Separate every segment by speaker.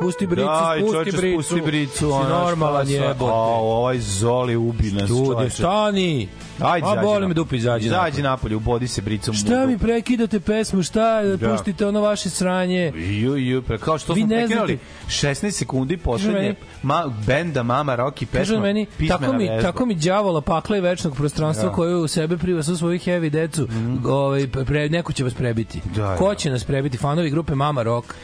Speaker 1: Spusti bricu,
Speaker 2: Daj,
Speaker 1: spusti
Speaker 2: čoveče,
Speaker 1: bricu.
Speaker 2: spusti bricu.
Speaker 1: Si
Speaker 2: ono,
Speaker 1: normalan jebote.
Speaker 2: A, ovaj Zoli ubi nas,
Speaker 1: Ljudi,
Speaker 2: čoveče.
Speaker 1: stani.
Speaker 2: Ajde,
Speaker 1: A boli me
Speaker 2: napolje.
Speaker 1: dupe, izađi.
Speaker 2: Izađi napolje, ubodi se bricom.
Speaker 1: Šta mi prekidate pesmu, šta,
Speaker 2: Da.
Speaker 1: pustite ono vaše sranje.
Speaker 2: Ju, ju, pre, kao što
Speaker 1: Vi
Speaker 2: smo prekinuli
Speaker 1: znate-
Speaker 2: 16 sekundi poslednje
Speaker 1: meni-
Speaker 2: ma, benda Mama Rocky pesma
Speaker 1: meni, tako mi, tako mi đavola pakla i večnog prostranstva
Speaker 2: Da.
Speaker 1: koju u sebe priva sa svoju heavy decu, ovaj, pre, neko će vas prebiti.
Speaker 2: Da, da.
Speaker 1: Ko će nas prebiti? Fanovi grupe Mama Rock.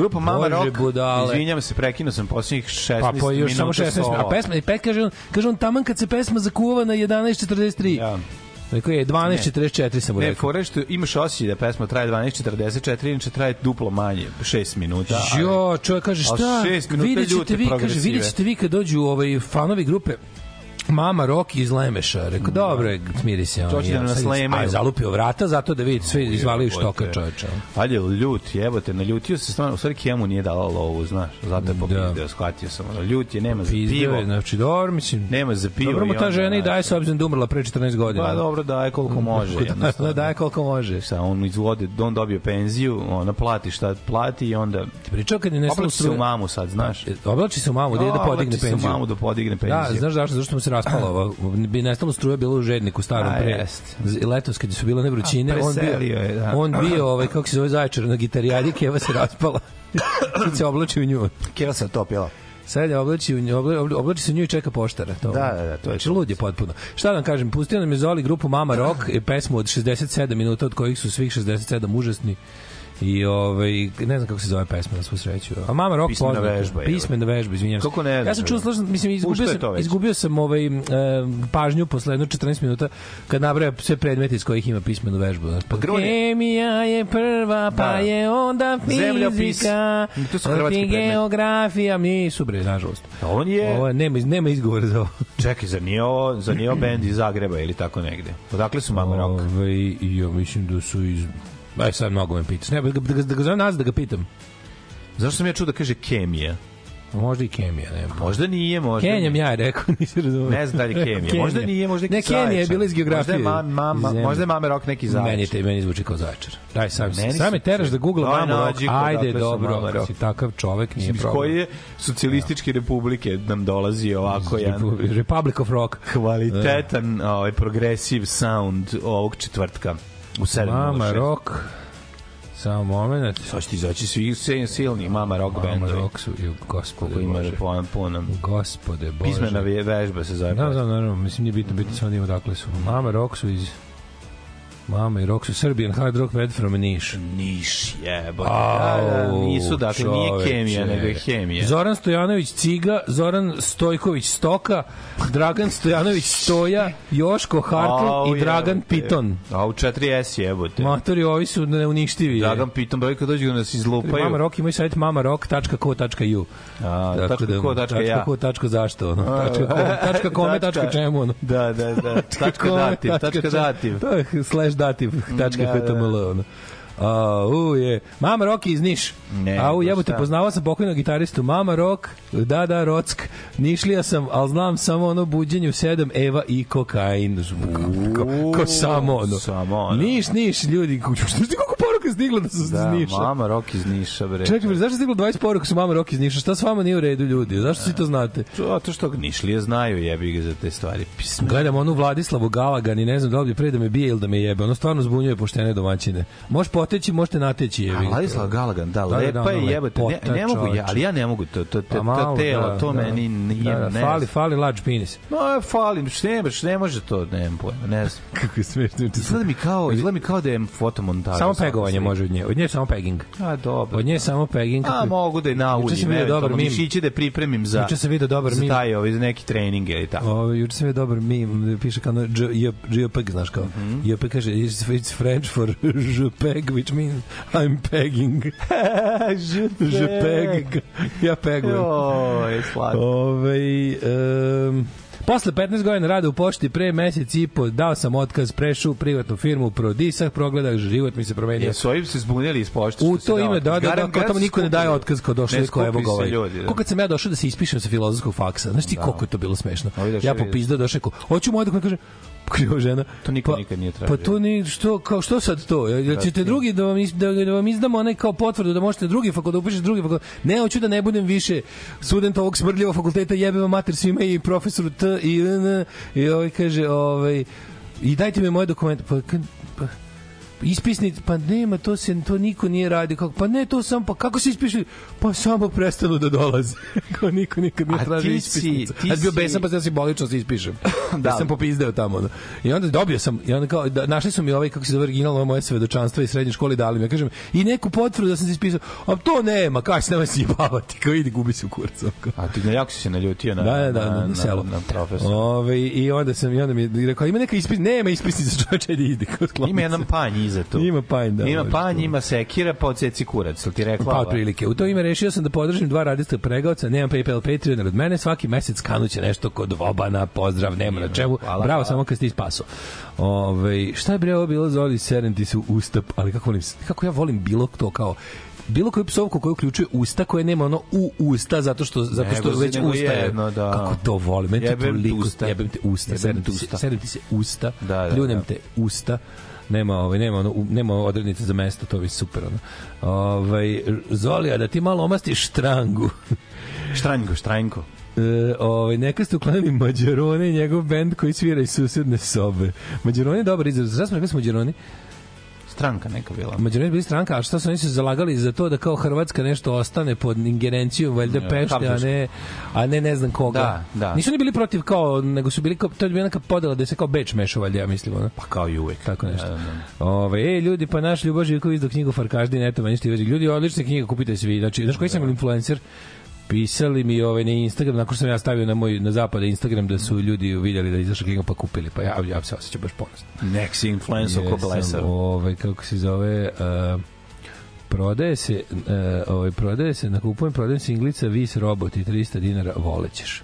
Speaker 2: Grupa Mama
Speaker 1: Bože,
Speaker 2: Rock,
Speaker 1: budale.
Speaker 2: izvinjam se, prekinuo sam poslednjih 16
Speaker 1: Pa po još
Speaker 2: minuta
Speaker 1: samo 16
Speaker 2: solo.
Speaker 1: A pesma, i pet kaže on, kaže on taman kad se pesma zakuva na 11.43.
Speaker 2: Ja.
Speaker 1: Rekao je 12.44 sam mu
Speaker 2: Ne,
Speaker 1: rekao.
Speaker 2: fore što imaš osjećaj da pesma traje 12.44, inače traje duplo manje, 6 minuta. ali-
Speaker 1: Jo, čovjek kaže šta?
Speaker 2: šest minuta
Speaker 1: Vidjet ćete
Speaker 2: ljute
Speaker 1: vi, kaže,
Speaker 2: progresive.
Speaker 1: vidjet ćete vi kad dođu ovaj fanovi grupe Mama Roki iz Lemeša. Rekao, dobro, je, smiri se. on,
Speaker 2: Hoće da
Speaker 1: ja,
Speaker 2: nas slemaju.
Speaker 1: A, zalupio vrata zato da vidi sve izvalio štoka
Speaker 2: Jebote.
Speaker 1: čoveče.
Speaker 2: Ajde, ljut, jebote, naljutio se stvarno, u stvari Kemu nije dala lovu, znaš, zato je popizdeo,
Speaker 1: Da.
Speaker 2: shvatio sam, ono, ljut je, nema za pivo,
Speaker 1: je, znači, dobro, mislim,
Speaker 2: nema za pivo.
Speaker 1: dobro mu ta žena i daje s obzirom da umrla pre 14 godina.
Speaker 2: Pa dobro, daje koliko može.
Speaker 1: Da,
Speaker 2: jednostavno.
Speaker 1: daje koliko može.
Speaker 2: Sa on izvode, on dobio penziju, ona plati šta plati i onda
Speaker 1: Pričao kad je nestalo
Speaker 2: oblači se u mamu sad, znaš.
Speaker 1: Oblači se u mamu, da da podigne
Speaker 2: Oblači se u
Speaker 1: penziju.
Speaker 2: mamu da podigne
Speaker 1: Da,
Speaker 2: penziju.
Speaker 1: znaš zašto? Zašto mu se raspala ova, bi nestalo struje bilo u žedniku starom pre.
Speaker 2: jest.
Speaker 1: Letos kad su bile ne vrućine,
Speaker 2: A,
Speaker 1: on bio,
Speaker 2: je, da.
Speaker 1: on bio ovaj kako se zove zaječar na gitarijadi, keva se raspala. Sad se oblači u nju.
Speaker 2: Keva se topila.
Speaker 1: Sad je oblači, u nju, obla- oblači se u nju i čeka poštara. To.
Speaker 2: Da, da, da, to je
Speaker 1: Znači, lud je potpuno. Šta da vam kažem, pustio nam je Zoli grupu Mama Rock, i pesmu od 67 minuta, od kojih su svih 67 užasni. I ovaj ne znam kako se zove pesma na svu sreću. A Mama Rock
Speaker 2: Pismena
Speaker 1: poznata.
Speaker 2: vežba.
Speaker 1: Pismena vežba, izvinjavam se.
Speaker 2: Kako ne
Speaker 1: Ja sam čuo
Speaker 2: bre.
Speaker 1: slušam, mislim izgubio sam izgubio sam ovaj e, pažnju posle jedno 14 minuta kad nabraja sve predmete iz kojih ima pismenu vežbu. Pa Hemija je prva, pa
Speaker 2: Da.
Speaker 1: je onda fizika.
Speaker 2: To su hrvatski predmeti.
Speaker 1: geografija, nisu bre, nažalost.
Speaker 2: On je,
Speaker 1: Ovo nema, nema izgovora za ovo.
Speaker 2: čekaj, zar nije ovo, zar nije bend iz Zagreba ili tako negde? Odakle su Mama Rock?
Speaker 1: Ove, i ja mislim da su iz... Aj sad mnogo me pitaš. Ne, da ga, da ga, da ga zovem da ga pitam.
Speaker 2: Zašto sam ja čuo da kaže kemija?
Speaker 1: Možda i kemija, ne.
Speaker 2: Možda nije, možda
Speaker 1: Kenjam ja, je rekao, nisi razumio.
Speaker 2: Ne znam da li je kemija. Možda nije, možda neki
Speaker 1: Ne, Kenija je bila iz geografije.
Speaker 2: Možda je, ma, ma,
Speaker 1: Zemlje.
Speaker 2: možda je Mama Rock neki
Speaker 1: Meni,
Speaker 2: zaječar.
Speaker 1: te, meni zvuči kao zaječar. Daj, sam,
Speaker 2: Meni
Speaker 1: sam me teraš da googlam
Speaker 2: Daj,
Speaker 1: mamu
Speaker 2: nađi
Speaker 1: Ajde,
Speaker 2: odakle su
Speaker 1: dobro, ako si takav čovek, nije
Speaker 2: Iz
Speaker 1: problem.
Speaker 2: koje socijalističke republike nam dolazi ovako jedan
Speaker 1: Repu- Republic of Rock.
Speaker 2: kvalitetan ovaj, progresiv sound ovog četvrtka u 7.06.
Speaker 1: Mama Rock. Samo moment.
Speaker 2: Sad će ti izaći svi silni Mama Rock
Speaker 1: Mama
Speaker 2: bendovi.
Speaker 1: Rock su, ju, gospode
Speaker 2: ima
Speaker 1: Bože.
Speaker 2: po nam.
Speaker 1: Gospode Bože.
Speaker 2: Pismena ve- vežba se zove.
Speaker 1: Da, da, naravno, mislim nije bitno, bitno samo da ima odakle su. Mama Rock su iz Mama i Rock su Serbian Hard Rock Band from Niš.
Speaker 2: Niš jebote. Da, da, nisu, dakle, nije kemija, nego je hemija.
Speaker 1: Zoran Stojanović Ciga, Zoran Stojković Stoka, Dragan Stojanović Stoja, Joško Hartl i Dragan
Speaker 2: jebote.
Speaker 1: Piton.
Speaker 2: A u 4S jebote.
Speaker 1: Matori, ovi su neuništivi.
Speaker 2: Dragan Piton, broj kad dođu da nas izlupaju.
Speaker 1: Mama Rock imaju sajt mamarock.co.ju.
Speaker 2: A,
Speaker 1: Tako
Speaker 2: tačka
Speaker 1: da,
Speaker 2: ko, tačka ja.
Speaker 1: tačka ko, tačka zašto, ono, tačka, ko, tačka kome, tačka čemu, ono.
Speaker 2: Da, da, da. Tačka dativ, tačka dativ.
Speaker 1: To je slash dativ, tačka
Speaker 2: Da, da.
Speaker 1: html, ono. A, u je. Mama Rock iz Niš.
Speaker 2: Ne,
Speaker 1: A u jebote,
Speaker 2: šta?
Speaker 1: poznavao sam pokojnog gitaristu Mama Rock, da, da, Rock. Nišlija sam, ali znam samo ono buđenje u sedam, Eva i kokain. Ko, ko samo ono.
Speaker 2: Samo ono.
Speaker 1: Niš, Niš, ljudi. Što ti koliko poruka stiglo da su iz
Speaker 2: Da,
Speaker 1: Niša?
Speaker 2: mama Rock iz Niša, bre.
Speaker 1: Čekaj, bre, zašto je stiglo 20 poruka su Mama Rock iz Niša? Šta s vama nije u redu, ljudi? Zašto svi to znate?
Speaker 2: Zato što Nišlije znaju jebi ga za te stvari. Pisme.
Speaker 1: Gledam onu Vladislavu Galagan i ne znam da li pre da me bije ili da me jebe. Ono stvarno zbunjuje poštene domaćine. Možeš poteći, možete nateći ga.
Speaker 2: Vladislav Galagan, da,
Speaker 1: Da, da,
Speaker 2: lepa
Speaker 1: da,
Speaker 2: je jebote. Ne, ne mogu ja, ali ja ne mogu to, to, to, to telo, to meni nije, ne
Speaker 1: fali,
Speaker 2: znam.
Speaker 1: fali large penis.
Speaker 2: No, fali, ne, baš ne može to, nemam pojma, ne znam.
Speaker 1: Kako je smešno.
Speaker 2: Izgleda mi kao, izgleda mi kao da je fotomontaž.
Speaker 1: Samo pegovanje može od nje. Od nje je samo pegging.
Speaker 2: A, dobro.
Speaker 1: Od nje je samo pegging.
Speaker 2: A, mogu da je
Speaker 1: Juče
Speaker 2: naudim,
Speaker 1: sam video dobar mim.
Speaker 2: mišiće da pripremim za,
Speaker 1: Juče sam video dobar mim.
Speaker 2: taj, ovaj, neki trening ili tako.
Speaker 1: Ovo, juče sam je dobar mim, piše kao JPEG, znaš kao.
Speaker 2: Mhm.
Speaker 1: JPEG kaže, it's, it's French for JPEG, which means I'm pegging. JPEG. Ja pegujem.
Speaker 2: Joj, slatko.
Speaker 1: Ove, um, Posle 15 godina rada u pošti pre mesec i po dao sam otkaz, prešao u privatnu firmu, prodisah, progledao, život mi se promenio.
Speaker 2: Jesu ovi se zbunili iz pošte?
Speaker 1: U to ime, da, da, da, kao tamo niko ne daje otkaz kao došli kao evo ga ovaj.
Speaker 2: ljudi, da.
Speaker 1: Ko kad sam ja došao da se ispišem sa filozofskog faksa, znaš ti koliko je to bilo smešno? Ja popizdao došao, hoću moj dokument, kaže, krivo žena.
Speaker 2: To niko
Speaker 1: pa,
Speaker 2: nikad nije tražio.
Speaker 1: Pa to ni što kao što sad to? Jel ćete drugi da vam da, da vam izdamo onaj kao potvrdu da možete drugi fakultet da upišete drugi fakultet. Ne, hoću da ne budem više student ovog smrdljivog fakulteta, jebe vam mater svima i profesoru T i N i ovaj kaže, ovaj i dajte mi moje dokumente. Pa, kad- pa nema, to se to niko nije radio. Kako, pa ne, to sam, pa kako se ispiše? Pa samo prestanu da dolaze. Kao niko nikad nije
Speaker 2: A
Speaker 1: tražio
Speaker 2: ti si-
Speaker 1: ispisnicu.
Speaker 2: ti
Speaker 1: Ja sam bio besan, pa ja simbolično se ispišem. da.
Speaker 2: Da.
Speaker 1: sam popizdeo tamo. I onda dobio sam, i onda kao, da, našli su mi ovaj, kako se zove originalno, moje svedočanstvo iz srednje škole, dali mi, ja kažem, i neku potvrdu da sam se ispisao, a to nema, kaj se nema si jebavati, kao idi, gubi se u kurcu.
Speaker 2: A ti na jako si se naljutio na,
Speaker 1: Da, da, da, na, na, selo.
Speaker 2: Na, na profesor.
Speaker 1: Ove, I onda sam, i onda mi je rekao, ima neka ispisnica, nema ispisnica, čovječe, ajde, idi.
Speaker 2: Ima jedan panj iza tu.
Speaker 1: Ima panj, da,
Speaker 2: Ima panj, ima sekira, pa odseci kurac. Ti rekla?
Speaker 1: Pa otprilike. U to ime rešio sam da podržim dva radista pregaoca, nemam PayPal Patreon, od mene svaki mesec kanuće nešto kod Vobana, pozdrav, nema na čemu.
Speaker 2: Hvala,
Speaker 1: Bravo,
Speaker 2: hvala.
Speaker 1: samo kad ste ispaso. Ove, šta je bre ovo bilo Zoli Serenti su ustap, ali kako volim, kako ja volim bilo to kao bilo koju psovku koja uključuje usta koje nema ono u usta zato što zato što
Speaker 2: Nego
Speaker 1: već
Speaker 2: nego
Speaker 1: usta je
Speaker 2: jedno, da.
Speaker 1: kako to volim meni to
Speaker 2: Jebem ti
Speaker 1: toliko
Speaker 2: usta.
Speaker 1: jebem te usta
Speaker 2: Jebem ti
Speaker 1: se
Speaker 2: usta.
Speaker 1: sedem ti se usta
Speaker 2: Da, da,
Speaker 1: pljunem
Speaker 2: da.
Speaker 1: te usta nema ovaj nema ono nema odrednice za mesto to bi super ono ovaj Zolija da ti malo omastiš štrangu
Speaker 2: Štranjko, štranjko.
Speaker 1: E, ovaj, neka ste uklanili Mađarone i njegov bend koji svira iz susedne sobe. Mađarone je dobar izraz. Zašto smo rekli da su Mađaroni?
Speaker 2: Stranka neka bila.
Speaker 1: Mađaroni je bili stranka, a šta su oni se zalagali za to da kao Hrvatska nešto ostane pod ingerencijom valjda Pešte, a ne, a ne ne znam koga.
Speaker 2: Da, da.
Speaker 1: Nisu oni bili protiv kao, nego su bili kao, to je bila neka podela da se kao Beč mešao valjda, ja mislim. Ono.
Speaker 2: Pa kao i uvek.
Speaker 1: Tako nešto.
Speaker 2: Da, da.
Speaker 1: Ove, ej, ljudi, pa naš Ljubo Živković izdao knjigu Farkaždin, eto, meni. Ljudi, odlične knjige, kupite svi. Znači, znaš koji sam influencer? Pisali mi ovaj na Instagram, nakon što sam ja stavio na moj na zapad Instagram da su ljudi vidjeli da izašla knjiga pa kupili, pa ja, ja se osjećam baš ponosno.
Speaker 2: Next influence oko blesav.
Speaker 1: Ovaj kako se zove uh, prodaje se uh, ovaj prodaje se na kupujem prodajem singlica Vis robot i 300 dinara volećeš.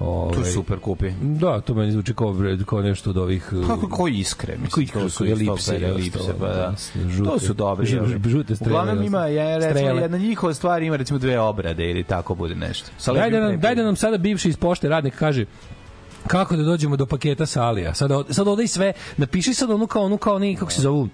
Speaker 1: Ovaj
Speaker 2: Tu je super kupi.
Speaker 1: Da, to meni zvuči kao, bre- kao nešto od ovih... uh,
Speaker 2: Kako koji iskre, mislim,
Speaker 1: Kako iskre,
Speaker 2: to su
Speaker 1: elipse
Speaker 2: elipse, pa da.
Speaker 1: žute.
Speaker 2: to su dobri.
Speaker 1: Žu-
Speaker 2: ovi.
Speaker 1: žute strele,
Speaker 2: Uglavnom ima, je, recimo,
Speaker 1: Strele.
Speaker 2: jedna njihova stvar ima recimo dve obrade ili tako bude nešto. Sa
Speaker 1: Daj da, nam, daj da nam sada bivši iz pošte radnik kaže kako da dođemo do paketa Salija. Sad, od- sad odaj sve, napiši sad onu kao, onu kao, ni, kako se zovu,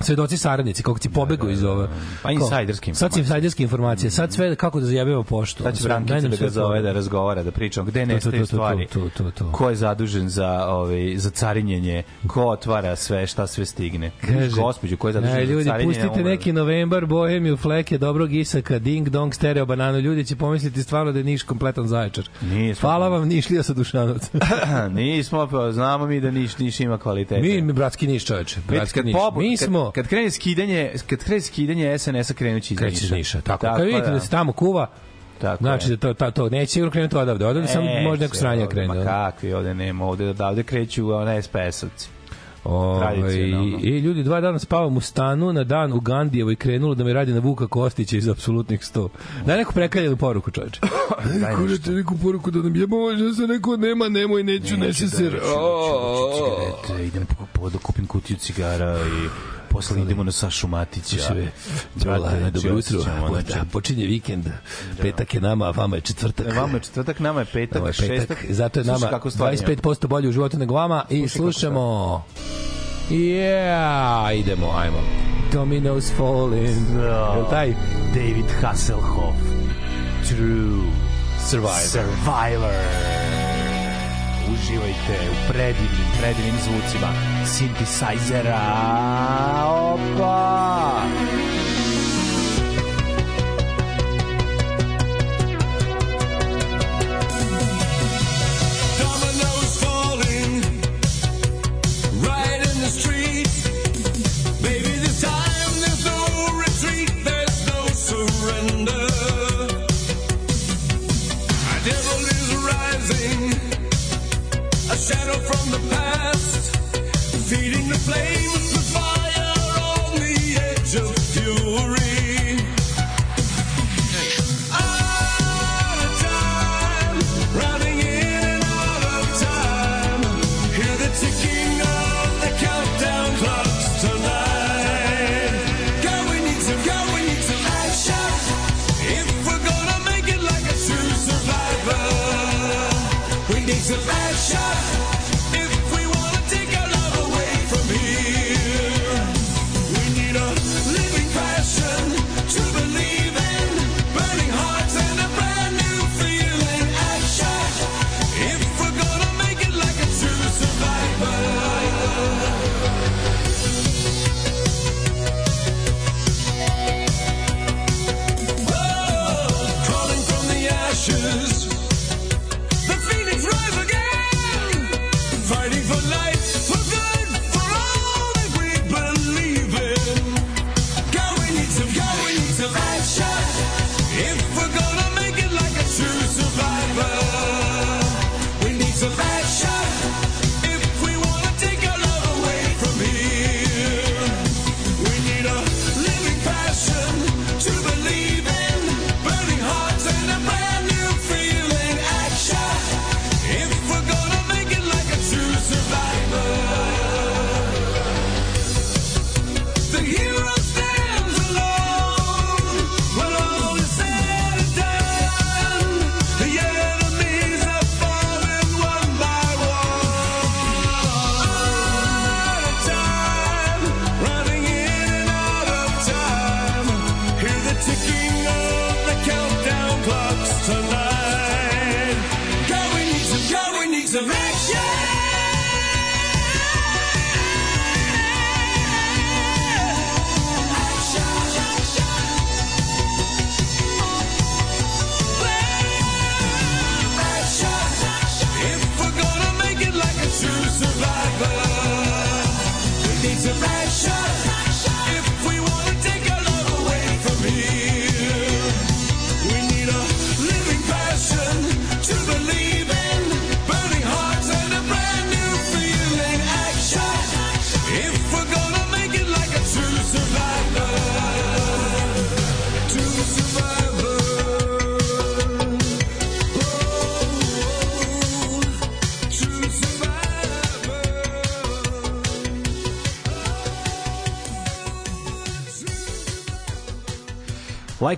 Speaker 1: svedoci saradnici, kako ti pobegu iz ove.
Speaker 2: Pa
Speaker 1: kao,
Speaker 2: insajderske
Speaker 1: Sad
Speaker 2: informacije.
Speaker 1: insajderske informacije. Sad sve kako da zajebimo poštu.
Speaker 2: Sad će Brankica da ga zove da razgovara, da pričamo gde nestaju stvari.
Speaker 1: to, to, to.
Speaker 2: Ko je zadužen za ovaj za carinjenje, ko otvara sve, šta sve stigne.
Speaker 1: Kaže,
Speaker 2: ko je zadužen
Speaker 1: "Aj,
Speaker 2: za
Speaker 1: ljudi,
Speaker 2: carinjenje.
Speaker 1: pustite
Speaker 2: umre.
Speaker 1: neki novembar, bohemiju, fleke, dobrog isaka, ding dong, stereo bananu. Ljudi će pomisliti stvarno da je Niš kompletan zaječar.
Speaker 2: Nismo.
Speaker 1: Hvala vam, Nišlija sa Dušanovca.
Speaker 2: Nismo, pa znamo mi da Niš, Niš ima kvalitete.
Speaker 1: mi, mi, bratski Niš, čoveče. Bratski Niš. Mi smo...
Speaker 2: kad, kad krene skidanje, kad krene skidanje SNS-a krenući iz
Speaker 1: iz Niša. Tako.
Speaker 2: Tako
Speaker 1: Kad vidite
Speaker 2: da.
Speaker 1: da se tamo kuva,
Speaker 2: Tako
Speaker 1: znači
Speaker 2: je.
Speaker 1: da to, to, to neće sigurno krenuti odavde. Odavde sam
Speaker 2: E,
Speaker 1: možda neko sranje krene.
Speaker 2: Ma kakvi, ovde nema, ovde odavde kreću ona SPS-ovci.
Speaker 1: Ovaj. I ljudi, dva dana spavam u stanu, na dan u Gandijevoj krenulo da me radi na Vuka Kostića iz apsolutnih sto. Daj neku prekaljenu poruku, čoveče.
Speaker 2: Daj nešto.
Speaker 1: Neku poruku da nam jebamo, da se neko nema, nemoj, neću, neće se...
Speaker 2: cigarete, idem po, po, da kupim kutiju cigara i posle idemo na Sašu Matića.
Speaker 1: Sve.
Speaker 2: Brate,
Speaker 1: dobro jutro. da, počinje vikend. Petak je nama, a vama je četvrtak.
Speaker 2: E, Vama je četvrtak, nama je petak,
Speaker 1: Ovo je petak,
Speaker 2: šestak.
Speaker 1: zato je nama
Speaker 2: kako stvari imamo.
Speaker 1: 25% bolje u životu nego vama i slušamo Yeah, idemo, ajmo. Dominoes falling.
Speaker 2: Da.
Speaker 1: Jel taj?
Speaker 2: David Hasselhoff. True
Speaker 1: Survivor.
Speaker 2: Survivor. Uživajte u predivnim, predivnim zvucima synthesizera. Opa!
Speaker 3: Dominoes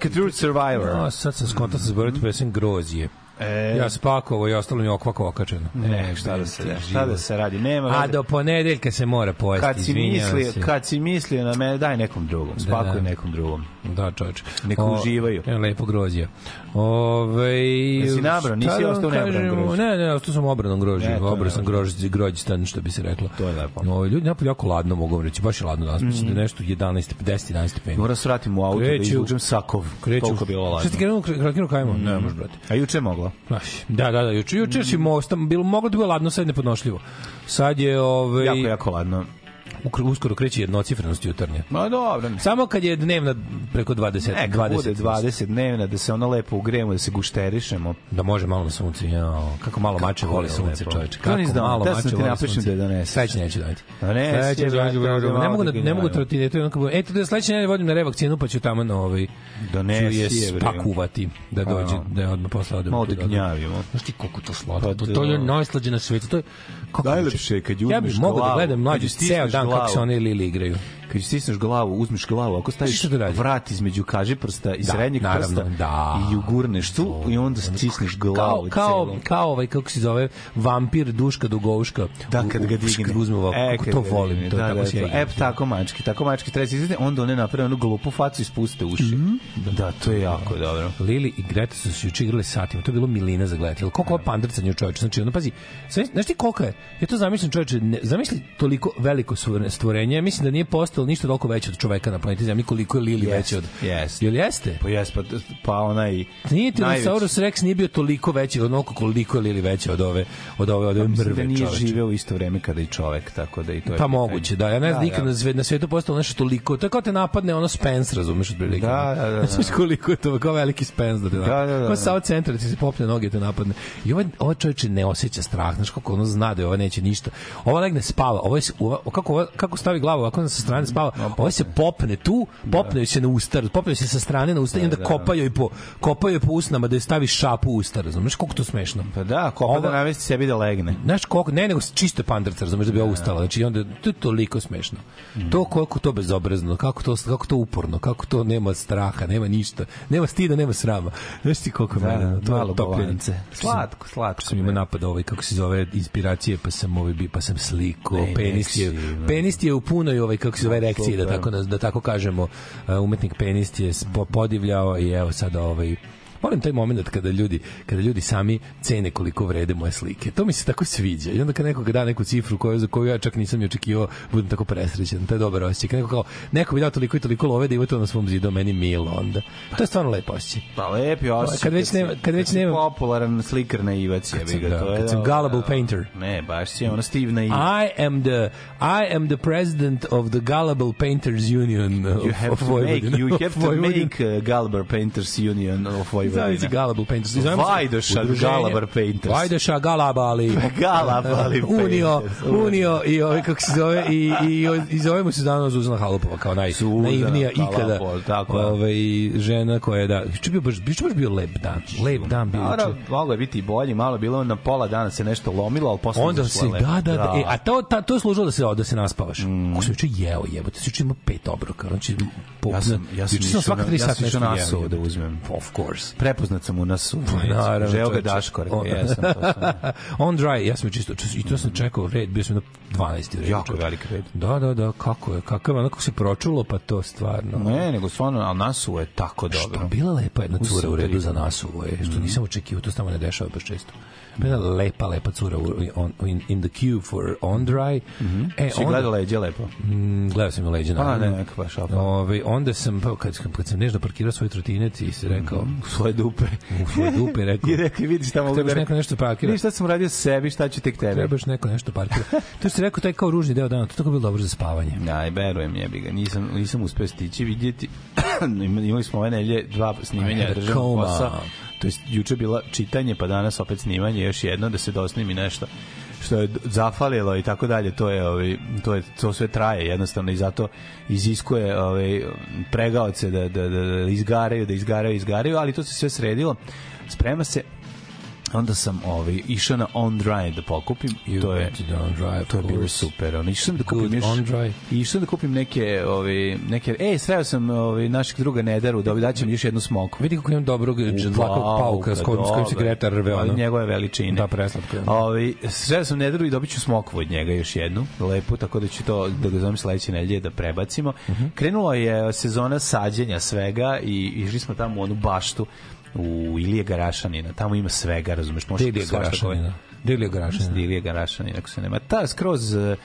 Speaker 3: Like a True Survivor. A,
Speaker 1: sad sam skontao sa zborit pesem Grozije.
Speaker 2: E,
Speaker 1: Ja spakovao i ostalo mi okvako okačeno.
Speaker 2: ne, šta da se, šta da se radi? Nema
Speaker 1: A do ponedeljka se mora pojesti,
Speaker 2: kad si mislio, kad si mislio na mene, daj nekom drugom. Spakuj
Speaker 1: da.
Speaker 2: nekom drugom.
Speaker 1: Da, čovječ.
Speaker 2: Neka
Speaker 1: O,
Speaker 2: uživaju.
Speaker 1: Evo, lepo grozija. Ove,
Speaker 2: Jesi nabrao? Nisi
Speaker 1: da
Speaker 2: ostao neobran
Speaker 1: kažem?
Speaker 2: grožđe?
Speaker 1: Ne, ne, ostao sam obranom grožđe.
Speaker 2: Ne, to je
Speaker 1: Obrao sam grožđe, grođstan, što bi se reklo.
Speaker 2: To je lepo.
Speaker 1: Ove, ljudi napolje jako ladno, mogu vam reći. Baš je ladno danas. Mislim da je nešto 11, 10, 11 stepeni.
Speaker 2: Moram se vratim u auto da
Speaker 1: Kreću-
Speaker 2: izvučem sakov.
Speaker 1: Kreću.
Speaker 2: Toliko je bilo ladno.
Speaker 1: Šta ti krenuo krakinu kajmo? Ne, može, brate.
Speaker 2: A juče je.
Speaker 1: Znaš, Da, da, da, juče, juče si mo, stam, bilo, moglo da bilo ladno, sad je nepodnošljivo. Sad je, ovaj,
Speaker 2: Jako, jako ladno.
Speaker 1: Uskoro kreće jednocifrenost jutarnje.
Speaker 2: Ma dobro.
Speaker 1: Samo kad je dnevna preko 20,
Speaker 2: Neka
Speaker 1: 20.
Speaker 2: bude 20 dnevna, da se ono lepo ugrejemo, da se gušterišemo.
Speaker 1: Da može malo na sunce. Jao, kako malo mače voli sunce, čoveče. Kako
Speaker 2: dao,
Speaker 1: malo
Speaker 2: da
Speaker 1: mače voli
Speaker 2: napišem
Speaker 1: sunce.
Speaker 2: da doneseš.
Speaker 1: Sledeće neću doneti.
Speaker 2: Donesi,
Speaker 1: Sledeće,
Speaker 2: brate,
Speaker 1: ne,
Speaker 2: ovde
Speaker 1: ne mogu da ne mogu
Speaker 2: da ga
Speaker 1: trotinetu, onako budem, e, da sledeće nedelje vodim na revakcinu, pa ću tamo na ovaj
Speaker 2: Donesi
Speaker 1: je spakuvati da dođe, da je odmah posle odem.
Speaker 2: Malo da gnjavimo.
Speaker 1: Znaš ti koliko to slatko?
Speaker 2: Pa
Speaker 1: to,
Speaker 2: da.
Speaker 1: je najslađe na svetu. To je kako
Speaker 2: Najlepše kad
Speaker 1: Ja bih
Speaker 2: uzmeš
Speaker 1: mogao da gledam mlađu ceo dan kako
Speaker 2: glavu.
Speaker 1: se one lili igraju.
Speaker 2: Kad stisneš glavu, uzmeš glavu, ako staviš
Speaker 1: radi?
Speaker 2: vrat između kaži prsta i
Speaker 1: Da,
Speaker 2: srednjeg
Speaker 1: naravno,
Speaker 2: prsta
Speaker 1: da.
Speaker 2: i ugurneš tu i onda stisneš
Speaker 1: kao,
Speaker 2: glavu
Speaker 1: kao,
Speaker 2: celu.
Speaker 1: kao ovaj, kako se zove, vampir Duška Dugovška.
Speaker 2: Da, kad ga digne.
Speaker 1: Uzme ovako,
Speaker 2: E,
Speaker 1: kako to volim. To,
Speaker 2: da,
Speaker 1: tako
Speaker 2: da,
Speaker 1: se ja.
Speaker 2: E, tako mački, tako mački treba se izvesti, onda one naprave onu glupu facu i spuste uši. Da, to je jako dobro.
Speaker 1: Lili i Greta su se juče igrali satima. To je bilo milina za gledati. Koliko ova pandrcanje čoveče? Znači, ono, pazi, sve- znaš ti koliko je? Ja to zamišljam čoveče, ne, zamisli toliko veliko stvore- stvorenje. Mislim da nije postalo ništa toliko veće od čoveka na planeti Zemlji koliko je Lili
Speaker 2: Jeste,
Speaker 1: veće od...
Speaker 2: jeste.
Speaker 1: Jel jeste?
Speaker 2: Pa jes, pa, pa onaj...
Speaker 1: Nije
Speaker 2: najveći-
Speaker 1: Tyrannosaurus Rex nije bio toliko veći, onoliko koliko je Lili veće od ove, od ove, od ove
Speaker 2: Mislim
Speaker 1: mrve
Speaker 2: da nije
Speaker 1: čoveče.
Speaker 2: živeo u isto vreme kada i čovek, tako da i to je...
Speaker 1: Pa moguće, da. Ja ne znam
Speaker 2: Da,
Speaker 1: nikad
Speaker 2: da.
Speaker 1: na, sve, na svetu postalo nešto toliko. Kao te napadne ono Spence, razumeš, otprilike.
Speaker 2: Da, da, da, da.
Speaker 1: Znaš koliko je to, kao veliki Spence da te napadne.
Speaker 2: da, da, da.
Speaker 1: sa centra da ti se popne noge da te napadne. I ovaj, ovaj čovječe ne osjeća strah, znaš kako ono zna da je ovo neće ništa. Ova legne spava, ovo je, ova, kako, ova, kako stavi glavu ovako na sa strane, dan spava. Ovo se popne tu, popne se na usta, popne se sa strane na usta i onda kopa joj po, kopa joj po usnama da joj stavi šapu u usta, razumeš koliko to smešno?
Speaker 2: Pa da, kopa da navesti sebi da legne.
Speaker 1: Znaš koliko, ne nego čisto je pandrca, razumeš da bi ovo ustala. Znači onda to je toliko smešno. To koliko to bezobrazno, kako to kako to uporno, kako to nema straha, nema ništa, nema stida, nema srama. Znaš ti koliko
Speaker 2: Da,
Speaker 1: mene, to je
Speaker 2: bovanice. Slatko, slatko.
Speaker 1: Sam imao napad ovaj kako se zove inspiracije, pa sam ovaj pa sam sliko, penis je penis je u punoj ovaj kako se zove erekciji da tako naz- da tako kažemo. Uh, umetnik penis je podivljao i evo sad ovaj Volim taj moment kada ljudi, kada ljudi sami cene koliko vrede moje slike. To mi se tako sviđa. I onda kad nekog da neku cifru koju, za koju ja čak nisam ni očekivao, budem tako presrećan. To je dobar osjećaj. Kad neko, kao, neko mi dao toliko i toliko love da ima to na svom zidu, meni milo onda. To je stvarno lepo osjećaj.
Speaker 2: Pa lepi osjećaj.
Speaker 1: Kad već nema- kad već nema-
Speaker 2: popularan slikar na Ivac, ga.
Speaker 1: da,
Speaker 2: to je
Speaker 1: kad sam gullible
Speaker 2: da.
Speaker 1: painter.
Speaker 2: Ne, baš si ono Steve na Ivac.
Speaker 1: I am the I am the president of the Gullible Painters Union of,
Speaker 2: You have
Speaker 1: of
Speaker 2: to
Speaker 1: Vojvodina.
Speaker 2: make, you have to
Speaker 1: Vojvodina.
Speaker 2: make uh, Gulliver Painters Union of
Speaker 1: Zamisli
Speaker 2: Vojvodina.
Speaker 1: Gullible Painters. Zovemo se
Speaker 2: Vajdoša Gulliver Painters.
Speaker 1: Vajdoša Galabali.
Speaker 2: Galabali
Speaker 1: Unio. Unio i ovaj kako se zove i i i zovemo se danas Zuzana Halupova kao naj
Speaker 2: Suzana
Speaker 1: naivnija ikada.
Speaker 2: Tako je.
Speaker 1: Ovaj žena koja je da juče bio baš juče baš bio lep dan. Lep dan bio. Juče.
Speaker 2: moglo je biti i bolje, malo bilo na pola dana se nešto lomilo, ali posle
Speaker 1: Onda se da da da, e, a to ta, to je služilo da se da se naspavaš. Mm. Kako sam juče jeo, jebote, se juče ima pet obroka. Znači po,
Speaker 2: Ja sam- ja sam išao
Speaker 1: svaka
Speaker 2: na-
Speaker 1: 3
Speaker 2: ja
Speaker 1: sata
Speaker 2: sam
Speaker 1: nešto
Speaker 2: na Asovo da uzmem.
Speaker 1: Of course.
Speaker 2: Prepoznat sam u nas.
Speaker 1: Naravno,
Speaker 2: Žeo ga
Speaker 1: čoveče.
Speaker 2: Daško, rekao,
Speaker 1: On-
Speaker 2: jesam. To sam.
Speaker 1: On dry, ja sam čisto, i to sam čekao red, bio sam na 12. red.
Speaker 2: Jako velik red.
Speaker 1: Da, da, da, kako je, kakav, onako se pročulo, pa to stvarno.
Speaker 2: Ne, nego stvarno, ali Nasuo je tako dobro.
Speaker 1: Pa bila lepa jedna cura u redu za nas ovo je, što nisam očekivao, to se tamo ne dešava baš često. Bila lepa, lepa cura u, on, in, in the queue for on dry. E,
Speaker 2: Si
Speaker 1: onda-
Speaker 2: gledao leđe lepo.
Speaker 1: Mm, gledao sam leđe,
Speaker 2: Pa
Speaker 1: naravno.
Speaker 2: ne, neka baš alfa.
Speaker 1: Ove, onda sam, pa, kad, kad sam nešto parkirao svoj trotinet i se rekao,
Speaker 2: U svoje dupe.
Speaker 1: u svoje dupe, rekao,
Speaker 2: I rekao, vidi šta mogu da
Speaker 1: trebaš neko nešto parkira.
Speaker 2: Vidi šta sam radio sebi, šta ću tek tebe.
Speaker 1: Trebaš neko nešto parkira. To si rekao, taj kao ružni deo dana, to je tako bilo dobro za spavanje.
Speaker 2: Aj, verujem, jebi ga. Nisam, nisam uspeo stići vidjeti. Imali smo ove nelje dva snimanja
Speaker 1: Aj,
Speaker 2: državnog
Speaker 1: koma.
Speaker 2: To je juče bila čitanje, pa danas opet snimanje, još jedno da se dosnimi nešto što je zafalilo i tako dalje to je ovaj to je to sve traje jednostavno i zato iziskuje ovaj pregaoce da da da, da izgaraju da izgaraju izgaraju ali to se sve sredilo. Sprema se onda sam ovaj išao na on dry da pokupim i to je
Speaker 1: On Dry,
Speaker 2: to je bilo super ono išao sam da kupim još
Speaker 1: On
Speaker 2: išao da kupim neke ovaj neke ej sreo sam ovaj našeg druga Nederu da daćem još jednu smoku
Speaker 1: Vidi kako imam dobrog dlakog pauka s kojim, s kojim se greta rve.
Speaker 2: Ali
Speaker 1: Ono.
Speaker 2: njegove veličine.
Speaker 1: Da, preslatko.
Speaker 2: Ovaj sreo sam Nederu i dobiću smokvu od njega još jednu, lepu, tako da ću to da ga zovem sledeće nedelje da prebacimo.
Speaker 1: Mhm.
Speaker 2: Krenula je sezona sađenja svega i išli smo tamo u onu baštu u Ilije Garašanina. Tamo ima svega, razumeš, možeš svašta
Speaker 1: Garašanina. Dilija Garašanina.
Speaker 2: Ilije Garašanina, ako se nema. Ta skroz eh,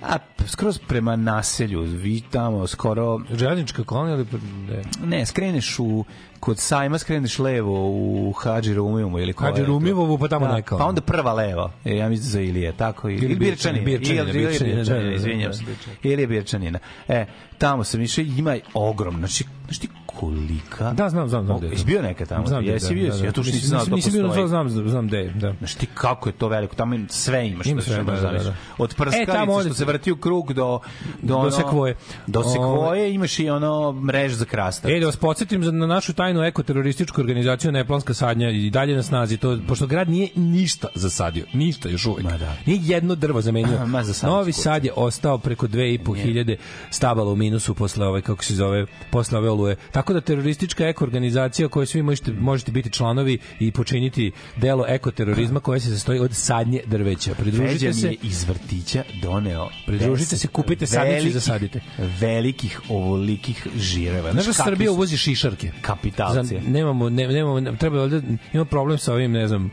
Speaker 2: a, skroz prema naselju, vi tamo skoro
Speaker 1: Željeznička kolonija ili... Ne.
Speaker 2: ne, skreneš u kod sajma skreneš levo u Hadži Rumivovu ili koja
Speaker 1: Hadži? Rumivovu, pa tamo
Speaker 2: da,
Speaker 1: neka.
Speaker 2: Pa onda prva levo. E, ja mislim za Ilije, tako ili,
Speaker 1: Ili
Speaker 2: Birčanina.
Speaker 1: Birčanina, Birčanina, da, da,
Speaker 2: Birčanina,
Speaker 1: da,
Speaker 2: izvinjavam
Speaker 1: da,
Speaker 2: se.
Speaker 1: Birčanina.
Speaker 2: Ili Birčanina. E, tamo sam išao, ima ogromno, znači, znači kolika.
Speaker 1: Da, znam, znam, znam.
Speaker 2: Jesi bio nekad tamo?
Speaker 1: Znam
Speaker 2: Jesi
Speaker 1: da,
Speaker 2: bio?
Speaker 1: da, da.
Speaker 2: Ja to što
Speaker 1: Nisam-
Speaker 2: znao da to
Speaker 1: Nisam bio,
Speaker 2: postoji.
Speaker 1: znam, znam, znam gde je, da.
Speaker 2: Znaš ti kako je to veliko, tamo sve imaš.
Speaker 1: Ima
Speaker 2: što
Speaker 1: sve,
Speaker 2: možeš
Speaker 1: da, da, da.
Speaker 2: Od
Speaker 1: E, odete-
Speaker 2: što se vrti u krug do do, ono,
Speaker 1: sekvoje.
Speaker 2: Do
Speaker 1: Ove-
Speaker 2: sekvoje imaš i ono mrež za krastav.
Speaker 1: E, da vas podsjetim za, na našu tajnu ekoterorističku organizaciju Neplanska sadnja i dalje na snazi to, pošto grad nije ništa zasadio, ništa još uvek.
Speaker 2: Ma da.
Speaker 1: Nije jedno drvo zamenio.
Speaker 2: Ma, zasadit
Speaker 1: Novi Sad je ostao preko 2,5 hiljade stabala u minusu posle ove, kako se zove, posle ove oluje. Tako da teroristička ekoorganizacija koje svi možete, možete biti članovi i počiniti delo ekoterorizma koje se sastoji od sadnje drveća. Pridružite se.
Speaker 2: iz vrtića doneo
Speaker 1: Pridružite
Speaker 2: 10
Speaker 1: se, kupite sadnicu i zasadite.
Speaker 2: Velikih ovolikih žireva.
Speaker 1: Znaš da Srbija uvozi šišarke?
Speaker 2: Kapitalci.
Speaker 1: Nemamo, ne, nemamo, ne- treba ovde, ima problem sa ovim, ne znam,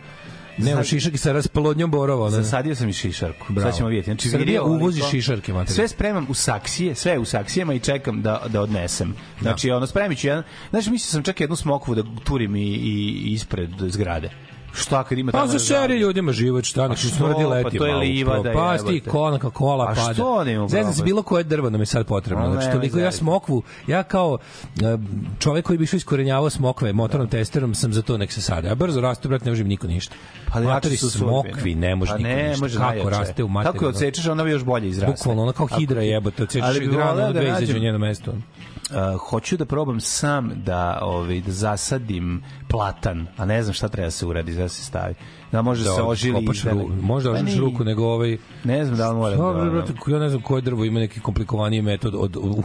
Speaker 1: Nema
Speaker 2: Sad-
Speaker 1: šišarke sa rasplodnjom borova. Ne?
Speaker 2: Zasadio sam i šišarku.
Speaker 1: Bravo.
Speaker 2: Sad ćemo vidjeti. Znači,
Speaker 1: Srbija uvozi
Speaker 2: to-
Speaker 1: šišarke, mater.
Speaker 2: Sve spremam u saksije, sve u saksijama i čekam da, da odnesem. Znači, ono, spremit ću jedan... Znači, mislio sam čak jednu smokvu da turim i, i ispred zgrade Šta kad ima
Speaker 1: Pa
Speaker 2: tamo
Speaker 1: za
Speaker 2: na
Speaker 1: seri
Speaker 2: zaliju?
Speaker 1: ljudima život, šta neki
Speaker 2: što?
Speaker 1: smrdi
Speaker 2: Pa
Speaker 1: leti.
Speaker 2: to je
Speaker 1: malo,
Speaker 2: livada,
Speaker 1: Pasti
Speaker 2: jebote.
Speaker 1: kola, kako kola
Speaker 2: A
Speaker 1: pada.
Speaker 2: što da imamo
Speaker 1: Zezam se bilo koje drvo nam je sad potrebno.
Speaker 2: A
Speaker 1: Znači, toliko ja smokvu, ja kao e, čovek koji bi išao iskorenjavao smokve motornom testerom sam za to nek se sade. A brzo raste, brate, ne može niko ništa.
Speaker 2: Pa
Speaker 1: Matori
Speaker 2: su
Speaker 1: smokvi, ne može
Speaker 2: pa
Speaker 1: niko
Speaker 2: ne,
Speaker 1: ništa. Kako raste u materiju?
Speaker 2: Tako je odsečeš, ona bi još bolje izraste.
Speaker 1: Bukvalno, ona kao hidra jebote, odsečeš granu,
Speaker 2: da
Speaker 1: izađe njeno mesto.
Speaker 2: Uh, hoću da probam sam da ovaj da zasadim platan, a ne znam šta treba da se uradi da se stavi. Da može da se ožili
Speaker 1: kopaš
Speaker 2: i da-
Speaker 1: ru, možda
Speaker 2: Pa
Speaker 1: ožiš
Speaker 2: nije.
Speaker 1: ruku nego ovaj
Speaker 2: Ne znam da li moram.
Speaker 1: Dobro,
Speaker 2: da,
Speaker 1: brate, ja ne znam koje drvo ima neki komplikovaniji metod od, od,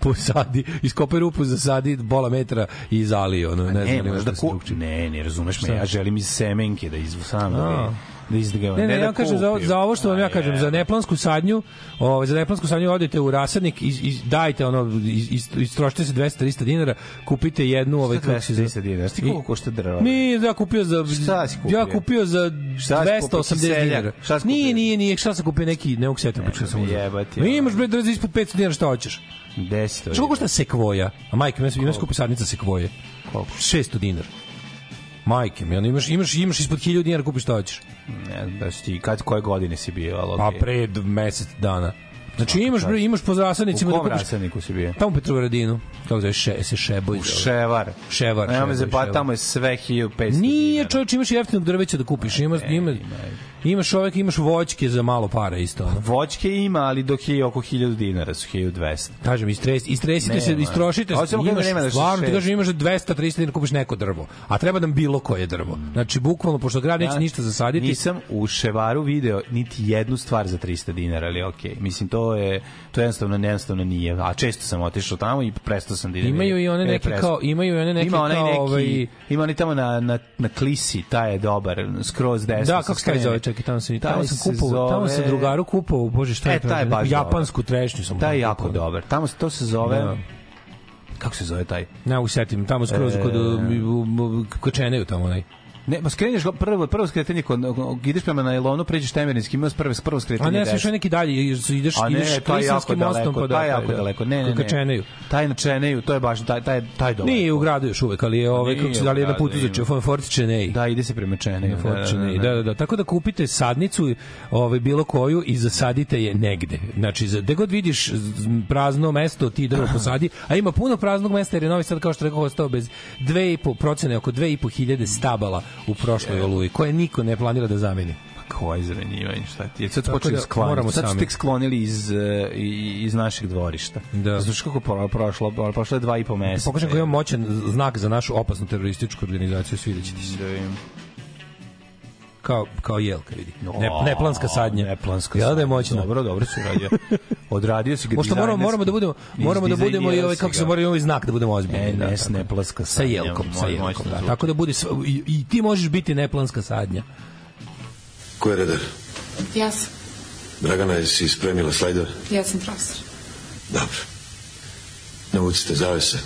Speaker 1: posadi, iskopaj rupu, zasadi bola metra i zali, ono, ne, znam
Speaker 2: ne, možeš da ku...
Speaker 1: drugčije.
Speaker 2: Ne, ne razumeš me, ja želim iz semenke da izvu sam,
Speaker 1: A.
Speaker 2: da, da izdegavam.
Speaker 1: Ne, ne,
Speaker 2: da
Speaker 1: ja kažem za, za ovo što vam ja kažem, za neplansku sadnju, ovaj, za neplansku sadnju odete u rasadnik i, i dajte ono, is- istrošite se 200-300 dinara, kupite jednu, ovaj, kako se zove-
Speaker 2: 230 dinara? Znaš ti koliko košta drva?
Speaker 1: Nije, ja kupio za
Speaker 2: Šta si kupio?
Speaker 1: Ja kupio za
Speaker 2: Šta si kupio?
Speaker 1: 280
Speaker 2: Kiseljak?
Speaker 1: dinara.
Speaker 2: Šta si
Speaker 1: Nije,
Speaker 2: kupio?
Speaker 1: nije, nije, šta sam kupio neki ne setiti, počeo sam
Speaker 2: jebati, ono.
Speaker 1: Imaš bre drzi ispod 500 dinara šta hoćeš.
Speaker 2: 10
Speaker 1: Šta koliko košta sekvoja? A majke, ima skupi sadnica sekvoje.
Speaker 2: Koliko?
Speaker 1: 600 dinara. Majke mi, ono, imaš, imaš, imaš ispod 1000 dinara kupiš šta hoćeš.
Speaker 2: Ne da si ti, kad, koje godine si bio, ali
Speaker 1: Pa
Speaker 2: okej.
Speaker 1: pre mesec dana. Znači imaš bre, imaš po rasadnicima
Speaker 2: U
Speaker 1: da kupiš.
Speaker 2: rasadniku si bio?
Speaker 1: Tamo u Petrovaradinu. Kako zove še, se šebo
Speaker 2: U Ševar.
Speaker 1: Ševar,
Speaker 2: Nema
Speaker 1: Ševar,
Speaker 2: pa tamo je sve 1500
Speaker 1: Nije, čovječ, imaš jeftinog drveća da kupiš. Ima, ima, imaš čovjek, imaš voćke za malo para isto. Ono.
Speaker 2: Voćke ima, ali dok je oko 1000 dinara su 1200.
Speaker 1: Kažem, istres, istresite se, istrošite se. Imaš,
Speaker 2: nema da
Speaker 1: stvarno ti kažem, imaš za 200-300 dinara kupiš neko drvo. A treba nam bilo koje drvo. Znači, bukvalno, pošto grad neće
Speaker 2: Ja
Speaker 1: ništa zasaditi,
Speaker 2: Nisam u Ševaru video niti jednu stvar za 300 dinara, ali okej. Mislim, to je, to jednostavno, jednostavno nije. A često sam otišao tamo i prestao sam da idem.
Speaker 1: Imaju i one
Speaker 2: E,
Speaker 1: neke kao- imaju i one neke
Speaker 2: ima onaj
Speaker 1: kao,
Speaker 2: neki,
Speaker 1: ovaj-
Speaker 2: Ima oni tamo na, na, na klisi, taj je dobar, skroz desno.
Speaker 1: Da, kako se zove, čekaj, tamo sam, tamo sam
Speaker 2: se
Speaker 1: kupovao, tamo sam
Speaker 2: zove-
Speaker 1: drugaru kupovao, bože, šta je
Speaker 2: E,
Speaker 1: to?
Speaker 2: taj je baš
Speaker 1: Japansku trešnju sam.
Speaker 2: Taj je jako
Speaker 1: kupovao.
Speaker 2: dobar. Tamo se- to se zove...
Speaker 1: Da.
Speaker 2: Kako se zove taj?
Speaker 1: Ne mogu se setim, tamo skroz kod
Speaker 2: E.
Speaker 1: u- kod Čeneju tamo onaj.
Speaker 2: Ne, ma skreneš go- prvo prvo skretanje kod ideš prema najlonu, pređeš Temerinski, imaš prvo prvo skretanje.
Speaker 1: A ne, sve neki dalje, ideš,
Speaker 2: A ne,
Speaker 1: ideš Klisanskim mostom, pa da,
Speaker 2: taj je jako
Speaker 1: da.
Speaker 2: daleko. Ne, ne, ne.
Speaker 1: Kačeneju.
Speaker 2: Taj na Čeneju, to je baš taj taj taj dobar.
Speaker 1: Nije u gradu još uvek, ali je ovaj kako se
Speaker 2: u
Speaker 1: da li je na putu za Fort Čenej.
Speaker 2: Da, ide se prema Čeneju.
Speaker 1: Fort Čenej. Da, da, da. Tako da kupite sadnicu, ovaj bilo koju i zasadite je negde. Znači, za gde god vidiš prazno mesto, ti drvo posadi, a ima puno praznog mesta jer je Novi Sad kao što rekao ostao bez 2,5 procene oko 2,5 hiljade stabala u prošloj oluji, koje niko ne planira da zameni.
Speaker 2: Koje izrenjivanje, šta ti je? Sad
Speaker 1: Tako
Speaker 2: počeli
Speaker 1: da,
Speaker 2: skloniti.
Speaker 1: moramo
Speaker 2: Sad su tek sklonili iz, i- iz našeg dvorišta.
Speaker 1: Da.
Speaker 2: Znaš kako pro- prošlo? Prošlo je dva i po meseca.
Speaker 1: Pokažem koji ima moćan znak za našu opasnu terorističku organizaciju, svidjet će ti se.
Speaker 2: Da vidim.
Speaker 1: Kao, kao jelka, vidi. Ne, neplanska sadnja.
Speaker 2: Neplanska
Speaker 1: Jel da je moćna?
Speaker 2: Dobro, dobro si uradio. Odradio ga
Speaker 1: Pošto moramo, moramo da budemo, moramo da budemo i ovaj, kako se mora i ovaj znak da budemo ozbiljni.
Speaker 2: E,
Speaker 1: da,
Speaker 2: ne, neplanska
Speaker 1: Sa
Speaker 2: sadnja.
Speaker 1: jelkom, sa jelkom,
Speaker 2: moćno
Speaker 1: da. Tako da bude, i, i ti možeš biti neplanska sadnja.
Speaker 4: Ko je redar?
Speaker 5: Ja sam.
Speaker 4: Dragana, jesi spremila slajdove?
Speaker 5: Ja sam profesor.
Speaker 4: Dobro. Navucite zavese.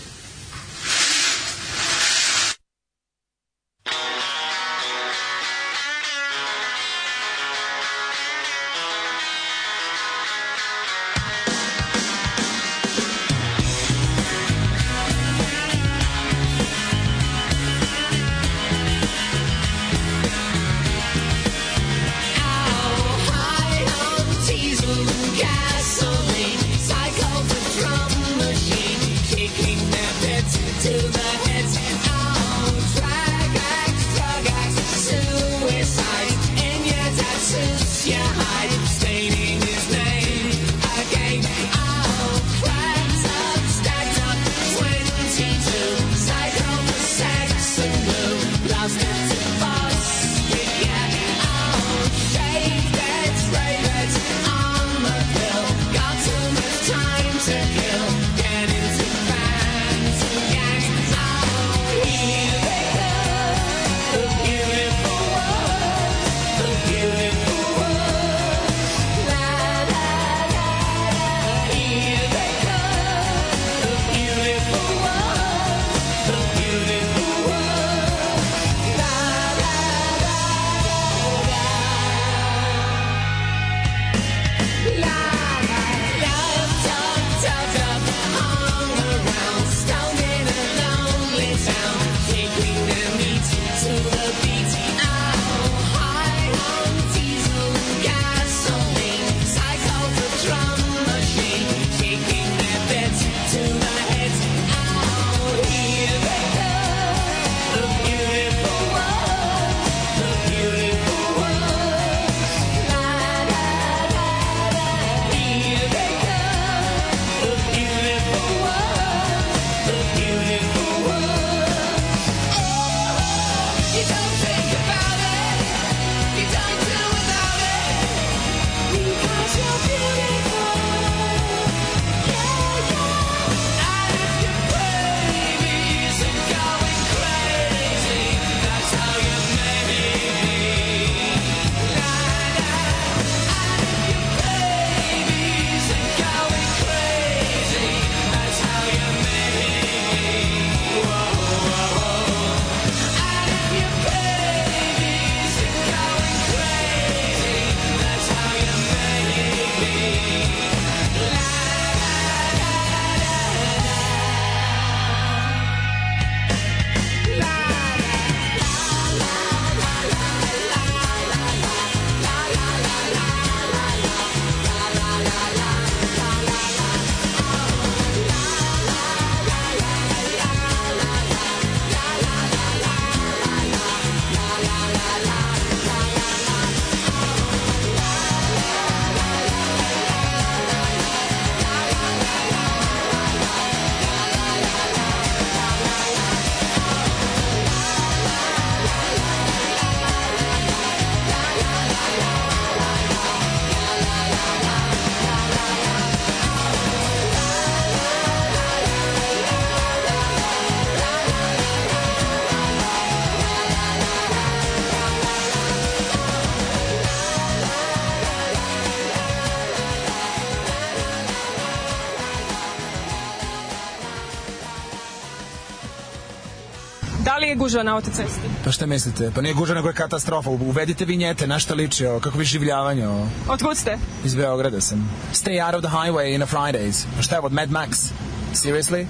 Speaker 6: Gužva na autocesti?
Speaker 7: Pa šta mislite? Pa nije gužva, nego je katastrofa. Uvedite vinjete, na šta liči ovo, kako vi življavanje ovo.
Speaker 6: Otkud ste?
Speaker 7: Iz Beograda sam. Stay out of the highway in a Fridays. Pa šta je od Mad Max? Seriously?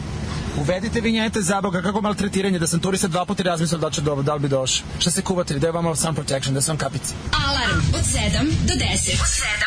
Speaker 7: Uvedite vinjete za Boga, kako maltretiranje, da sam turista dva puta razmislio da, će do, da li bi došao. Šta se kuvate, da je vama sun protection, da sam kapica.
Speaker 3: Alarm od 7 do 10. Od 7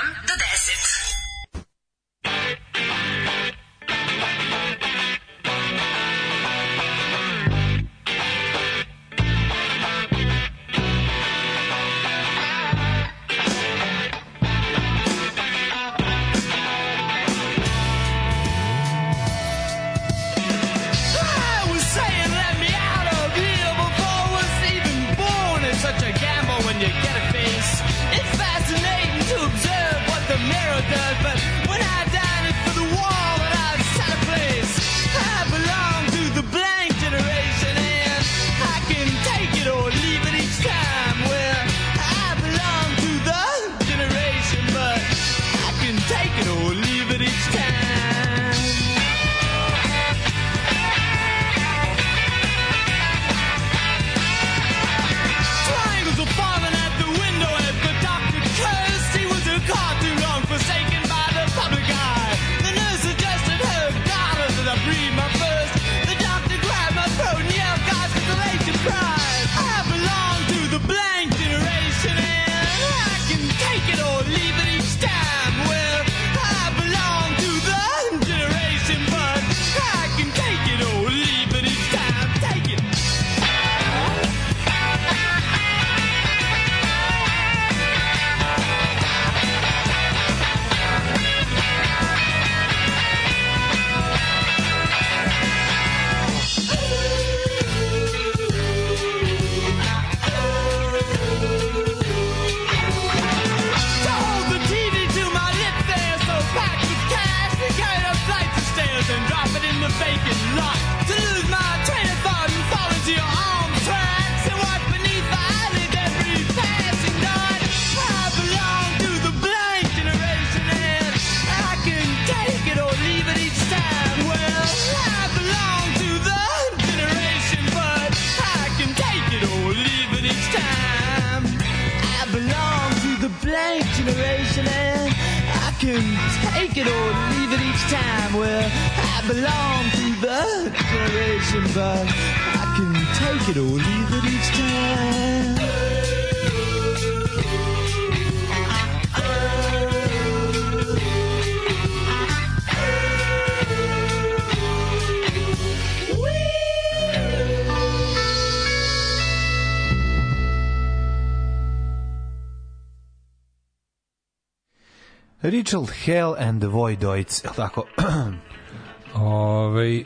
Speaker 2: Hell and the Voidoids, je tako?
Speaker 1: Ove,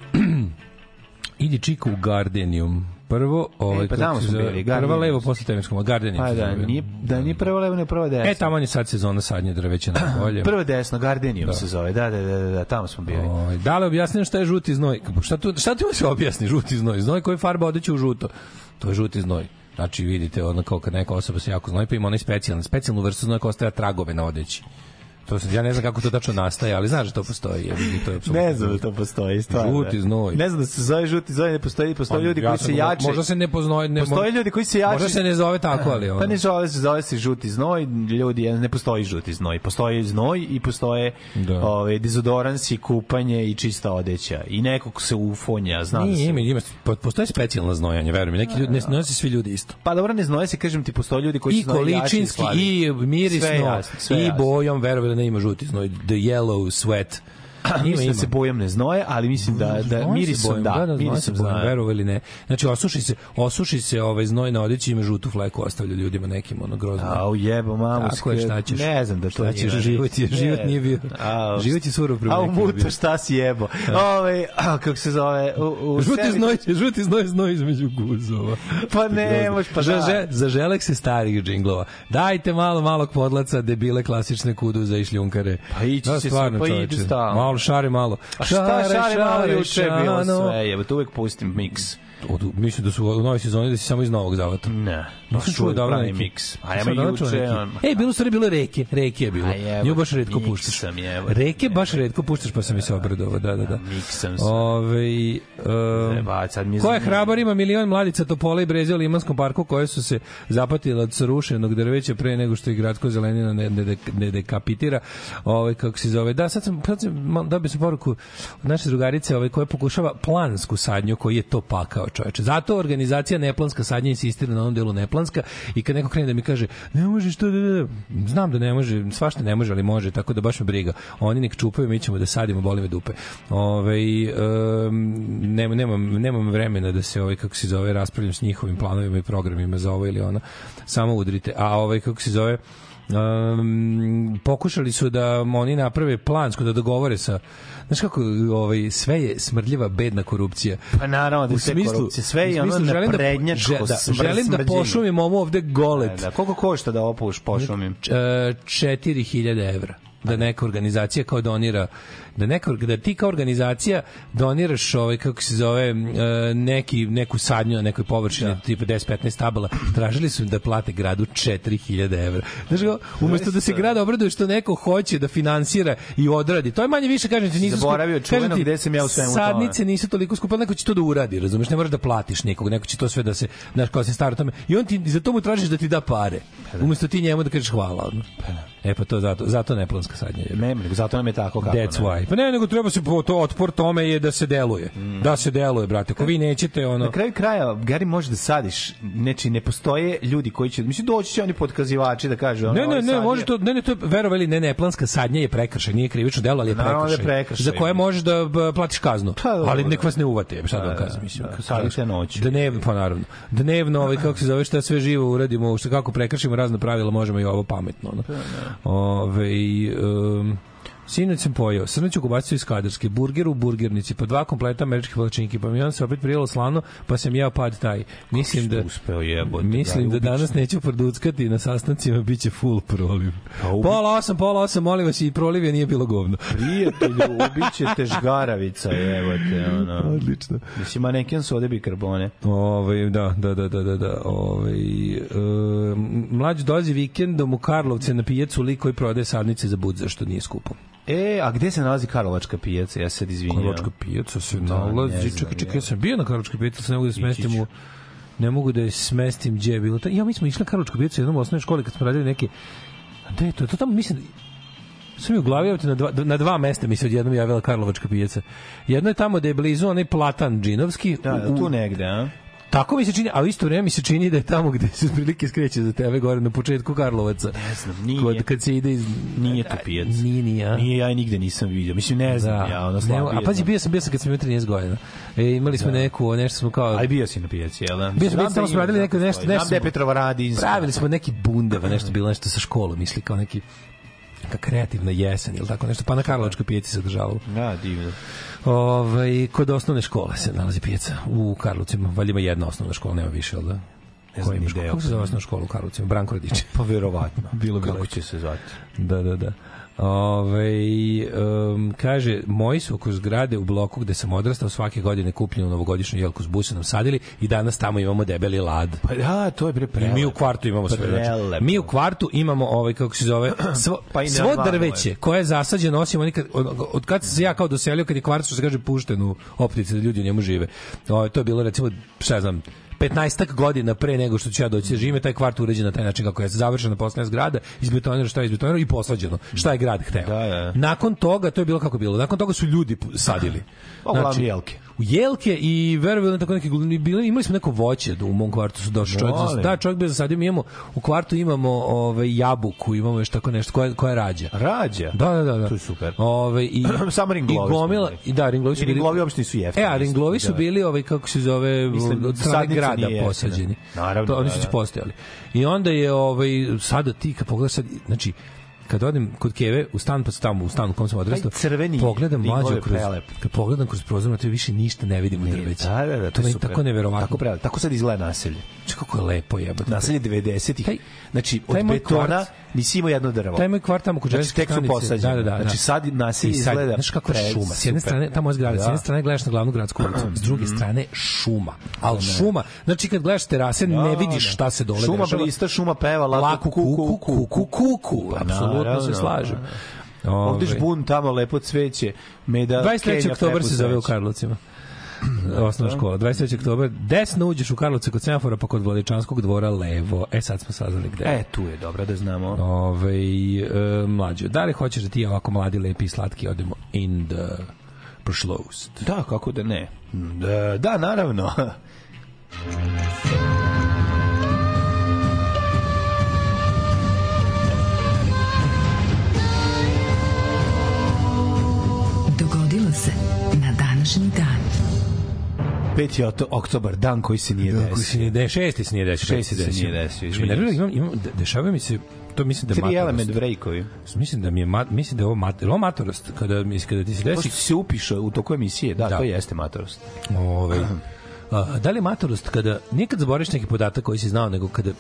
Speaker 1: idi čika u Gardenium. Prvo, ovaj,
Speaker 2: E, pa tamo smo bili,
Speaker 1: Prva
Speaker 2: Gardenium.
Speaker 1: levo posle Temeskom, Gardenium.
Speaker 2: Pa da, nije, da nije prvo levo, ne prvo desno.
Speaker 1: E, tamo je sad sezona sadnje drveća najbolje.
Speaker 2: Prvo desno, Gardenium se zove, da, da, da, da, da, tamo smo bili.
Speaker 1: Ovaj, da li objasnim šta je žuti znoj? Šta tu, šta tu se objasni žuti znoj? Znoj koji farba odeće u žuto. To je žuti znoj. Znači, vidite, ono kao kad neka osoba se jako znoji, pa ima onaj specijalni, specijalnu vrstu znoja koja ostaje tragove na odeći. To se, ja ne znam kako to tačno nastaje, ali znaš da to postoji. Ja, to je apsolutno
Speaker 2: Ne znam da to postoji, stvarno.
Speaker 1: Žuti znoj.
Speaker 2: Ne znam da se zove žuti znoj, ne postoji, postoje
Speaker 1: Pa,
Speaker 2: ljudi
Speaker 1: ja
Speaker 2: koji se jače.
Speaker 1: Možda se ne poznaje, ne
Speaker 2: Postoje ljudi koji se jače.
Speaker 1: Možda se ne zove tako, ali ono.
Speaker 2: Pa ne zove se, zove se žuti znoj, ljudi, ne postoji žuti znoj. Postoji znoj i postoje
Speaker 1: Da.
Speaker 2: ove, dezodoransi, kupanje i čista odeća. I nekog se ufonja, znam da
Speaker 1: Nije,
Speaker 2: se...
Speaker 1: ima, ima, po- postoji specijalno znojanje, verujem. Neki ljudi, ne nose svi ljudi isto.
Speaker 2: Pa dobro, ne znoje se, kažem ti, postoje ljudi koji
Speaker 1: I
Speaker 2: se znoje jače
Speaker 1: količinski, i mirisno, i bojom, verujem ne ima žuti znoj, the yellow sweat. Ima,
Speaker 2: mislim da se bojom ne znoje, ali mislim da, da mirisom da,
Speaker 1: da, da
Speaker 2: mirisom zna.
Speaker 1: verovali ne. Znači, osuši se, osuši se ovaj znoj na odeći ima žutu fleku, ostavlja ljudima nekim ono grozno.
Speaker 2: Au jebo mamu.
Speaker 1: Tako je, šta ćeš?
Speaker 2: Ne znam da
Speaker 1: Šta ćeš, život je- život nije bio-
Speaker 2: Au,
Speaker 1: život je surov prema
Speaker 2: A u muto šta si jebo. Ove, a, kako se zove? U, u
Speaker 1: Žuti
Speaker 2: sebi-
Speaker 1: znoj, žuti znoj, znoj između guzova.
Speaker 2: Pa ne, moš pa da.
Speaker 1: za želek se starih džinglova. Dajte malo malog podlaca, debile klasične kudu za išljunkare.
Speaker 2: Pa ići se, pa
Speaker 1: čoveče.
Speaker 2: idu stalno.
Speaker 1: Malo malo, šare malo.
Speaker 2: A šta šare malo juče bilo sve, tu uvek pustim miks.
Speaker 1: Od, mislim da su u novoj sezoni da si samo iz Novog Zavata.
Speaker 2: Ne,
Speaker 1: Nisam čuo dobro
Speaker 2: pravi miks. A nema juče, on-
Speaker 1: Ej, bilo stvari bilo reke, reke je bilo.
Speaker 2: A jebo,
Speaker 1: Nju baš redko puštaš.
Speaker 2: sam, jebo.
Speaker 1: Reke baš redko puštaš, pa sam mi se obradovao, da, da, da.
Speaker 2: Miks sam se.
Speaker 1: Ove, um,
Speaker 2: Ba, sad mi je
Speaker 1: Ko je
Speaker 2: zanimljivo.
Speaker 1: hrabar ima milion mladica topola i breze u Limanskom parku koje su se zapatile od srušenog drveća pre nego što ih gradsko zelenina ne, ne, ne dekapitira. Ovaj kako se zove. Da, sad sam, sad sam dobio sam poruku od naše drugarice ovaj, koja pokušava plansku sadnju koji je to pakao čoveče. Zato organizacija neplanska sadnja insistira na onom delu neplanska i kad neko krene da mi kaže ne možeš to da, da, da. znam da ne može, svašta ne može, ali može, tako da baš me briga. Oni nek čupaju, mi ćemo da sadimo, boli me dupe. Ove, um, nema, nemam, nemam vremena da se ovaj kako se zove raspravljam s njihovim planovima i programima za ovo ili ono. Samo udrite. A ovaj kako se zove um, pokušali su da oni naprave plansko da dogovore sa Znaš kako, ovaj, sve je smrdljiva, bedna korupcija.
Speaker 2: Pa naravno da
Speaker 1: U smislu-
Speaker 2: korupcija, sve je ono
Speaker 1: želim da- da,
Speaker 2: smr-
Speaker 1: želim da pošumim ovo ovde golet.
Speaker 2: Da, da, koliko košta da opuš pošumim?
Speaker 1: Č- e, 4000 evra da neka organizacija kao donira da neka da ti kao organizacija doniraš ovaj kako se zove e, neki neku sadnju na nekoj površini da. tipa 10 15 tabala tražili su da plate gradu 4000 evra kao, umesto da se grad obraduje što neko hoće da finansira i odradi to je manje više kažem ti nisu
Speaker 2: Zaboravio čuveno gde sam ja u svemu tome.
Speaker 1: sadnice nisu toliko skupe neko će to da uradi razumeš ne moraš da platiš nikog neko će to sve da se znaš kao se stara o tome i on ti za to mu tražiš da ti da pare umesto ti njemu da kažeš hvala odmah E pa to zato, zato neplanska sadnja.
Speaker 2: Ne, zato nam je tako kako.
Speaker 1: That's
Speaker 2: ne.
Speaker 1: Why. Pa ne, nego treba se po to otpor tome je da se deluje. Da se deluje, brate. Ako vi nećete ono
Speaker 2: Na kraju kraja, Gari, može da sadiš, znači ne postoje ljudi koji će, mislim, doći će oni podkazivači da kažu, ono,
Speaker 1: Ne, ne,
Speaker 2: ovaj
Speaker 1: ne,
Speaker 2: sadio.
Speaker 1: može to, ne, ne, to je, verovali, ne, ne, planska sadnja je prekršaj, nije krivično delo, ali je
Speaker 2: da
Speaker 1: prekršaj.
Speaker 2: prekršaj.
Speaker 1: Za koje možeš da platiš kaznu.
Speaker 2: Pa,
Speaker 1: ali nek vas ne uvate, šta da vam
Speaker 2: Da,
Speaker 1: kažem, mislim.
Speaker 2: da, sadite noću.
Speaker 1: Dnevno, pa naravno. Dnevno, ovaj, kako se zove, šta sve živo uradimo, što kako prekršimo razne pravila, možemo i ovo pametno. No. Ove, um, Sinoć sam pojeo srneću kubacicu iz Kadarske, burger u burgernici, pa dva kompleta američke palačinke, pa mi on se opet prijelo slano, pa sam jeo pad taj. Mislim da
Speaker 2: uspeo jebote,
Speaker 1: Mislim da danas neću produckati na sastancima biće full proliv.
Speaker 2: Pa ubi-
Speaker 1: Pola osam, pola osam, molim vas i proliv je nije bilo govno.
Speaker 2: Prijatelju, ubićete žgaravica, jebote, ono.
Speaker 1: Odlično.
Speaker 2: Mislim, maneken su ovde bikarbone.
Speaker 1: Ovaj da, da, da, da, da, da. Ovaj e, mlađ dolazi vikendom u Karlovce na pijacu lik koji prodaje sadnice za bud zašto nije skupo.
Speaker 2: E, a gde se nalazi Karlovačka pijaca? Ja se sad izvinjam.
Speaker 1: Karlovačka pijaca se
Speaker 2: ne
Speaker 1: nalazi.
Speaker 2: znam,
Speaker 1: čekaj, čekaj,
Speaker 2: ja.
Speaker 1: sam bio na Karlovačkoj pijaci, ne mogu da smestim u ne mogu da je smestim gdje je bilo. Ta- Ja, mi smo išli na Karlovačku pijacu u jednom osnovnoj školi kad smo radili neke A gde je to? To tamo mislim Sam mi u glavi, na dva, na dva mesta mi se odjednom javila Karlovačka pijaca. Jedno je tamo da je blizu onaj platan džinovski.
Speaker 2: Da,
Speaker 1: u-
Speaker 2: tu negde, a?
Speaker 1: Tako mi se čini, a u isto vreme mi se čini da je tamo gde se prilike skreće za tebe gore na početku Karlovaca.
Speaker 2: Ne znam, nije.
Speaker 1: Kod, kad se ide iz...
Speaker 2: Nije tu pijac.
Speaker 1: Nije, nije.
Speaker 2: Nije, ja nigde nisam vidio. Mislim, ne znam, ja, ono slabije.
Speaker 1: a pazi, bio sam, bio sam kad sam imao 13 godina. E, imali smo neku, nešto smo kao...
Speaker 2: Aj bio si na pijaci, jel da?
Speaker 1: Bio sam,
Speaker 2: Znam da
Speaker 1: tamo smo
Speaker 2: ima,
Speaker 1: radili neko
Speaker 2: da
Speaker 1: nešto, nešto.
Speaker 2: Znam da je
Speaker 1: smo-
Speaker 2: Petrova Radinska.
Speaker 1: Pravili smo neki bundeva, nešto bilo nešto sa školom, misli kao neki neka kreativna jesen ili tako nešto, pa na Karlovačkoj pijaci se održavalo.
Speaker 2: Da, divno.
Speaker 1: Ovaj kod osnovne škole se nalazi pijaca u Karlovcima. Valjda ima jedna osnovna škola, nema više, al da?
Speaker 2: Ne znam
Speaker 1: Kako se zove osnovna škola u Karlovcima? Branko Radić.
Speaker 2: Pa verovatno.
Speaker 1: Bilo bi
Speaker 2: Kako će se zvati?
Speaker 1: Da, da, da. Ove, um, kaže, moji su oko zgrade u bloku gde sam odrastao svake godine kupljenu novogodišnju jelku s busenom sadili i danas tamo imamo debeli lad.
Speaker 2: Pa da, to je bre
Speaker 1: I
Speaker 2: prelepo.
Speaker 1: mi u kvartu imamo sve. Znači, mi u kvartu imamo ovaj kako se zove svo,
Speaker 2: Pa i
Speaker 1: svo drveće koje je zasađeno osim oni kad, od, od kad sam se ja kao doselio kad je kvart što se kaže pušten u optici da ljudi u njemu žive. Ovaj to je bilo recimo šta znam 15 godina pre nego što ću ja doći da živim, taj kvart uređen na taj način kako je završena poslednja zgrada, izbetonirano šta je izbetonirano i posađeno. Šta je grad hteo.
Speaker 2: Da, da.
Speaker 1: Nakon toga, to je bilo kako je bilo. Nakon toga su ljudi sadili.
Speaker 2: Uglavnom jelke.
Speaker 1: Jelke i verovali tako neki bili imali smo neko voće da u mom kvartu su došli čovjek za- da čovjek bio zasadio. Mi imamo u kvartu imamo ovaj jabuku imamo još tako nešto. Koja koja rađa?
Speaker 2: Rađa?
Speaker 1: da da da da.
Speaker 2: To je super.
Speaker 1: ovaj i
Speaker 2: Samo ringlovi
Speaker 1: i gomila i da ringlovi su bili
Speaker 2: ringlovi uopšte nisu jeftini,
Speaker 1: e a ringlovi su
Speaker 2: da.
Speaker 1: bili ovaj kako se zove
Speaker 2: Mislim,
Speaker 1: od strane grada posađeni.
Speaker 2: Naravno,
Speaker 1: to oni
Speaker 2: da,
Speaker 1: su
Speaker 2: da.
Speaker 1: postojali. I onda je ovaj sada ti kad pogledaš sad znači kad odem kod Keve u stan pa sam tamo u stanu u kom sam odrastao
Speaker 2: crveni
Speaker 1: pogledam
Speaker 2: je
Speaker 1: kroz
Speaker 2: prelep.
Speaker 1: kad pogledam kroz prozor na to više ništa ne vidim u drveću
Speaker 2: Da, da, da,
Speaker 1: to
Speaker 2: je
Speaker 1: je
Speaker 2: super.
Speaker 1: tako neverovatno
Speaker 2: Tako prelepo. Tako sad izgleda naselje.
Speaker 1: Znači, kako je lepo jebote.
Speaker 2: Naselje 90-ih.
Speaker 1: Taj-
Speaker 2: Znači, od
Speaker 1: taj moj
Speaker 2: betona
Speaker 1: kvart-
Speaker 2: nisi imao jedno drvo.
Speaker 1: Taj moj kvart tamo kod
Speaker 2: Znači, tek su posađeni.
Speaker 1: Da, da, da.
Speaker 2: Znači, sad naselje izgleda
Speaker 1: Znaš kako je
Speaker 2: pre-
Speaker 1: šuma. S jedne
Speaker 2: super.
Speaker 1: strane, tamo je zgrada, s
Speaker 2: Da.
Speaker 1: jedne strane gledaš na glavnu gradsku ulicu, s druge strane šuma. Ali šuma, znači kad gledaš terase, ne vidiš šta se dole
Speaker 2: Šuma
Speaker 1: dešava.
Speaker 2: blista, šuma peva,
Speaker 1: Laku kuku, kuku, kuku, kuku. Apsolutno se slažem.
Speaker 2: Ovde
Speaker 1: Ovaj.
Speaker 2: žbun tamo lepo cveće. Meda
Speaker 1: 23.
Speaker 2: Kenja
Speaker 1: oktobar
Speaker 2: Pepu
Speaker 1: se zove u. Karlovcima. Osnovna škola. 23. oktobar. Desno uđeš u Karlovce kod semafora, pa kod Vladičanskog dvora levo. E, sad smo saznali gde.
Speaker 2: E, tu je dobro da znamo.
Speaker 1: Ove, e, mlađo, da li hoćeš da ti ovako mladi, lepi i slatki odemo in the prošlost?
Speaker 2: Da, kako da ne. Da, da naravno. 5. oto- oktobar, dan koji se nije
Speaker 1: Koji se
Speaker 2: desio.
Speaker 1: nije desio, šesti se nije desio.
Speaker 2: Šesti se nije desio,
Speaker 1: me
Speaker 2: izvinjam
Speaker 1: nervira, imam, imam, de- dešava mi se, to mislim da je
Speaker 2: Tri
Speaker 1: matorost.
Speaker 2: element breakovi.
Speaker 1: Mislim da mi je, mat, mislim da je ovo, mat, ovo matorost, kada, mislim, kada ti se desi
Speaker 2: Pošto se upiše u toku emisije, da,
Speaker 1: Da.
Speaker 2: to jeste matorost.
Speaker 1: Ovaj, da li je matorost kada nikad zaboraviš neki podatak koji si znao, nego kada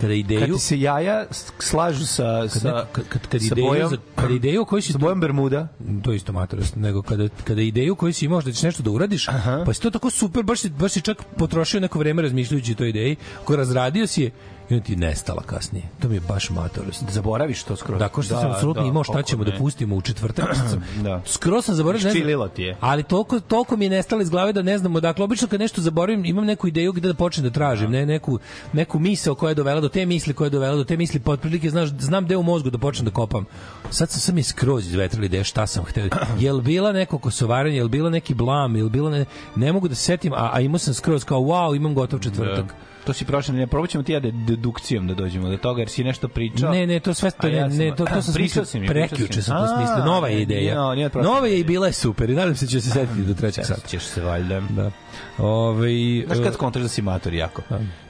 Speaker 1: kada
Speaker 2: Kad
Speaker 1: ideju
Speaker 2: ti se jaja slažu sa,
Speaker 1: kad,
Speaker 2: sa,
Speaker 1: kad, kad, kad
Speaker 2: sa
Speaker 1: ideju
Speaker 2: bojom,
Speaker 1: za, kad ideju koju si
Speaker 2: sa bojom Bermuda,
Speaker 1: to isto matorost, nego kada, kada ideju koju si imao da ćeš nešto da uradiš, pa si to tako super, baš si, baš si čak potrošio neko vreme razmišljajući o toj ideji, ko razradio si je i on ti nestala kasnije. To mi je baš matorost.
Speaker 2: zaboraviš to skroz.
Speaker 1: Da, ko što sam apsolutno imao šta ćemo da
Speaker 2: ne.
Speaker 1: pustimo u četvrtak.
Speaker 2: Da.
Speaker 1: Skoro sam zaboravio. ne znam-
Speaker 2: Ščililo ti je.
Speaker 1: Ali toliko, toliko mi je nestalo iz glave da ne znamo. Dakle, obično kad nešto zaboravim, imam neku ideju gde da počnem da tražim, ne, neku, neku misao koja je dovela do te misli, koja je dovela do te misli, pa otprilike znaš, znam gde u mozgu da počnem da kopam. Sad sam, sam je skroz izvetrali ideje šta sam hteo. Jel bila neko kosovaranje, jel bila neki blam, jel bila ne, ne mogu da se setim, a, a imao sam skroz kao wow, imam gotov četvrtak.
Speaker 2: To si prošle, ne probat ćemo ti ja da dedukcijom da dođemo do toga, jer si nešto pričao.
Speaker 1: Ne, ne, to sve to
Speaker 2: A
Speaker 1: ne,
Speaker 2: ja sam-
Speaker 1: ne, to, to sam
Speaker 2: Pričao si
Speaker 1: prekjuče sam to
Speaker 2: A,
Speaker 1: smislio. Nova je ideja.
Speaker 2: nije, nije
Speaker 1: Nova je i bila je super i nadam se da će se setiti do trećeg sata.
Speaker 2: Ćeš se valjda.
Speaker 1: Da. Ove,
Speaker 2: Znaš kad skontraš da si mator jako?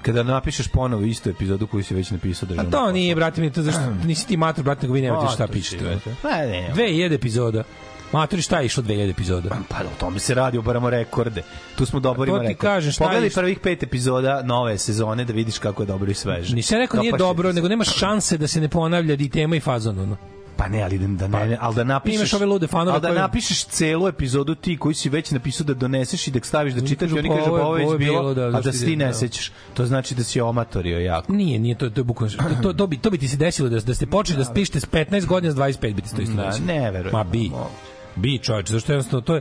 Speaker 2: Kada napišeš ponovo istu epizodu koju si već napisao
Speaker 1: A
Speaker 2: državnom
Speaker 1: to nije, brate mi, to zašto nisi ti mator, brate, nego vi nemate šta pišete.
Speaker 2: Ne, ne.
Speaker 1: 2000 epizoda. Matori, šta je išlo 2000 epizoda?
Speaker 2: Pa o tome se radi, obaramo rekorde. Tu smo dobro
Speaker 1: Pa to
Speaker 2: ima
Speaker 1: ti
Speaker 2: rekord.
Speaker 1: kažem, šta
Speaker 2: Pogledaj prvih pet epizoda nove sezone da vidiš kako je dobro i sveže.
Speaker 1: Nisam rekao nije dobro, nego nema šanse da se ne ponavlja i tema i fazon. Ono.
Speaker 2: Pa ne, ali da, da ne, ne, ali da napišeš...
Speaker 1: Imaš ove lude fanove
Speaker 2: Ali da napišeš celu epizodu ti koji si već napisao da doneseš i da staviš da čitaš i oni
Speaker 1: pa
Speaker 2: kažu
Speaker 1: je-
Speaker 2: pa ovo je bilo,
Speaker 1: da,
Speaker 2: a da se ti
Speaker 1: ide,
Speaker 2: ne
Speaker 1: da.
Speaker 2: sećaš. To znači da si omatorio jako.
Speaker 1: Nije, nije, to, to bukvalno, to, to, bi, to bi ti se desilo da, da ste počeli da pišete s 15 godina, s 25 bi ti to isto
Speaker 2: Da,
Speaker 1: desilo.
Speaker 2: ne verujem.
Speaker 1: Ma bi. Bi, čovječ, zašto jednostavno to je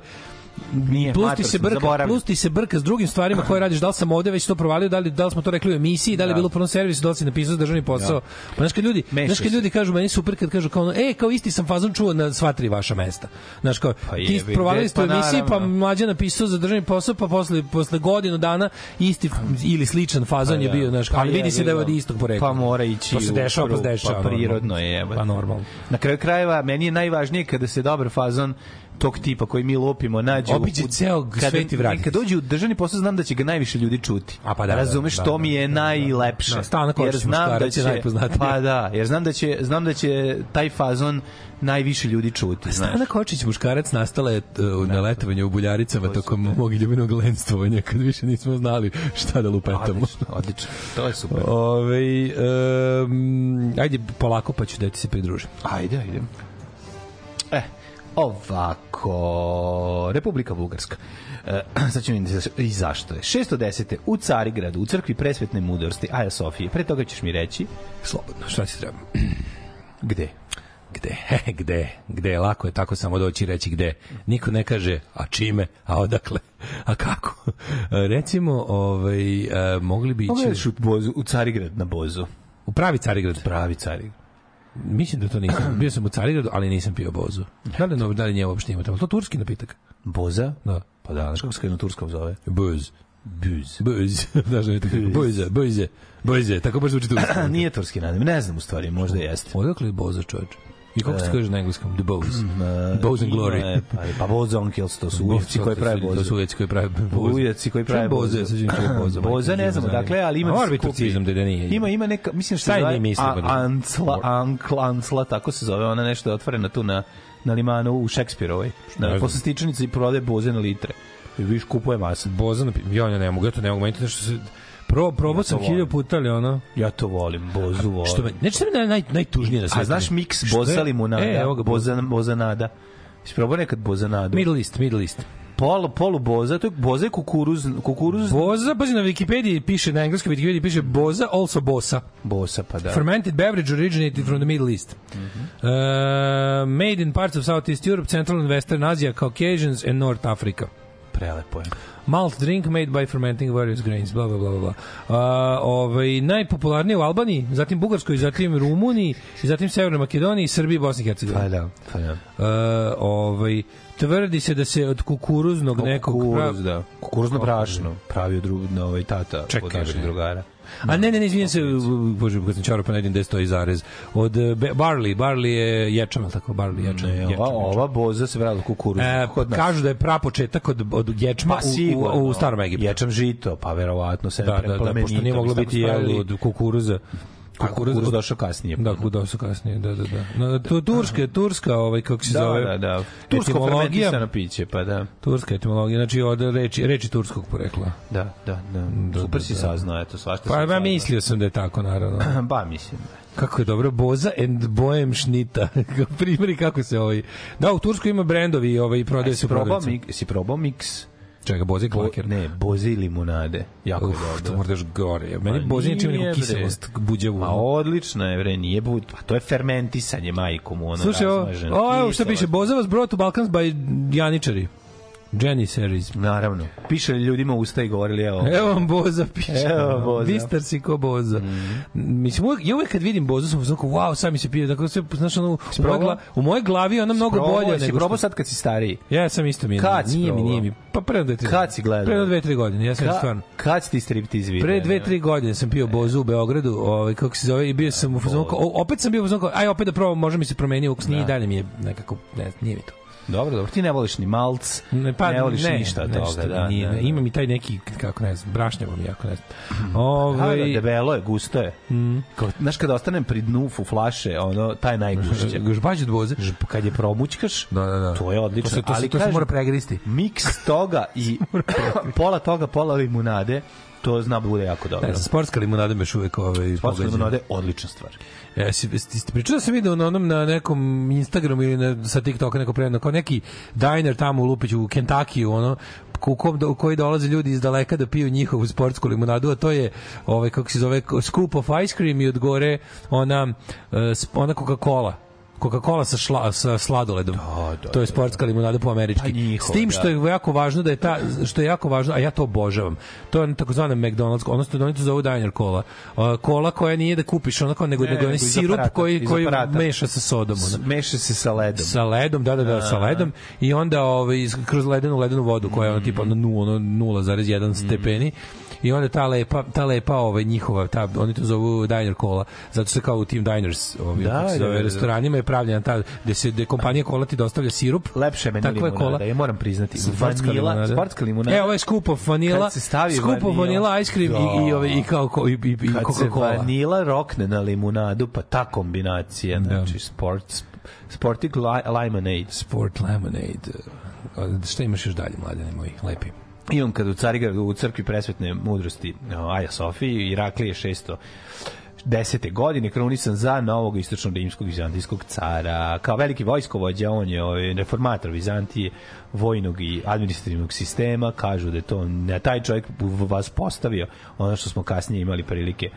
Speaker 2: Nije,
Speaker 1: plus ti se brka,
Speaker 2: zaboravim.
Speaker 1: plus ti se brka s drugim stvarima koje radiš, da li sam ovde već to provalio, da li, da li smo to rekli u emisiji, da li je bilo u prvom servisu, da li si napisao za državni posao. Pa znaš kad ljudi, znaš kad ljudi kažu meni super kad kažu kao ono, e, kao isti sam fazon čuo na sva tri vaša mesta. Znaš kao,
Speaker 2: Pa
Speaker 1: ti provalili ste u
Speaker 2: pa
Speaker 1: emisiji, pa mlađa napisao za državni posao, pa posle, posle godinu dana isti ili sličan fazon
Speaker 2: Pa
Speaker 1: je
Speaker 2: da.
Speaker 1: bio, znaš,
Speaker 2: Pa
Speaker 1: ali vidi se da je od istog porekla.
Speaker 2: Pa mora ići
Speaker 1: To se
Speaker 2: u
Speaker 1: dešava, pa se dešava.
Speaker 2: pa prirodno je.
Speaker 1: Pa normalno.
Speaker 2: Na kraju krajeva, meni je najvažnije kada se dobar fazon tog tipa koji mi lupimo nađe u-
Speaker 1: Obiđe
Speaker 2: u-
Speaker 1: ceo
Speaker 2: kada-
Speaker 1: svet i vrati
Speaker 2: Kad dođe u državni posao znam da će ga najviše ljudi čuti.
Speaker 1: A pa da, da,
Speaker 2: Razumeš,
Speaker 1: da,
Speaker 2: to
Speaker 1: da,
Speaker 2: mi je
Speaker 1: da, da, da.
Speaker 2: najlepše.
Speaker 1: Da, Stana
Speaker 2: Jer znam da će
Speaker 1: najpoznatiji.
Speaker 2: Pa da, jer znam da će znam da će taj fazon najviše ljudi čuti, znaš.
Speaker 1: Stana Kočić, muškarac, nastala je uh, na letovanju u Buljaricama tokom mog ljubenog lenstvovanja, kad više nismo znali šta da lupetamo.
Speaker 2: Odlično, odlično. To je super.
Speaker 1: Ove, um, ajde, polako pa ću da ti se pridružim.
Speaker 2: Ajde, ajde. Ovako, Republika Bugarska. E, sad ćemo i zašto je. 610. u Carigradu, u crkvi presvetne mudrosti, Aja Sofije. Pre toga ćeš mi reći
Speaker 1: Slobodno, šta ti treba?
Speaker 2: gde.
Speaker 1: Gde? gde? Gde? Lako je tako samo doći i reći gde. Niko ne kaže, a čime, a odakle, a kako. E, Recimo, ovaj, e, mogli bi ići
Speaker 2: u, bozu, u Carigrad na bozu.
Speaker 1: u pravi Carigrad.
Speaker 2: Pravi Carigrad.
Speaker 1: Mislim da to nisam. Bio sam u Carigradu, ali nisam pio bozu. Da li, da li nje uopšte ima tamo? To turski napitak.
Speaker 2: Boza?
Speaker 1: Da.
Speaker 2: Pa da, znaš kako se na turskom zove?
Speaker 1: Buz.
Speaker 2: Buz.
Speaker 1: Buz. Da je tako? Buze, buze, buze. Tako baš zvuči turski.
Speaker 2: Nije turski nadim, ne znam u stvari, možda jeste.
Speaker 1: Odakle je boza, čovječ? I kako se kaže na engleskom? The Bose.
Speaker 2: Uh,
Speaker 1: Bose and Glory.
Speaker 2: Pa, pa Boza on Kills, to su ujevci koji prave
Speaker 1: To
Speaker 2: bozu.
Speaker 1: su uveci koji prave bozu.
Speaker 2: Ujevci koji prave
Speaker 1: boze. čuti boza.
Speaker 2: Boza ne znam, dakle, ali ima
Speaker 1: mora biti turcizam da da nije.
Speaker 2: Ima ima neka mislim što se zove
Speaker 1: pa da-
Speaker 2: Ancla Ankla Ancla tako se zove ona nešto je otvorena tu na na limanu u Šekspirovoj na posle i prodaje boze na litre viš kupuje masa
Speaker 1: Boza na ja ne mogu, ja to ne mogu, meni to nešto se Pro, probao sam
Speaker 2: volim.
Speaker 1: hiljadu puta, ali ono...
Speaker 2: Ja to volim, bozu volim.
Speaker 1: Što me, neće što mi naj, naj, najtužnije na svetu.
Speaker 2: A znaš miks boza limunada?
Speaker 1: E, evo ga,
Speaker 2: boza, bozanada. Jesi probao nekad bozanadu?
Speaker 1: Middle East, Middle East.
Speaker 2: Polu, polu boza, to je boza je kukuruz, kukuruz
Speaker 1: Boza, pazi na Wikipediji piše, na engleskoj Wikipediji piše boza, also bosa.
Speaker 2: bosa, pa da.
Speaker 1: Fermented beverage originated from the Middle East. uh, made in parts of Southeast Europe, Central and Western Asia, Caucasians and North Africa.
Speaker 2: Prelepo je.
Speaker 1: Malt drink made by fermenting various grains, bla, bla, bla, bla. Uh, ovaj, najpopularnije u Albaniji, zatim Bugarskoj, zatim Rumuniji, zatim Severnoj Makedoniji, Srbiji Bosni i Hercegovini.
Speaker 2: Pa da, pa da.
Speaker 1: Uh, ovaj, tvrdi se da se od kukuruznog nekog...
Speaker 2: Kukuruz, da. Kukuruzno brašno pravio dru, na ovaj tata
Speaker 1: Čekaj,
Speaker 2: od naših drugara.
Speaker 1: A ne, ne, ne, izvinjam se, bože, kad sam čarao pa ne vidim gde stoji zarez. Od be- barley, barley je ječam, ali tako, barley ječam.
Speaker 2: Ne,
Speaker 1: ječam,
Speaker 2: ova,
Speaker 1: ječam.
Speaker 2: ova boza se vratila kukuruz.
Speaker 1: E,
Speaker 2: kod nas.
Speaker 1: kažu da je prapočetak od, od ječma
Speaker 2: Pa
Speaker 1: u,
Speaker 2: sigurno.
Speaker 1: u, u starom Egiptu.
Speaker 2: Ječam žito, pa verovatno se
Speaker 1: Da, da, da, pošto nije moglo biti jelo od kukuruza.
Speaker 2: Kukuruz, kukuruz došao kasnije.
Speaker 1: Da, kukuruz kasnije, da, da, da. No, to turska, turska, ovaj, kako se
Speaker 2: da,
Speaker 1: zove,
Speaker 2: da, da. Tursko
Speaker 1: etimologija,
Speaker 2: fermentisano piće, pa da.
Speaker 1: turska etimologija, znači od reči, reči turskog porekla.
Speaker 2: Da, da, da. Super si saznao, eto, svašta
Speaker 1: Pa
Speaker 2: saznao.
Speaker 1: mislio sam da je tako, naravno.
Speaker 2: Ba, mislim.
Speaker 1: Kako je dobro, Boza and Bohem Šnita. Kao primjeri kako se ovaj... Da, u Turskoj ima brendovi ovaj, prodaje se u
Speaker 2: probao, si probao miks?
Speaker 1: Čega, Boza i
Speaker 2: Bo,
Speaker 1: klaker.
Speaker 2: ne, boze i limunade. Jako je
Speaker 1: Uf, to
Speaker 2: dobro.
Speaker 1: mora još gore. Meni
Speaker 2: Ma
Speaker 1: Boza nije čim kiselost, buđavu.
Speaker 2: Ma odlično je, bre, nije bud, pa to je fermentisanje majkom, ono
Speaker 1: Slušaj,
Speaker 2: razmaženo.
Speaker 1: ovo, evo šta piše, Boza was brought to Balkans by Janičari. Jenny series.
Speaker 2: Naravno. Piše ljudima usta i govorili, evo.
Speaker 1: Evo vam Boza piše.
Speaker 2: Evo Boza.
Speaker 1: Bistar si ko Boza. Mislim, uvek, ja uvek kad vidim Bozu sam znači, wow, sam mi se pije. Dakle, sve, znaš, ono, u, mojoj gla, u mojoj glavi je ona mnogo
Speaker 2: Probao,
Speaker 1: bolja
Speaker 2: si
Speaker 1: nego
Speaker 2: probao sad kad si stariji?
Speaker 1: Ja sam isto mi.
Speaker 2: Kad si
Speaker 1: nije mi, nije mi. Pa pre dve, tri.
Speaker 2: Kad si gledao?
Speaker 1: Pre dve, tri godine. Ja sam
Speaker 2: Ka,
Speaker 1: stvarno.
Speaker 2: kad si ti striptiz vidio?
Speaker 1: Pre dve, tri godine sam pio bozu u Beogradu, ovaj, kako se zove, i bio sam u fazonu, o- opet sam bio u fazonu, kao, aj opet da probam, možda mi se promenio ukus, nije i dalje mi je nekako, ne, nije mi to.
Speaker 2: Dobro, dobro. Ti ne voliš ni malc,
Speaker 1: Ne, pa,
Speaker 2: ne voliš
Speaker 1: ne,
Speaker 2: ništa
Speaker 1: nešto
Speaker 2: toga. Da,
Speaker 1: nije,
Speaker 2: da,
Speaker 1: ne,
Speaker 2: da.
Speaker 1: ima mi taj neki, kako ne znam, brašnjavo mi jako, ne znam.
Speaker 2: Da,
Speaker 1: Ovaj,
Speaker 2: da, debelo je, gusto je. Mm. Kao, znaš, kada ostanem pri dnu fu flaše, ono, taj najgušće.
Speaker 1: Žbađ od boze.
Speaker 2: Ž- Kad je promućkaš,
Speaker 1: Da, da, da.
Speaker 2: to je odlično.
Speaker 1: To se, to, se, to se
Speaker 2: kažem,
Speaker 1: mora pregristi.
Speaker 2: miks toga i pola toga, pola limunade, to zna da bude jako dobro.
Speaker 1: Ne sportska limunada me još uvek ovaj,
Speaker 2: Sportska limunada je odlična stvar.
Speaker 1: E, si, si, pričao da sam video na onom na nekom Instagramu ili na, sa TikToka neko predno, kao neki diner tamo u Lupiću, u Kentakiju, ono, u, kom, u koji dolaze ljudi iz daleka da piju njihovu sportsku limunadu, a to je ovaj kako se zove scoop of ice cream i od gore ona sp- ona Coca-Cola Coca-Cola sa, šla, sa sladoledom.
Speaker 2: Da, da,
Speaker 1: to je sportska limunada po američki.
Speaker 2: Pa
Speaker 1: S tim što
Speaker 2: da.
Speaker 1: je jako važno da je ta što je jako važno, a ja to obožavam. To je takozvana McDonald's, odnosno da oni to zovu diner cola. Uh, kola koja nije da kupiš onako nego
Speaker 2: Ne,
Speaker 1: nego onaj sirup
Speaker 2: aparata,
Speaker 1: koji koji meša sa sodom. ono.
Speaker 2: Meša se sa ledom.
Speaker 1: Sa ledom, da, da, da, sa ledom i onda ovaj kroz ledenu ledenu vodu koja je ono tipa ono nu- ono 0,1 stepeni i onda ta lepa ta lepa ovaj njihova ta oni to zovu diner cola zato što kao u tim diners ovaj
Speaker 2: Da,
Speaker 1: se
Speaker 2: da,
Speaker 1: zove,
Speaker 2: da, da.
Speaker 1: restoranima je pravljena ta gde se gde kompanija kola ti dostavlja sirup
Speaker 2: Lepše meni
Speaker 1: je
Speaker 2: limunada,
Speaker 1: kola.
Speaker 2: ja moram priznati.
Speaker 1: Sportska
Speaker 2: Vanila,
Speaker 1: limunada.
Speaker 2: sportska limunada.
Speaker 1: E, ovo je scoop of vanila.
Speaker 2: Se
Speaker 1: scoop of
Speaker 2: vanila.
Speaker 1: ice cream i, i, ove, i, kao, i, i, i
Speaker 2: Kad se
Speaker 1: Coca-Cola.
Speaker 2: vanila rokne na limunadu, pa ta kombinacija, znači sport, sporting li, limonade.
Speaker 1: Sport lemonade. Šta imaš još dalje, mladene moji, lepi?
Speaker 2: Imam kad u Carigradu u crkvi presvetne mudrosti Aja Sofiji, Iraklije 600 desete godine krunisan za novog istočno rimskog vizantijskog cara. Kao veliki vojskovođa, on je ovaj, reformator Vizantije, vojnog i administrativnog sistema. Kažu da je to ne taj čovjek vas postavio ono što smo kasnije imali prilike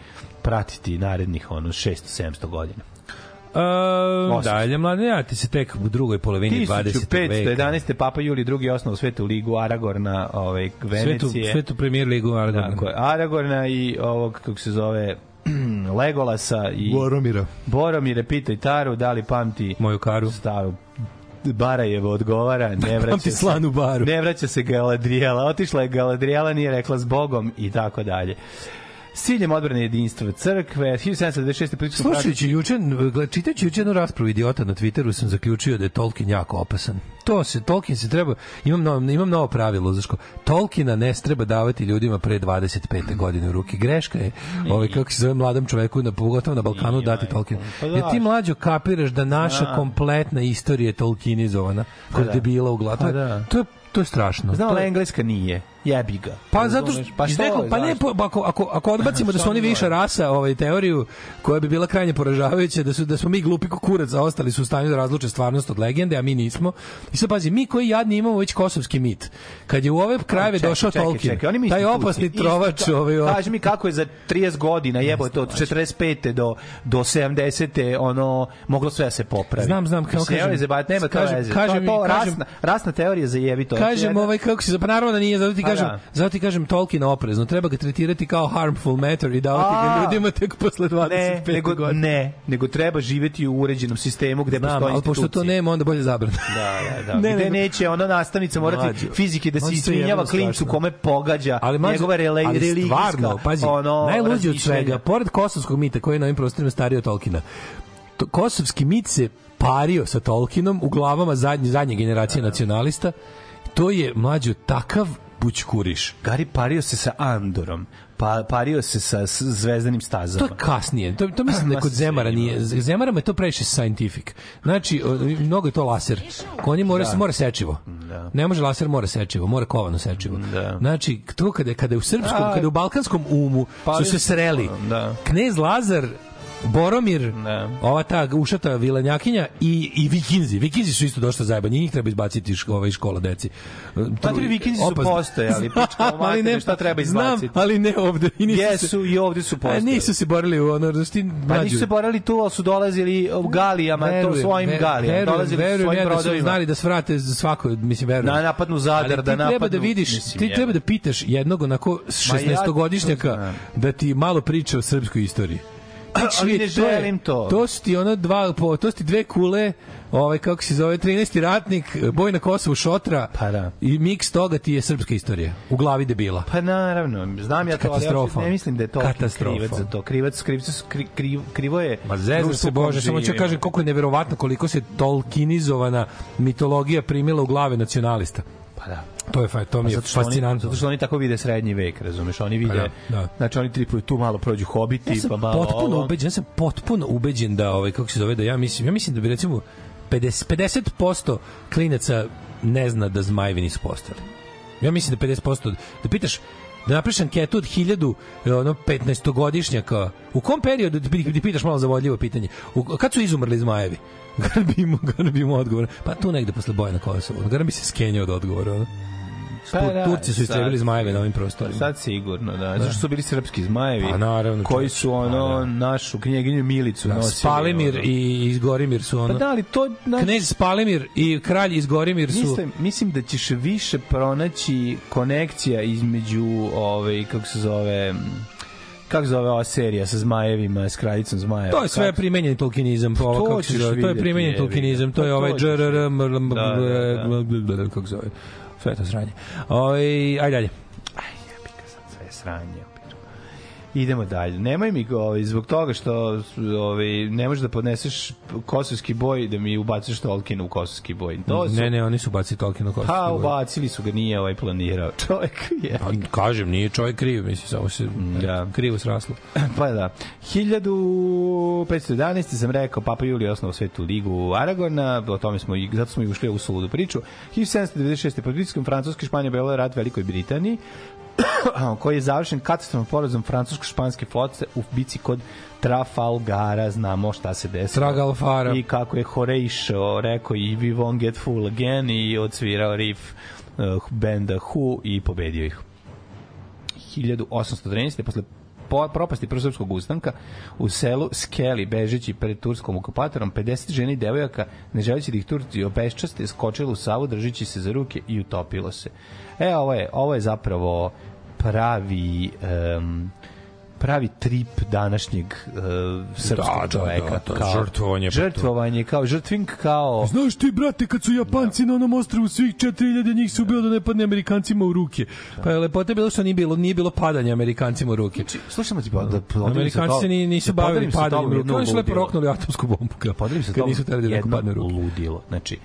Speaker 2: pratiti narednih ono 600-700 godina.
Speaker 1: Uh, dalje, mladene, ja ti se tek u drugoj polovini 20. veka.
Speaker 2: 1511. Papa Juli II. osnovu svetu ligu Aragorna, ovaj,
Speaker 1: Svetu,
Speaker 2: Venecije.
Speaker 1: svetu premier ligu Aragorna.
Speaker 2: Tako je, Aragorna i ovog, kako se zove, Legolasa i
Speaker 1: Boromira.
Speaker 2: Boromire, pitaj Taru, da li pamti
Speaker 1: Moju karu.
Speaker 2: staru Barajevo odgovara, ne vraća
Speaker 1: Pamti
Speaker 2: se.
Speaker 1: slanu baru.
Speaker 2: Ne vraća se Galadrijela, otišla je Galadrijela, nije rekla s Bogom i tako dalje. S ciljem odbrane jedinstva crkve, 1726. političko
Speaker 1: Slušajući juče, čitajući juče jednu raspravu idiota na Twitteru sam zaključio da je Tolkien jako opasan. To se, Tolkien se treba, imam novo, imam novo pravilo, znaš ko, Tolkiena ne treba davati ljudima pre 25. godine u ruke. Greška je, ovaj, kako se zove mladom čoveku, na, pogotovo na Balkanu,
Speaker 2: Nije,
Speaker 1: dati
Speaker 2: majko.
Speaker 1: Tolkien.
Speaker 2: Pa
Speaker 1: Jer ti
Speaker 2: da.
Speaker 1: mlađo kapiraš da naša
Speaker 2: Da.
Speaker 1: kompletna istorija je Tolkienizovana, kod
Speaker 2: da.
Speaker 1: debila u glavu. To,
Speaker 2: Pa da.
Speaker 1: to, je, to je strašno.
Speaker 2: Znam,
Speaker 1: To je-
Speaker 2: engleska nije. Jebi ga.
Speaker 1: Pa zato što
Speaker 2: pa, što
Speaker 1: pa ne po- ako ako ako odbacimo da su oni
Speaker 2: govore?
Speaker 1: rasa, ovaj teoriju koja bi bila krajnje poražavajuća da su da smo mi glupi ko kurac, a ostali su u stanju da razluče stvarnost od legende, a mi nismo. I sad pazi, mi koji jadni imamo već kosovski mit. Kad je u ove krajeve
Speaker 2: Čekaj,
Speaker 1: došao
Speaker 2: čekaj,
Speaker 1: Tolkien,
Speaker 2: čekaj, oni
Speaker 1: taj opasni
Speaker 2: Isto
Speaker 1: trovač,
Speaker 2: ka-
Speaker 1: ovaj, ovaj
Speaker 2: Kaži mi kako je za 30 godina jebote od 45. do do 70. ono moglo sve da se popravi.
Speaker 1: Znam, znam,
Speaker 2: evo, zebat, nema to veze.
Speaker 1: kažem
Speaker 2: to, to rasna, rasna teorija za jebi to.
Speaker 1: Kažem ovaj kako se pa naravno da nije zato ti
Speaker 2: Pa
Speaker 1: kažem
Speaker 2: da.
Speaker 1: zato ti kažem Tolkien oprezno treba ga tretirati kao harmful matter i davati
Speaker 2: A.
Speaker 1: ga ljudima tek posle 25
Speaker 2: ne, nego,
Speaker 1: godina.
Speaker 2: ne, nego treba živeti u uređenom sistemu gde
Speaker 1: Znam,
Speaker 2: postoji
Speaker 1: ali pošto to nema onda bolje zabrana.
Speaker 2: Da, da, da.
Speaker 1: Ne,
Speaker 2: Ne, Gde
Speaker 1: nego-
Speaker 2: neće ona nastavnica morati
Speaker 1: Mlađo.
Speaker 2: fizike da se isminjava
Speaker 1: jebeno
Speaker 2: klincu kome pogađa
Speaker 1: ali mlađe,
Speaker 2: njegova rele,
Speaker 1: ali
Speaker 2: religijska
Speaker 1: stvarno, pazi,
Speaker 2: ono,
Speaker 1: najluđe od svega, pored kosovskog mita koji je na ovim prostorima stariji od Tolkiena, to, kosovski mit se pario sa Tolkienom u glavama zadnje, zadnje generacije nacionalista. To je mlađo takav bućkuriš.
Speaker 2: Gari pario se sa Andorom, pa pario se sa s- zvezdanim
Speaker 1: To
Speaker 2: stazama.
Speaker 1: je kasnije. To, to mislim da kod Zemara nije. Zemarama je to previše scientific. Znači, mnogo je to laser. Konji mora, da. mora sečivo.
Speaker 2: Da.
Speaker 1: Ne može laser, mora sečivo. Mora kovano sečivo.
Speaker 2: Da.
Speaker 1: Znači, to kada, kada je u srpskom,
Speaker 2: A,
Speaker 1: kada je u balkanskom umu
Speaker 2: pali
Speaker 1: su se sreli.
Speaker 2: Da.
Speaker 1: Knez Lazar Boromir,
Speaker 2: Da.
Speaker 1: ova ta ušata vilenjakinja i, i vikinzi. Vikinzi su isto došli zajebani. Njih treba izbaciti iz ško- ove iz škola deci.
Speaker 2: Pa ti vikinzi su
Speaker 1: Opasno.
Speaker 2: postojali, pička u
Speaker 1: Ali
Speaker 2: materinu, šta treba izbaciti?
Speaker 1: Znam, ali ne ovde. I nisu se-
Speaker 2: Jesu i ovde su
Speaker 1: A
Speaker 2: postojali.
Speaker 1: nisu se borili u ono, da ti
Speaker 2: Pa nisu se borali tu, ali su dolazili u galijama, to svojim galijama.
Speaker 1: Verujem,
Speaker 2: dolazili
Speaker 1: verujem
Speaker 2: svojim
Speaker 1: ja da su znali da svrate za svako, mislim, verujem.
Speaker 2: Na napadnu Zadar,
Speaker 1: Ali ti
Speaker 2: da
Speaker 1: treba da
Speaker 2: napadnu-
Speaker 1: vidiš,
Speaker 2: mislim,
Speaker 1: ti treba da pitaš jednog onako
Speaker 2: Ma ja
Speaker 1: 16-godišnjaka
Speaker 2: to znam.
Speaker 1: da ti malo priča o srpskoj istoriji. Znači,
Speaker 2: Ali ne želim to.
Speaker 1: To su ti ono dva, po, to su ti dve kule, ovaj, kako se zove, 13. ratnik, boj na Kosovu šotra
Speaker 2: Pa da.
Speaker 1: i miks toga ti je srpska istorija. U glavi debila.
Speaker 2: Pa naravno, znam ja to, ali ja
Speaker 1: Katastrofa.
Speaker 2: ne mislim da je to
Speaker 1: Katastrofa.
Speaker 2: krivac za to. Krivac, krivac, kri, kriv, krivo je.
Speaker 1: Ma zezam
Speaker 2: društvo
Speaker 1: se Bože, samo ću kažem koliko je neverovatno koliko se tolkinizovana mitologija primila u glave nacionalista.
Speaker 2: Pa da.
Speaker 1: To je fa- to mi je
Speaker 2: Zato što, oni,
Speaker 1: fascinantno.
Speaker 2: zato što oni tako vide srednji vek, razumeš? Oni vide,
Speaker 1: Pa da, da.
Speaker 2: znači oni tripuju tu malo prođu hobiti,
Speaker 1: Ja
Speaker 2: pa malo
Speaker 1: potpuno
Speaker 2: ovo.
Speaker 1: ubeđen, ja sam potpuno ubeđen da ovaj kako se zove da ja mislim, ja mislim da bi recimo 50 50% klinaca ne zna da zmajevi nisu postojali. Ja mislim da 50% da pitaš da napraviš anketu od 1000 e, ono 15 godišnjaka u kom periodu da da pitaš malo zavodljivo pitanje u, kad su izumrli zmajevi Garan bi mu, garan bi mu odgovor. Pa tu negde posle boja na Kosovu. Garan bi se skenjao od odgovora. Ono.
Speaker 2: Pa da,
Speaker 1: Turci su istrebili zmajeve na ovim prostorima.
Speaker 2: Sad sigurno, da. Zašto su bili srpski zmajevi?
Speaker 1: Pa naravno,
Speaker 2: Koji su ono
Speaker 1: Pa da.
Speaker 2: našu knjeginju Milicu
Speaker 1: Da,
Speaker 2: nosili.
Speaker 1: Spalimir
Speaker 2: ono.
Speaker 1: i Izgorimir su ono.
Speaker 2: Pa da, ali to... Znaš,
Speaker 1: Knez Spalimir i kralj Izgorimir su...
Speaker 2: Mislim, mislim da ćeš više pronaći konekcija između ovaj kako se zove kako zove ova serija sa zmajevima, s kraljicom zmajeva.
Speaker 1: To je sve
Speaker 2: Kako-
Speaker 1: primenjeni tolkinizam, pa ovo
Speaker 2: To
Speaker 1: kako se
Speaker 2: ćeš
Speaker 1: zove, to je
Speaker 2: ga.
Speaker 1: tolkinizam, to je
Speaker 2: Pa
Speaker 1: ovaj
Speaker 2: to ćeš
Speaker 1: džrr, kako zove. Sve to sranje. Oj, aj dalje.
Speaker 2: sve je sranje. Idemo dalje. Nemoj mi ovaj, zbog toga što ovaj, ne možeš da podneseš kosovski boj da mi ubaciš Tolkien u kosovski boj. To su,
Speaker 1: Ne, ne, oni su bacili Tolkien na kosovski
Speaker 2: Pa
Speaker 1: boj.
Speaker 2: ubacili su ga, nije ovaj planirao. Čovjek je.
Speaker 1: Pa, kažem, nije čovjek kriv, mislim, samo se
Speaker 2: Da.
Speaker 1: krivo sraslo.
Speaker 2: Pa da. 1511. sam rekao, Papa Julije osnovao svetu ligu Aragona, o tome smo i, zato smo i ušli u suludu priču. 1796. pod pritiskom Francuske Španije bila rat Velikoj Britaniji, koji je završen katastrofom porazom francusko-španske flote u bici kod Trafalgara, znamo šta se desilo.
Speaker 1: Tragalfara.
Speaker 2: I kako je Horatio rekao i we won't get full again i odsvirao riff uh, benda Who i pobedio ih. 1813. posle po, propasti prvosrpskog ustanka u selu Skeli, bežeći pred turskom okupatorom, 50 žena i devojaka, ne želeći da ih Turci opeščaste, skočilo u Savu, držeći se za ruke i utopilo se. E, ovo je, ovo je zapravo pravi um, pravi trip današnjeg uh, srpskog
Speaker 1: Da, da,
Speaker 2: čoveka.
Speaker 1: da, to je žrtvovanje, pa
Speaker 2: Žrtvovanje, kao žrtvink, kao...
Speaker 1: Znaš ti, brate, kad su Japanci na onom ostrvu svih 4000 njih su bilo da ne padne Amerikancima u ruke. Pa je lepota bilo što nije bilo, nije bilo padanja Amerikancima u ruke.
Speaker 2: Slušamo ti pa da
Speaker 1: Amerikanci se ni- nisu
Speaker 2: da
Speaker 1: bavili padanjem u ruke. Oni su lepo roknuli atomsku bombu.
Speaker 2: Da podelim sa
Speaker 1: Kad nisu trebali da neko padne u ruke.
Speaker 2: ludilo. Znači,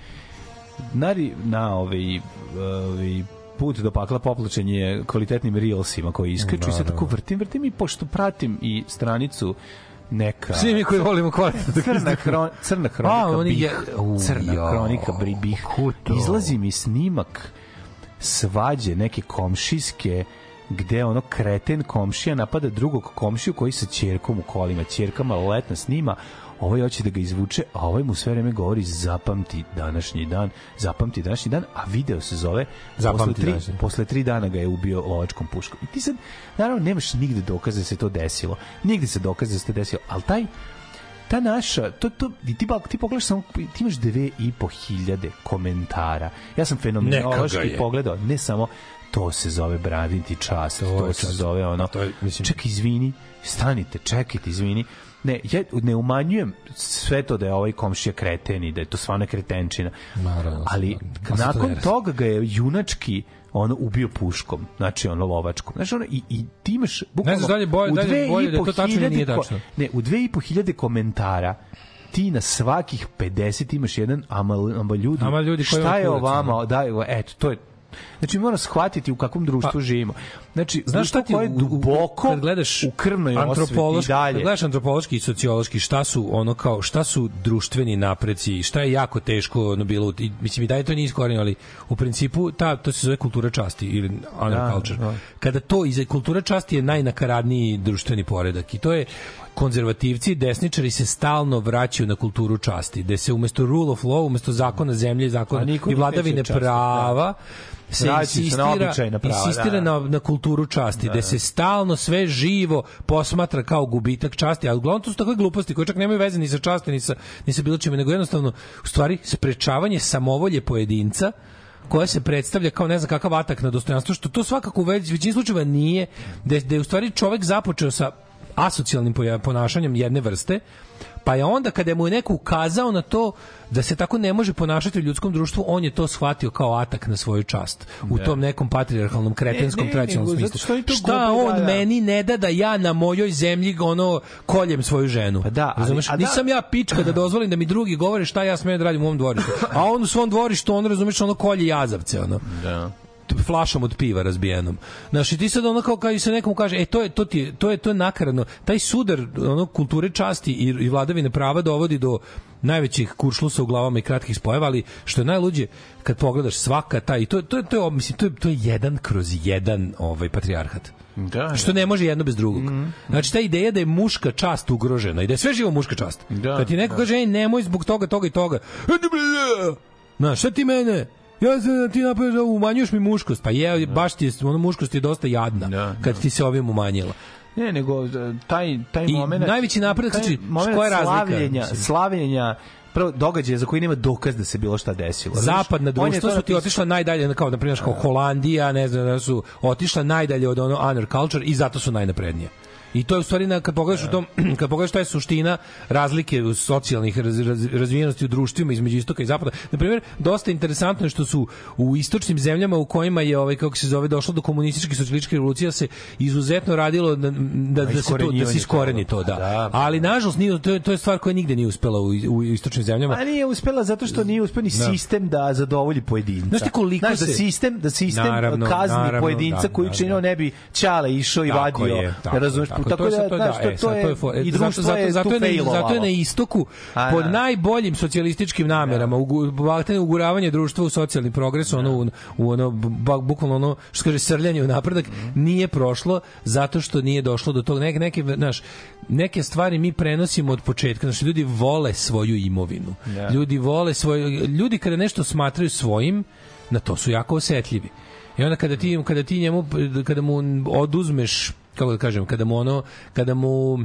Speaker 2: nari na ovaj, ovaj put do pakla poplačen je kvalitetnim reelsima koji iskaču i sad tako vrtim, vrtim i pošto pratim i stranicu neka
Speaker 1: Svi mi koji volimo kvalitetno.
Speaker 2: crna, hron, crna hronika
Speaker 1: A, oni
Speaker 2: bih,
Speaker 1: je- u,
Speaker 2: crna
Speaker 1: jao,
Speaker 2: hronika bih. izlazi mi snimak svađe neke komšijske gde ono kreten komšija napada drugog komšiju koji sa ćerkom u kolima, ćerka maloletna snima, ovaj hoće da ga izvuče, a ovaj mu sve vreme govori zapamti današnji dan, zapamti današnji dan, a video se zove
Speaker 1: Zapamti
Speaker 2: posle tri,
Speaker 1: današnji.
Speaker 2: posle tri dana ga je ubio lovačkom puškom. I ti sad, naravno, nemaš nigde dokaze da se to desilo. Nigde se dokaze da se to desilo, ali taj ta naša, to, to, ti, ti, ti pogledaš samo, ti imaš dve i po hiljade komentara. Ja sam fenomenološki pogledao, ne samo to se zove braniti čast, to,
Speaker 1: je
Speaker 2: se
Speaker 1: čast.
Speaker 2: zove ono,
Speaker 1: To je, mislim-
Speaker 2: čekaj, izvini, stanite, čekajte, izvini. Ne, ja ne umanjujem sve to da je ovaj komšija kreten i da je to stvarno kretenčina.
Speaker 1: Naravno,
Speaker 2: ali
Speaker 1: naravno. To
Speaker 2: nakon
Speaker 1: ne radi.
Speaker 2: toga ga je junački ono ubio puškom, znači ono lovačkom. Znači ono, i, i ti imaš bukvalno
Speaker 1: znaš da li je bolje-
Speaker 2: u
Speaker 1: da li je
Speaker 2: dve i
Speaker 1: bolje da to tačno nije tačno?
Speaker 2: ne, u dve i po hiljade komentara ti na svakih 50 imaš jedan ama, ama ljudi,
Speaker 1: Ama ljudi
Speaker 2: šta je o
Speaker 1: kurac,
Speaker 2: vama,
Speaker 1: ono.
Speaker 2: da, eto, to je Znači, mora shvatiti u kakvom društvu
Speaker 1: Pa,
Speaker 2: živimo. Znači,
Speaker 1: Znaš šta ti
Speaker 2: koje je duboko
Speaker 1: kad gledaš
Speaker 2: u krvnoj i
Speaker 1: antropološki,
Speaker 2: dalje.
Speaker 1: Kad gledaš antropološki i sociološki šta su ono kao šta su društveni napreci, šta je jako teško ono bilo, i, mislim i da je to nije iskorenjeno, ali u principu ta to se zove kultura časti ili honor
Speaker 2: Da,
Speaker 1: culture.
Speaker 2: da.
Speaker 1: Kada to iza kultura časti je najnakaradniji društveni poredak i to je konzervativci i desničari se stalno vraćaju na kulturu časti, gde se umesto rule of law, umesto zakona zemlje
Speaker 2: A
Speaker 1: zakona i
Speaker 2: ne
Speaker 1: vladavine
Speaker 2: časti,
Speaker 1: prava se
Speaker 2: Vraćaju se na
Speaker 1: insistira,
Speaker 2: običajna prava,
Speaker 1: insistira
Speaker 2: da.
Speaker 1: na, na kulturu časti, da, se stalno sve živo posmatra kao gubitak časti, ali uglavnom to su takve gluposti koje čak nemaju veze ni sa časti, ni sa, ni sa bilo čime, nego jednostavno, u stvari, sprečavanje samovolje pojedinca koja se predstavlja kao ne znam kakav atak na dostojanstvo, što to svakako u već- većini slučajeva nije, da, je- da je u stvari čovek započeo sa asocijalnim ponašanjem jedne vrste, pa je onda kada mu je neko ukazao na to da se tako ne može ponašati u ljudskom društvu, on je to shvatio kao atak na svoju čast. U tom nekom patrijarhalnom, kretenskom,
Speaker 2: Ne, ne,
Speaker 1: tradicionalnom smislu.
Speaker 2: što to
Speaker 1: Šta on
Speaker 2: da, da.
Speaker 1: meni ne da da ja na mojoj zemlji ono koljem svoju ženu?
Speaker 2: Pa da, ali- a da-
Speaker 1: Nisam ja pička da dozvolim da mi drugi govore šta ja smejem da radim u ovom dvorištu. A on u svom dvorištu, on razumeš, ono kolje jazavce, ono
Speaker 2: Da.
Speaker 1: Flašom od piva razbijenom. Znaš, i ti sad ono kao kad se nekom kaže, e to je to ti je- to je to je nakaradno. Taj sudar ono kulture časti i, i vladavine prava dovodi do najvećih kuršlusa u glavama i kratkih spojeva, ali što je najluđe kad pogledaš svaka ta i to to to je mislim to je to je jedan kroz jedan ovaj patrijarhat.
Speaker 2: Da,
Speaker 1: Što ne može jedno bez drugog. Znači ta ideja da je muška čast ugrožena i da je sve živo muška čast.
Speaker 2: Da,
Speaker 1: Kad ti neko kaže ej nemoj zbog toga toga i toga. Znaš, šta ti mene? Ja sam da ti napraviš da umanjuješ mi muškost. Pa je, baš ti je, ono muškost je dosta jadna
Speaker 2: Da,
Speaker 1: kad ti se ovim umanjila.
Speaker 2: Ne, nego e, taj taj
Speaker 1: I
Speaker 2: momenat
Speaker 1: najveći napredak, znači, koja je razlika,
Speaker 2: Slavljenja, slavljenja prvo događaja za koji nema dokaz da se bilo šta desilo.
Speaker 1: Zapadna društva su ti otišla najdalje, kao na primjer kao Holandija, ne znam, da su otišla najdalje od ono honor culture i zato su najnaprednije. I to je u stvari na, kad pogledaš u tom kad pogledaš šta je suština razlike u socijalnih raz, raz, razvijenosti u društvima između istoka i zapada. Na primjer, dosta interesantno je što su u istočnim zemljama u kojima je ovaj kako se zove došlo do komunističke socijalističke revolucije se izuzetno radilo da, da, da se to da se iskoreni to, da.
Speaker 2: Da,
Speaker 1: Ali nažalost nije to je, to je stvar koja nigde nije uspela u, u istočnim zemljama.
Speaker 2: A nije uspela zato što nije uspeo ni sistem da zadovolji pojedinca.
Speaker 1: Znaš ti koliko
Speaker 2: Znaš, da
Speaker 1: se-
Speaker 2: sistem, da sistem
Speaker 1: Naravno,
Speaker 2: kazni
Speaker 1: naravno,
Speaker 2: pojedinca
Speaker 1: da,
Speaker 2: koji
Speaker 1: da,
Speaker 2: činio
Speaker 1: da.
Speaker 2: ne bi ćale išao i vadio.
Speaker 1: je, tako,
Speaker 2: razumeš?
Speaker 1: tako,
Speaker 2: Tako
Speaker 1: to je
Speaker 2: da,
Speaker 1: to, da,
Speaker 2: to,
Speaker 1: e,
Speaker 2: to je,
Speaker 1: to je fo-
Speaker 2: i
Speaker 1: zato,
Speaker 2: društvo
Speaker 1: zato,
Speaker 2: je
Speaker 1: zato,
Speaker 2: tu
Speaker 1: je na, zato je na istoku
Speaker 2: A,
Speaker 1: pod
Speaker 2: da.
Speaker 1: najboljim socijalističkim namerama ugu, uguravanje društva u socijalni progres ono u, u ono bu- bukvalno ono što kaže srljanje u napredak nije prošlo zato što nije došlo do tog neke neke znaš neke stvari mi prenosimo od početka znači ljudi vole svoju imovinu.
Speaker 2: Da.
Speaker 1: ljudi vole svoje ljudi kada nešto smatraju svojim na to su jako osetljivi. I onda kada ti kada ti njemu kada mu oduzmeš kako da kažem kada mu ono kada mu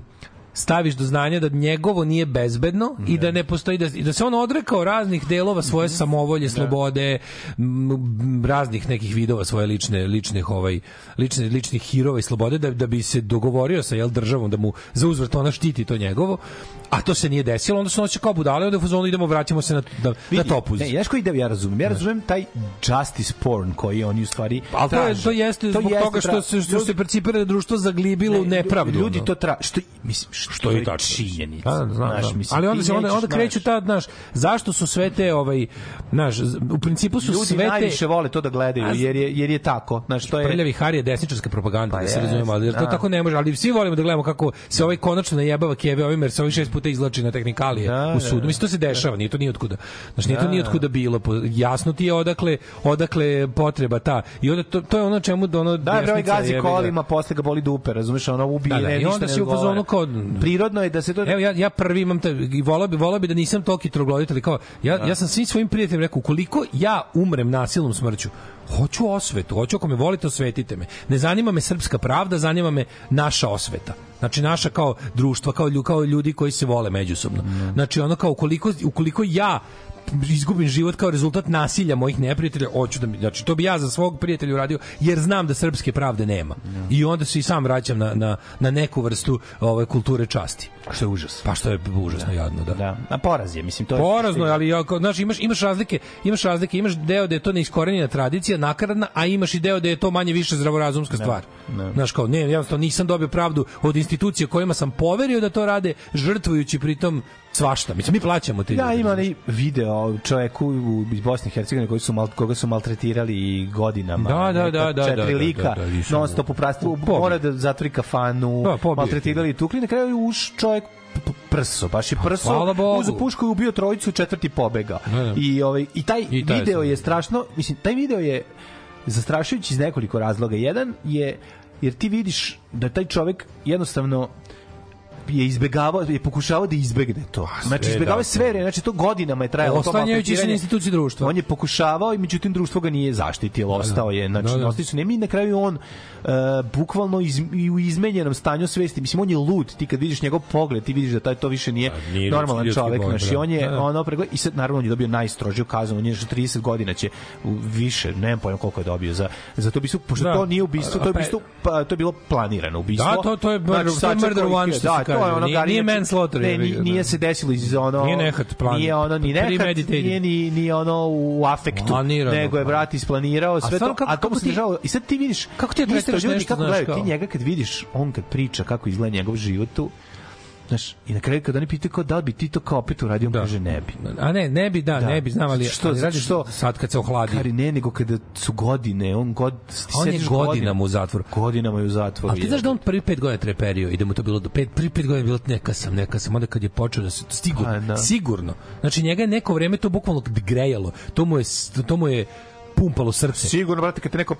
Speaker 1: staviš do znanja da njegovo nije bezbedno i da ne postoji da, da se on odrekao raznih delova svoje samovolje, slobode, m, raznih nekih vidova svoje lične ličnih ovaj lične ličnih hirova i slobode da da bi se dogovorio sa jel državom da mu za uzvrat ona štiti to njegovo a to se nije desilo, onda su noće kao budale, onda u fazonu idemo, vraćamo se na, na, na topuz.
Speaker 2: Ne, znaš koji ide, ja razumem. Ja razumem taj justice porn koji oni u stvari
Speaker 1: Ali to, je, to jeste zbog toga što se, što se percipira društvo zaglibilo u
Speaker 2: Ne,
Speaker 1: nepravdu.
Speaker 2: Ljudi to tra što mislim što,
Speaker 1: što je tačno.
Speaker 2: činjenica.
Speaker 1: Da, da,
Speaker 2: znaš,
Speaker 1: znam.
Speaker 2: mislim,
Speaker 1: ali onda se onda onda kreću ta, znaš, zašto su sve te ovaj, znaš, u principu su
Speaker 2: ljudi
Speaker 1: sve te
Speaker 2: najviše vole to da gledaju jer je jer je tako. Znaš, to je
Speaker 1: Prljavi Hari je desničarska propaganda,
Speaker 2: Pa
Speaker 1: da se razumemo, ali to
Speaker 2: da.
Speaker 1: tako ne može, ali svi volimo da gledamo kako se ovaj konačno najebava Keve ovim, jer se ovaj šest puta izlači na tehnikalije
Speaker 2: Da,
Speaker 1: u sudu.
Speaker 2: da,
Speaker 1: Mislim, to se dešava, nije to ni otkuda. Znači, nije to
Speaker 2: Da,
Speaker 1: ni
Speaker 2: da.
Speaker 1: otkuda bilo. Jasno ti je odakle, odakle je potreba ta. I onda to, to je ono čemu da ono
Speaker 2: Da,
Speaker 1: desnica
Speaker 2: gazi kolima, posle ga boli dupe, razumeš, ono ubije,
Speaker 1: Da, da,
Speaker 2: ne,
Speaker 1: i
Speaker 2: ništa
Speaker 1: onda
Speaker 2: ne
Speaker 1: si u fazonu kao-
Speaker 2: Prirodno je da se to...
Speaker 1: Evo ja ja prvi imam taj i voleo bi voleo bi da nisam toki troglodit, ali kao ja ja sam svim svojim prijateljima rekao ukoliko ja umrem nasilnom smrću hoću osvetu, hoću ako me volite osvetite me. Ne zanima me srpska pravda, zanima me naša osveta. Znači naša kao društva, kao lju- kao ljudi koji se vole međusobno. Znači ono kao ukoliko ukoliko ja izgubim život kao rezultat nasilja mojih neprijatelja, hoću da mi, znači to bi ja za svog prijatelja uradio jer znam da srpske pravde nema. I onda se i sam vraćam na, na, na neku vrstu ove kulture časti.
Speaker 2: što je užas.
Speaker 1: Pa što je užasno jadno, da.
Speaker 2: Da, a poraz je, mislim, to je...
Speaker 1: Porazno ali ja, kao, znaš, imaš, imaš razlike, imaš razlike, imaš deo da je to neiskorenjena tradicija, nakaradna, a imaš i deo da je to manje više zdravorazumska stvar.
Speaker 2: ne.
Speaker 1: Znaš, kao, ne, jednostavno nisam dobio pravdu od institucije kojima sam poverio da to rade, žrtvujući pritom svašta. Mislim, mi plaćamo te
Speaker 2: Ja
Speaker 1: ljude,
Speaker 2: ima
Speaker 1: znaš.
Speaker 2: onaj video čoveku iz Bosne i Hercegovine koji su mal, koga su maltretirali godinama.
Speaker 1: Da, da, da, da,
Speaker 2: Četiri
Speaker 1: da, da,
Speaker 2: lika,
Speaker 1: da, da, nisam-
Speaker 2: non stop u prastu, mora da zatvori kafanu,
Speaker 1: Da,
Speaker 2: maltretirali i tukli, na kraju je uš p- prso, baš je prso,
Speaker 1: Pa, Bogu.
Speaker 2: uzeo pušku i ubio trojicu, četvrti pobega.
Speaker 1: Da, da.
Speaker 2: I, ovaj, I taj
Speaker 1: I taj
Speaker 2: video je strašno, mislim, taj video je zastrašujući iz nekoliko razloga. Jedan je, jer ti vidiš da taj čovek jednostavno je izbegavao, je pokušavao da izbegne to. Znači,
Speaker 1: sve,
Speaker 2: izbegavao
Speaker 1: da,
Speaker 2: je sve, znači to godinama je trajalo. to
Speaker 1: Oslanjajući se na institucije društva.
Speaker 2: On je pokušavao i međutim društvo ga nije zaštitilo, ostao je, znači
Speaker 1: Da, da.
Speaker 2: ostali su nemi na kraju on uh, bukvalno iz, i u izmenjenom stanju svesti, mislim on je lud, ti kad vidiš njegov pogled, ti vidiš da taj to više nije,
Speaker 1: Da, nije
Speaker 2: normalan
Speaker 1: ljudski
Speaker 2: čovek, znači
Speaker 1: da.
Speaker 2: on je
Speaker 1: Da, da.
Speaker 2: ono pregled, i sad naravno on je dobio najstrožiju kaznu, on je još 30 godina će više, nemam pojma koliko je dobio za za to ubistvo, pošto
Speaker 1: Da.
Speaker 2: to nije ubistvo, to je
Speaker 1: pa-
Speaker 2: ubistvo, pa to je bilo planirano ubistvo.
Speaker 1: Da, to- to je murder- to je
Speaker 2: sačekao
Speaker 1: murder one, što
Speaker 2: da, to je ono
Speaker 1: Nije- nije manslaughter,
Speaker 2: Ne,
Speaker 1: jebi
Speaker 2: ni-
Speaker 1: ga,
Speaker 2: nije
Speaker 1: da.
Speaker 2: se desilo iz ono
Speaker 1: Nije nehat plan-
Speaker 2: Nije ono ni nehat, nije ni ni ono u afektu,
Speaker 1: Planirano,
Speaker 2: nego je
Speaker 1: plan.
Speaker 2: brat isplanirao sve to,
Speaker 1: kako-
Speaker 2: a to mu se dešavalo. I sad ti vidiš
Speaker 1: Kako ti
Speaker 2: isto
Speaker 1: tretiraš
Speaker 2: ljudi
Speaker 1: nešto,
Speaker 2: kako gledaju, ti njega kad vidiš, on kad priča kako izgleda njegov život tu, Znaš, i na kraju kad oni pitaju kao da li bi ti to kao opet uradio, on
Speaker 1: Da.
Speaker 2: kaže ne bi.
Speaker 1: A ne, ne bi, da,
Speaker 2: Da.
Speaker 1: ne bi, znam, ali,
Speaker 2: Što-
Speaker 1: ali radi
Speaker 2: što-
Speaker 1: sad kad se ohladi.
Speaker 2: Kari ne, nego kada su godine, on god ti
Speaker 1: On je godinama u zatvoru.
Speaker 2: Godinama je u zatvoru.
Speaker 1: A ti znaš da on prvi pet godina treperio i da mu to bilo do pet, prvi pet godina je bilo neka sam, neka sam, onda kad je počeo da se sigurno,
Speaker 2: Pa, da.
Speaker 1: sigurno. Znači njega je neko vreme to bukvalno grejalo. To mu je to mu je pumpalo srce.
Speaker 2: Sigurno, brate, kad te neko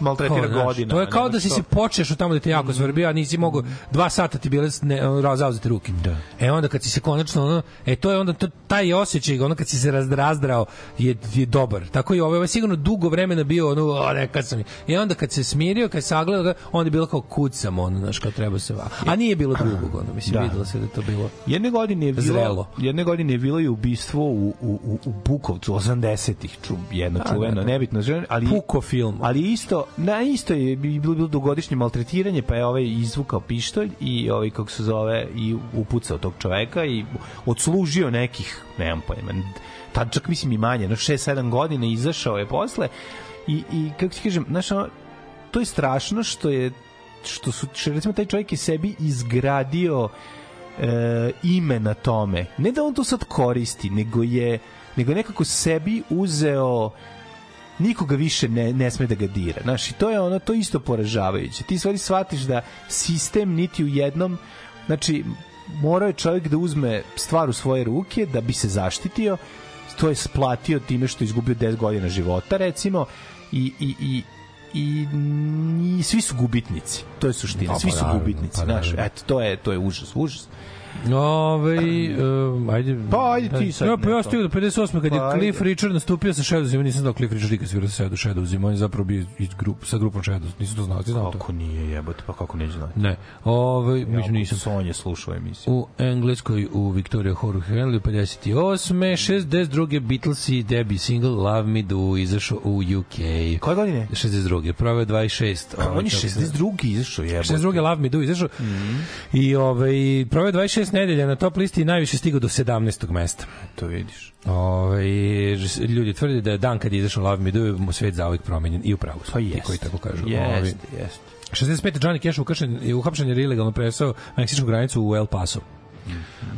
Speaker 2: maltretira
Speaker 1: Kao,
Speaker 2: godinama.
Speaker 1: To je kao da si se počeš u tamo da te jako svrbio, a nisi mogao dva sata ti bile ne, zauzete ruke.
Speaker 2: Da.
Speaker 1: E onda kad si se konačno ono, e to je onda to, taj osjećaj, ono kad si se raz- razdrao je, je dobar. Tako i ovo, ovo je sigurno dugo vremena bio ono, o, neka sam. I onda kad se smirio, kad sagledao, ga, onda je bilo kao kucam, ono, znaš, kao treba se va. A nije bilo drugog, ono, mislim,
Speaker 2: Da.
Speaker 1: videlo se da to bilo.
Speaker 2: Jedne godine je bilo,
Speaker 1: Zrelo.
Speaker 2: jedne godine je bilo i ubistvo u, u, u, u Bukovcu 80-ih, ču, jedno
Speaker 1: Da,
Speaker 2: čuveno,
Speaker 1: da, da.
Speaker 2: Nebitno ali
Speaker 1: Puko film.
Speaker 2: ali isto, na isto je bi- bilo bilo dugogodišnje maltretiranje, pa je ovaj izvukao pištolj i ovaj kako se zove i upucao tog čoveka i odslužio nekih, nemam pojma, tad čak mislim i manje, no 6-7 godina izašao je posle i, i kako ti kažem, znaš, ono, to je strašno što je što su što recimo taj čovjek je sebi izgradio e, ime na tome. Ne da on to sad koristi, nego je nego je nekako sebi uzeo nikoga više ne, ne sme da ga dira. Znaš, i to je ono, to isto poražavajuće. Ti stvari shvatiš da sistem niti u jednom, znači, morao je čovjek da uzme stvar u svoje ruke da bi se zaštitio, to je splatio time što je izgubio 10 godina života, recimo, i, i, i i, i svi su gubitnici. To je suština. Svi su gubitnici,
Speaker 1: pa
Speaker 2: znaš. Eto, to je to je užas, užas.
Speaker 1: Ove, um, ajde.
Speaker 2: Pa, ajde ti sad
Speaker 1: Ja, pa ja stigao do 58. kad je
Speaker 2: Pa, ajde.
Speaker 1: Cliff Richard nastupio sa Shadowsima, nisam znao Cliff Richard ikad svirao sa Shadow, Shadowsima, on je zapravo bio iz grup, sa grupom Shadows, nisam to znao, ti znao to?
Speaker 2: Kako nije jebote, pa kako neće znati?
Speaker 1: Ne, Ove, mislim nisam.
Speaker 2: Sonja slušao emisiju.
Speaker 1: U Engleskoj u Victoria Horror Henley 58. 62. Beatlesi debi single Love Me Do izašao u UK.
Speaker 2: Koje godine?
Speaker 1: 62. Pravo je 26.
Speaker 2: On je 62. izašao jebote.
Speaker 1: 62. Love Me Do izašao. I ovaj prvo je 26. šest nedelja na top listi i najviše stigao do 17. mesta.
Speaker 2: To vidiš.
Speaker 1: Ove, ljudi tvrde da je dan kad je izašao Love Me Do mu svet zauvijek promenjen i u pravu su.
Speaker 2: Pa
Speaker 1: ti
Speaker 2: jeste.
Speaker 1: koji tako kažu. Ovi,
Speaker 2: Jeste, jeste.
Speaker 1: 65. Johnny Cash uhapšen, je uhapšen jer je ilegalno presao meksičku granicu u El Paso.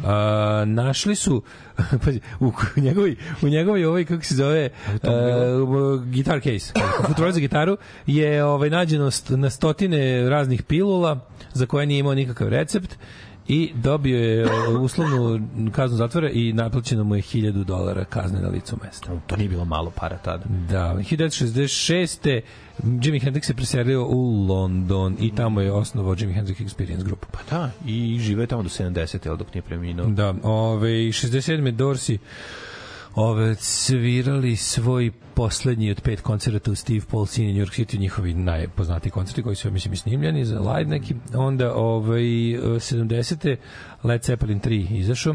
Speaker 1: A, našli su u njegovoj u njegovoj ovaj kako se zove uh, gitar case futrolog za gitaru je ovaj nađeno na stotine raznih pilula za koje nije imao nikakav recept i dobio je uslovnu kaznu zatvora i naplaćeno mu je 1000 dolara kazne na licu mesta.
Speaker 2: To nije bilo malo para tada.
Speaker 1: Da, 1966. Jimi Hendrix se preselio u London i tamo je osnovao Jimi Hendrix Experience grupu.
Speaker 2: Pa da, i žive tamo do 70. jel dok nije preminuo.
Speaker 1: Da, ove, 67. Dorsi ove, svirali svoj poslednji od pet koncerta u Steve Paul Scene u New York City, njihovi najpoznatiji koncerti koji su, mislim, snimljeni za live neki. Onda, ovaj, 70. Led Zeppelin 3 izašao.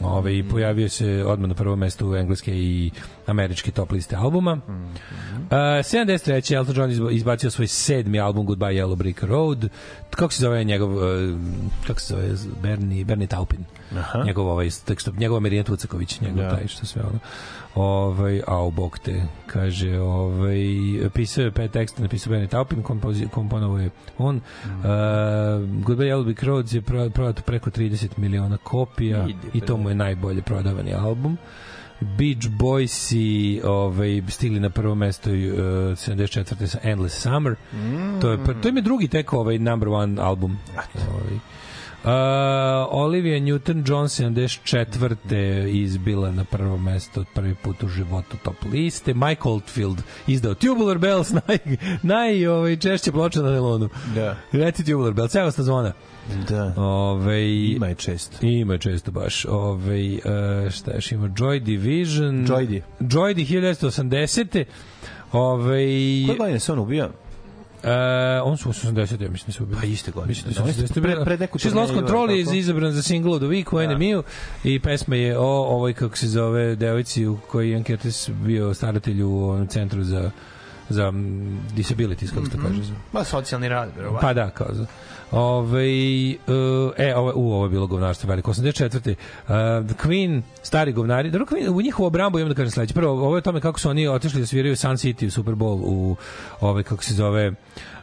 Speaker 1: Ove, i pojavio se odmah na prvo mesto u engleske i američke top liste albuma. Mm -hmm. uh, 73. Elton John izba- izbacio svoj sedmi album Goodbye Yellow Brick Road. Kako se zove njegov, uh, kako se zove, Bernie, Bernie Taupin.
Speaker 2: Aha.
Speaker 1: Njegov ovaj, tekst, njegov Marijan Tucaković, njegov
Speaker 2: Da.
Speaker 1: taj što sve ono. Ovaj, au, bog te, kaže, ovaj, pisao je pet teksta, napisao Bernie Taupin, kompozi, komponovao je on. Mm. Uh, Goodbye Yellow Brick Road je pro- prodato preko 30 miliona kopija
Speaker 2: Idi,
Speaker 1: i to mu je najbolje prodavani album. Beach Boys i ovaj, stigli na prvo mesto uh, 74. sa Endless Summer. Mm. To, je, to im je drugi tek ovaj number one album. Ovaj. Uh, Olivia Newton-John 74. izbila na prvo mesto od prvi put u životu top liste. Mike Oldfield izdao Tubular Bells, naj, naj ovaj, češće ploča na nelonu.
Speaker 2: Da.
Speaker 1: Reci Tubular Bells, cevasta zvona.
Speaker 2: Da.
Speaker 1: Ove,
Speaker 2: Ima je često.
Speaker 1: Ima je često baš. Ove, uh, šta još ima? Joy Division.
Speaker 2: Joy-Di.
Speaker 1: Joy-Di 1980. Ove,
Speaker 2: Koje godine se on ubio?
Speaker 1: Uh, on su 80, ja mislim da su ubili.
Speaker 2: Pa iste godine.
Speaker 1: Mislim da su
Speaker 2: Da,
Speaker 1: 80.
Speaker 2: pre-
Speaker 1: Pre,
Speaker 2: neku
Speaker 1: She's Lost Control je izabran za single of the week u NMU i pesma je o ovoj, kako se zove, devojci u kojoj Ian Curtis bio staratelj u onom centru za za mm, disabilities, kako se to kaže.
Speaker 2: Ma socijalni rad, verovatno.
Speaker 1: Pa da, kao za... Ove, uh, e, ovo, u, ovo je bilo govnarstvo veliko. 84. Uh, The Queen, stari govnari. Dobro, Queen, u njihovu obrambu imam da kažem sledeće. Prvo, ovo je tome kako su oni otišli da sviraju Sun City u Super Bowl u, ove, kako se zove,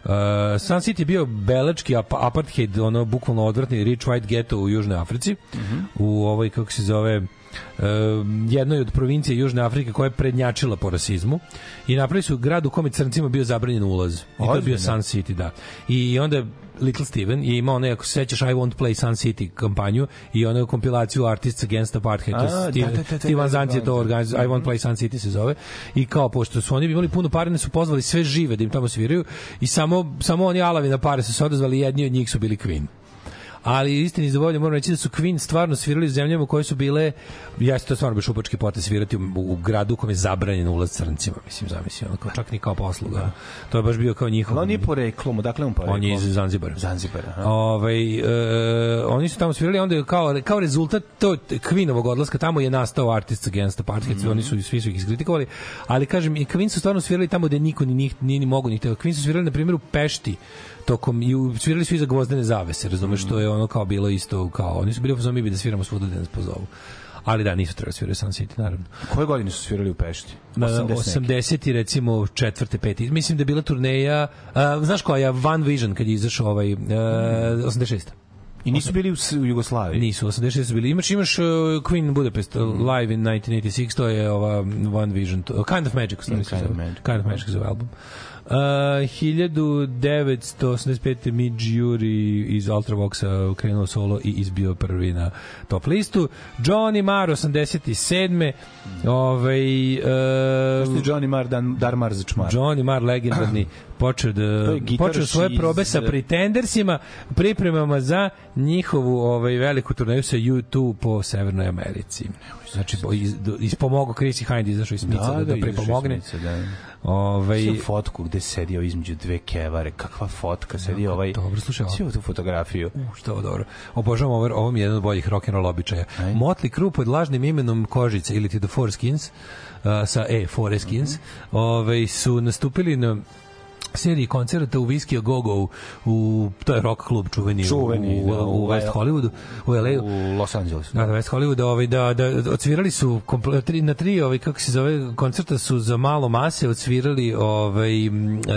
Speaker 1: Uh, Sun City bio belački ap apartheid, ono bukvalno odvratni rich white ghetto u Južnoj Africi. U ovoj kako se zove jednoj od provincije Južne Afrike koja je prednjačila po rasizmu i napravili su grad u kome crncima bio zabranjen ulaz. I to je bio? Sun City, da. I onda Little Steven je imao onaj, ako se sećaš, I Won't Play Sun City kampanju i onu kompilaciju Artists Against Apartheid.
Speaker 2: A,
Speaker 1: Steve,
Speaker 2: da, da, da, da,
Speaker 1: Zandt je
Speaker 2: da,
Speaker 1: to
Speaker 2: da.
Speaker 1: organizovao, I Won't Play Sun City se zove. I kao, pošto su oni imali puno pare, ne su pozvali sve žive da im tamo sviraju i samo, samo oni alavi na pare su se odazvali, jedni od njih su bili Queen ali istini za volju moram reći da su Queen stvarno svirali u zemljama koje su bile jeste to je stvarno bio šupački potez svirati u, u gradu u kome je zabranjen ulaz crncima mislim zamisli ono kao čak ni kao posluga to je baš bio kao njihov
Speaker 2: Ali on nije poreklom, odakle on poreklom?
Speaker 1: on je iz Zanzibara
Speaker 2: Zanzibar, aha.
Speaker 1: Ovaj e, oni su tamo svirali onda je kao kao rezultat to Queenovog odlaska tamo je nastao Artists Against Apartheid
Speaker 2: Mhm.
Speaker 1: oni su svi su ih iskritikovali ali kažem i Queen su stvarno svirali tamo gde niko ni njih nije ni mogu ni teo Queen su svirali na primjer u Pešti tokom i svirali su iza gvozdene zavese razumeš što je ono kao bilo isto kao oni su bili u mi bi da sviramo svuda da nas pozovu ali da, nisu trebali svirati u Sun City, naravno.
Speaker 2: Koje godine su svirali u Pešti?
Speaker 1: Na
Speaker 2: 80 neki.
Speaker 1: 80 i recimo četvrte, peti. Mislim da je bila turneja, uh, znaš koja je Van Vision kad je izašao ovaj, uh, 86.
Speaker 2: I nisu bili u, Jugoslaviji?
Speaker 1: Nisu, 86 su bili. Imaš, imaš uh, Queen Budapest uh, live in 1986, to je ova One Vision, to, Kind of Magic, stvari
Speaker 2: Mm, Kind of. Magic.
Speaker 1: Kind of Magic zove album. Uh, 1985. Midge Jury iz Ultravoxa krenuo solo i izbio prvi na top listu. Johnny Marr 87. Ovaj, uh,
Speaker 2: Johnny Marr, Dan, Darmar čmar.
Speaker 1: Johnny Marr legendarni počeo da počeo svoje probe sa
Speaker 2: iz-
Speaker 1: Pretendersima, pripremama za njihovu ovaj veliku turneju sa U2 po Severnoj Americi. Znači iz, ispomogao Chrissy Hind izašao iz Smica da, da, pripomogne.
Speaker 2: izašao iz Smica, Da.
Speaker 1: Ovaj
Speaker 2: fotku gde sedio između dve kevare, kakva fotka, sedio ovaj...
Speaker 1: dobro, slušaj.
Speaker 2: Svi tu fotografiju.
Speaker 1: U, što je ovo dobro. Obožavam ovo, ovo mi je jedan od boljih rock and roll običaja.
Speaker 2: Ajde.
Speaker 1: Motley Crue pod lažnim imenom Kožice ili ti The Four Skins uh, sa E, Four Skins,
Speaker 2: Mhm.
Speaker 1: ovaj, su nastupili na seriji koncerta u Whiskey a Go Go u to je rock klub čuveni,
Speaker 2: Čuveni,
Speaker 1: u,
Speaker 2: da,
Speaker 1: u,
Speaker 2: u-
Speaker 1: West Hollywoodu u LA
Speaker 2: u Los Angelesu.
Speaker 1: Da, da, West Hollywood, ovaj, da, da, odsvirali su komple, tri, na tri, ovaj, kako se zove, koncerta su za malo mase odsvirali ovaj,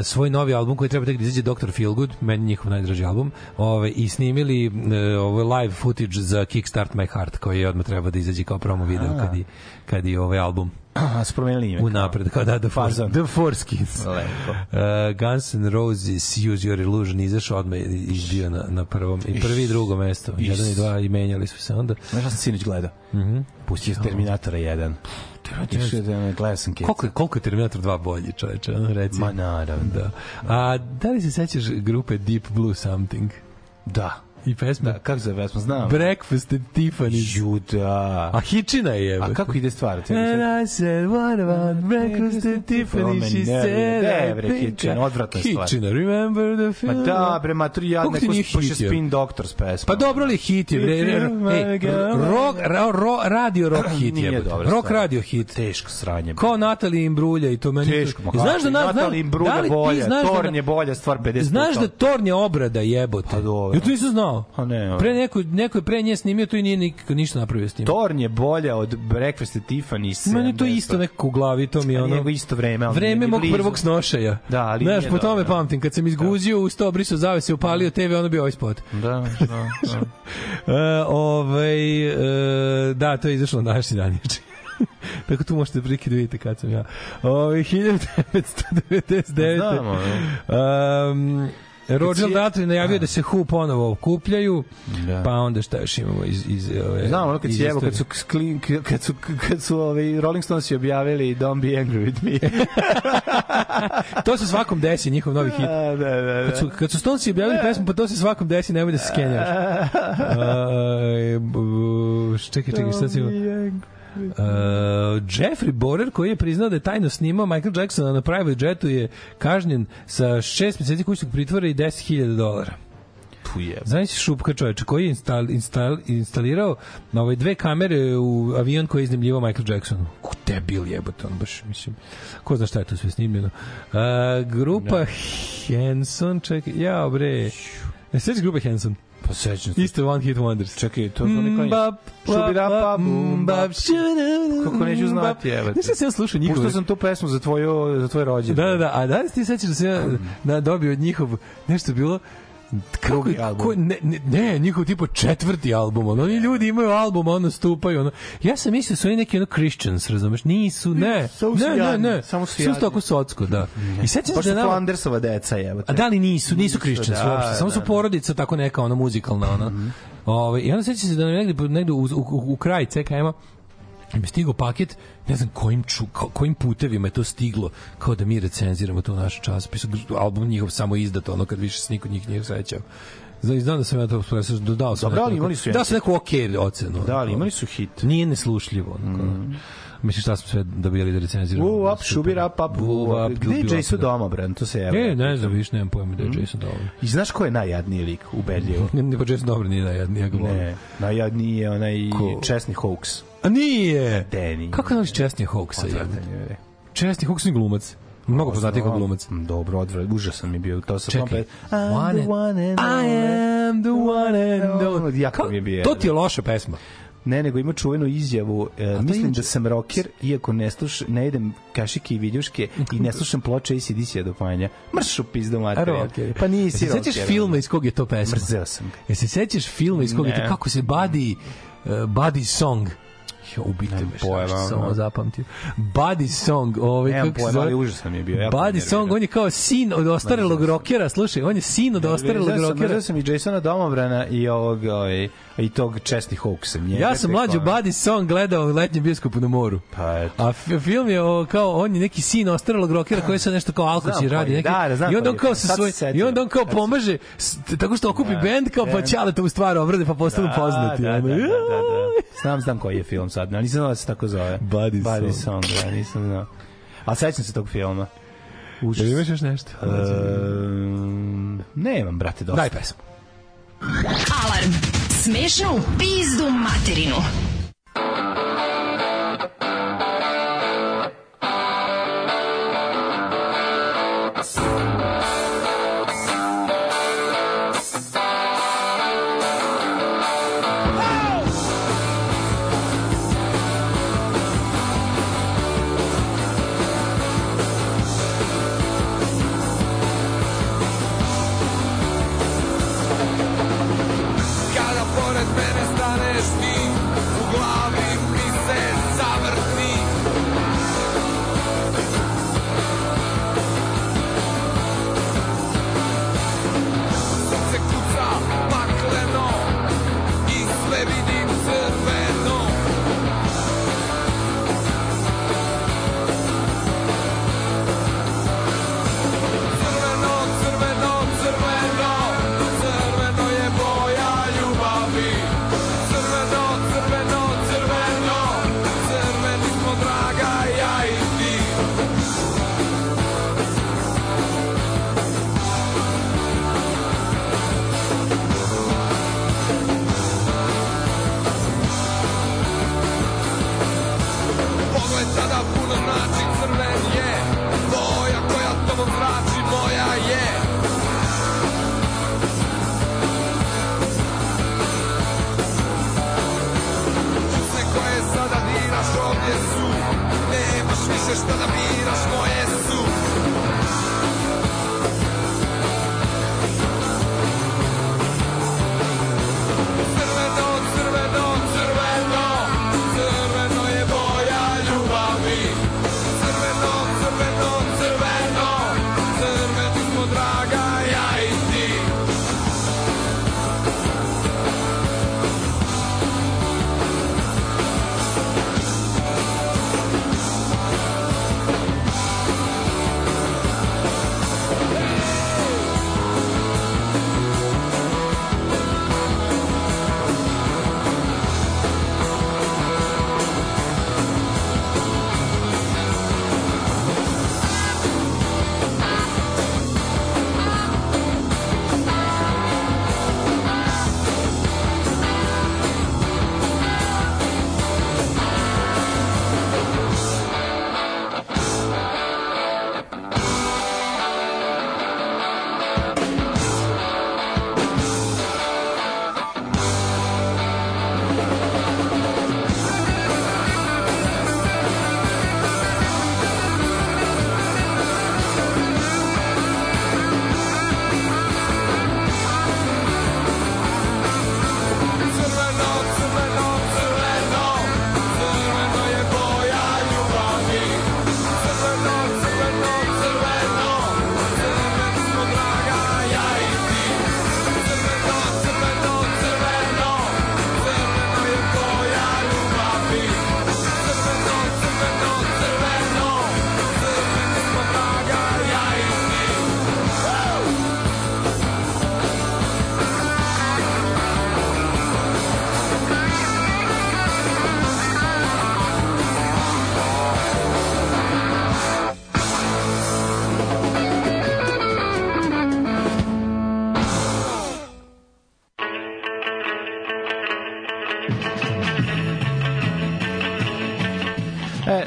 Speaker 1: svoj novi album koji treba tek da izađe Dr. Feelgood, meni njihov najdraži album, ovaj, i snimili e, ovaj live footage za Kickstart My Heart, koji je odmah treba da izađe kao promo video kad je, kad je ovaj album
Speaker 2: A, su promenili ime.
Speaker 1: u napred, kao da, The
Speaker 2: Fazon.
Speaker 1: The Force Kids.
Speaker 2: Lepo.
Speaker 1: Uh, Guns N' Roses Use Your Illusion izašao odmah izbio na, na prvom i prvi i drugo mesto jedan i dva i menjali su se onda
Speaker 2: Znaš šta sam sinoć gledao?
Speaker 1: Mhm.
Speaker 2: Pustio Terminatora 1. Išao da gledao sam Kec.
Speaker 1: Koliko, je- koliko je Terminator 2 bolji, čoveče, reci.
Speaker 2: Ma naravno.
Speaker 1: Da. A da li se sećaš grupe Deep Blue Something?
Speaker 2: Da.
Speaker 1: I pesme?
Speaker 2: Da, kako se zove, smo znam.
Speaker 1: Breakfast at Tiffany's.
Speaker 2: Ju, da.
Speaker 1: A hičina je.
Speaker 2: A kako ide stvar?
Speaker 1: And I said, what about breakfast at Tiffany's? She said,
Speaker 2: ne,
Speaker 1: I
Speaker 2: bre,
Speaker 1: think
Speaker 2: Hitchina, odvratna stvar.
Speaker 1: Hitchina, remember the
Speaker 2: Ma
Speaker 1: film?
Speaker 2: da, bre, maturi, ja
Speaker 1: Kako ti
Speaker 2: neko
Speaker 1: nije
Speaker 2: poše? Spin Doctors pesma.
Speaker 1: Pa dobro li hit je? Re, re, ej, rock, ra, ro, radio rock hit je. Rock radio hit.
Speaker 2: Teško sranje.
Speaker 1: Kao Natalija Imbrulja i to meni.
Speaker 2: Teško, ma
Speaker 1: znaš da na,
Speaker 2: Natalija Imbrulja
Speaker 1: da
Speaker 2: bolja,
Speaker 1: da
Speaker 2: Torn je bolja stvar 50
Speaker 1: Znaš da. Torn je obrada jebote.
Speaker 2: Pa dobro.
Speaker 1: Ja to nisam znao.
Speaker 2: Pa ne, ono.
Speaker 1: Pre neko, neko je pre nje snimio to i nije nikako ništa napravio s tim.
Speaker 2: Torn je bolja od Breakfast at Tiffany's.
Speaker 1: Meni to isto nekako u glavi, to mi je ono...
Speaker 2: nego isto vreme, ali
Speaker 1: Vreme mog prvog snošaja.
Speaker 2: Da, ali
Speaker 1: Znaš, po tome pamtim, kad sam izguzio, ustao, brisao zavese, upalio TV, ono bio ovaj spot.
Speaker 2: Da, da, da.
Speaker 1: E, ovaj, e, da, to je izašlo na današnji dan. Tako tu možete prilike da vidite kad sam ja. Ovaj 1999.
Speaker 2: Znamo,
Speaker 1: Um, Roger Daltrey najavio da se Who ponovo okupljaju,
Speaker 2: Da.
Speaker 1: pa onda šta još imamo iz... iz ove,
Speaker 2: Znam, ono kad
Speaker 1: iz
Speaker 2: si evo, kad su, skli- kad su, kad su Rolling Stones objavili Don't be angry with me.
Speaker 1: To se svakom desi, njihov novi hit.
Speaker 2: da, da, da.
Speaker 1: Kad su, kad su Stonesi objavili pesmu, pa to se svakom desi, nemoj da se skenjaš. Uh, čekaj, čekaj, šta si imao? Uh, Jeffrey Borer koji je priznao da je tajno snimao Michael Jacksona na private jetu je kažnjen sa šest meseci kućnog pritvora i 10.000 dolara.
Speaker 2: Tu je.
Speaker 1: Znaš šupka čoveče koji je instal, instal, instalirao na ove dve kamere u avion koji je iznimljivao Michael Jacksonu. Ko debil jebote, on baš, mislim, ko zna šta je tu sve snimljeno. Uh, grupa Hanson, čekaj, ja bre, ne sveći grupa Hanson?
Speaker 2: Pa sećam se.
Speaker 1: Isto One Hit Wonders.
Speaker 2: Čekaj, to oni koji...
Speaker 1: Mbap,
Speaker 2: Šubirapa, Kako neću znati, evo.
Speaker 1: Znaš šta sam ja slušao njihove?
Speaker 2: Puštao sam tu pesmu za tvoju, za tvoj rođendan.
Speaker 1: Da, da, da, a da li ti sećaš da sam ja na, dobio od njihov, nešto je bilo,
Speaker 2: Drugi album.
Speaker 1: Ko, ne, ne, ne, njihov tipo četvrti album, ono, oni ljudi imaju album, ono, stupaju, ono, ja sam mislio da su oni neki ono Christians, razumeš, nisu, ne,
Speaker 2: samo su
Speaker 1: ne, ne, ne,
Speaker 2: samo su
Speaker 1: su
Speaker 2: jadni.
Speaker 1: tako socko, da. I sećam se
Speaker 2: su
Speaker 1: da nama-
Speaker 2: Flandersova deca, te.
Speaker 1: A da li nisu, nisu Christians
Speaker 2: da,
Speaker 1: uopšte, samo su
Speaker 2: da.
Speaker 1: porodica tako neka ona muzikalna ona. Ovaj i onda sećam se da nam je negde negde u, u, u, u kraj CKM-a mi stigao paket, ne znam kojim, ču, ko- kojim putevima je to stiglo, kao da mi recenziramo to u našem časopisu, album njihov samo izdat, ono kad više se niko njih nije sećao. Znam, znam da sam ja to presao, dodao sam.
Speaker 2: Dobro, ali imali su
Speaker 1: Dao sam neku okej ocenu.
Speaker 2: Da, ali imali su hit.
Speaker 1: Nije neslušljivo. Ono, kao. Mislim šta smo sve dobijali da recenziramo.
Speaker 2: U, up, šubira, pa,
Speaker 1: U, up,
Speaker 2: Gde je Jason
Speaker 1: up, da.
Speaker 2: Domobran? To se evo.
Speaker 1: E, ne znam, više nemam pojma da je Jason Dolan.
Speaker 2: I znaš ko je najjadniji lik u Bedljivu?
Speaker 1: Ne, ne, pa Jason Dolan nije najjadniji, ja ga volim.
Speaker 2: Ne, najjadniji je onaj
Speaker 1: Ko?
Speaker 2: česni Hoax.
Speaker 1: A nije!
Speaker 2: Danny.
Speaker 1: Kako znaš Česnija Hawksa? jebote?
Speaker 2: Odvratan je.
Speaker 1: Česni Hawks je glumac. Mnogo poznatiji kao glumac.
Speaker 2: Dobro, odvrat, užasan mi je bio. To sa
Speaker 1: Čekaj. One
Speaker 2: the
Speaker 1: and-
Speaker 2: one and
Speaker 1: I am the one and only.
Speaker 2: Jako mi je bio.
Speaker 1: To ti je loša pesma.
Speaker 2: Ne, nego ima čuvenu izjavu. E, mislim da sam rocker, iako ne, sluš, ne idem kašike i viljuške i ne slušam ploče ACDC-a do panja. Mrš u pizdu materija. Pa nisi
Speaker 1: Jel se sećaš filma iz kog je to pesma?
Speaker 2: Mrzeo sam ga.
Speaker 1: Jel se sećaš filma iz kog je to, kako se Buddy, uh, Buddy Song, Jo, ubite me, šta
Speaker 2: pojma,
Speaker 1: sam ovo zapamtio. Buddy Song, ovaj,
Speaker 2: Nemam
Speaker 1: kako
Speaker 2: pojma, ali
Speaker 1: zove?
Speaker 2: užasan mi je bio.
Speaker 1: Buddy
Speaker 2: nervirao.
Speaker 1: Song, on je kao sin od ostarelog rokera, slušaj, on je sin od ostarelog rokera.
Speaker 2: mrzeo sam i Jasona Domobrana i ovog, ovaj, i tog Česni Hawksa.
Speaker 1: Ja sam mlađu
Speaker 2: ono-
Speaker 1: Buddy Song gledao u letnjem bioskopu na moru.
Speaker 2: Pa eto.
Speaker 1: A film je o, kao on je neki sin ostarelog rokera koji se nešto kao alkosi
Speaker 2: Znam
Speaker 1: radi neki.
Speaker 2: da, da, znam
Speaker 1: I onda on kao sa svoj i onda on kao pomaže tako što okupi
Speaker 2: Da,
Speaker 1: bend kao pa ćale to u stvar obrade pa postanu poznati.
Speaker 2: Da, da, da, da, da. Znam, znam koji je film sad, ali nisam znao da se tako zove.
Speaker 1: Buddy
Speaker 2: Buddy
Speaker 1: Song.
Speaker 2: Song, da, nisam znao. A sećam se tog filma. Užas.
Speaker 1: Jel imaš još nešto?
Speaker 2: Ehm, nemam, brate, dosta.
Speaker 1: Daj pesmu.
Speaker 8: Alarm. Smešno u pizdu materinu.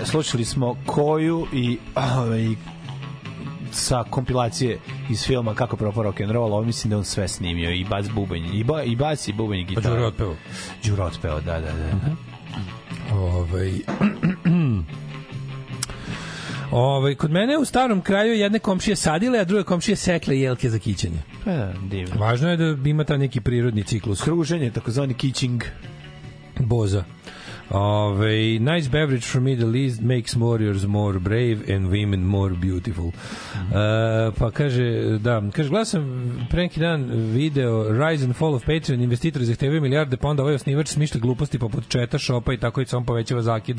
Speaker 2: Slušali smo koju i ovaj, sa kompilacije iz filma Kako propao rock and roll, ovo mislim da on sve snimio i bas bubanj, i, ba, i bas i bubanj i
Speaker 1: Pa
Speaker 2: gitara.
Speaker 1: Đuro je otpevao.
Speaker 2: Đuro otpeo, da, da, da.
Speaker 1: Ovaj Ovaj kod mene u starom kraju jedne komšije sadile, a druge komšije sekle jelke za kićenje.
Speaker 2: Pa, divno.
Speaker 1: Važno je da ima ta neki prirodni ciklus.
Speaker 2: Kruženje, takozvani kitching.
Speaker 1: Boza. Ove, nice beverage from Middle East makes warriors more brave and women more beautiful. Uh, pa kaže, da, kaže, gledao sam pre neki dan video Rise and Fall of Patreon, investitori zahtevaju milijarde, pa onda ovaj osnivač smišlja gluposti poput četa, šopa i tako i samo povećava zakid.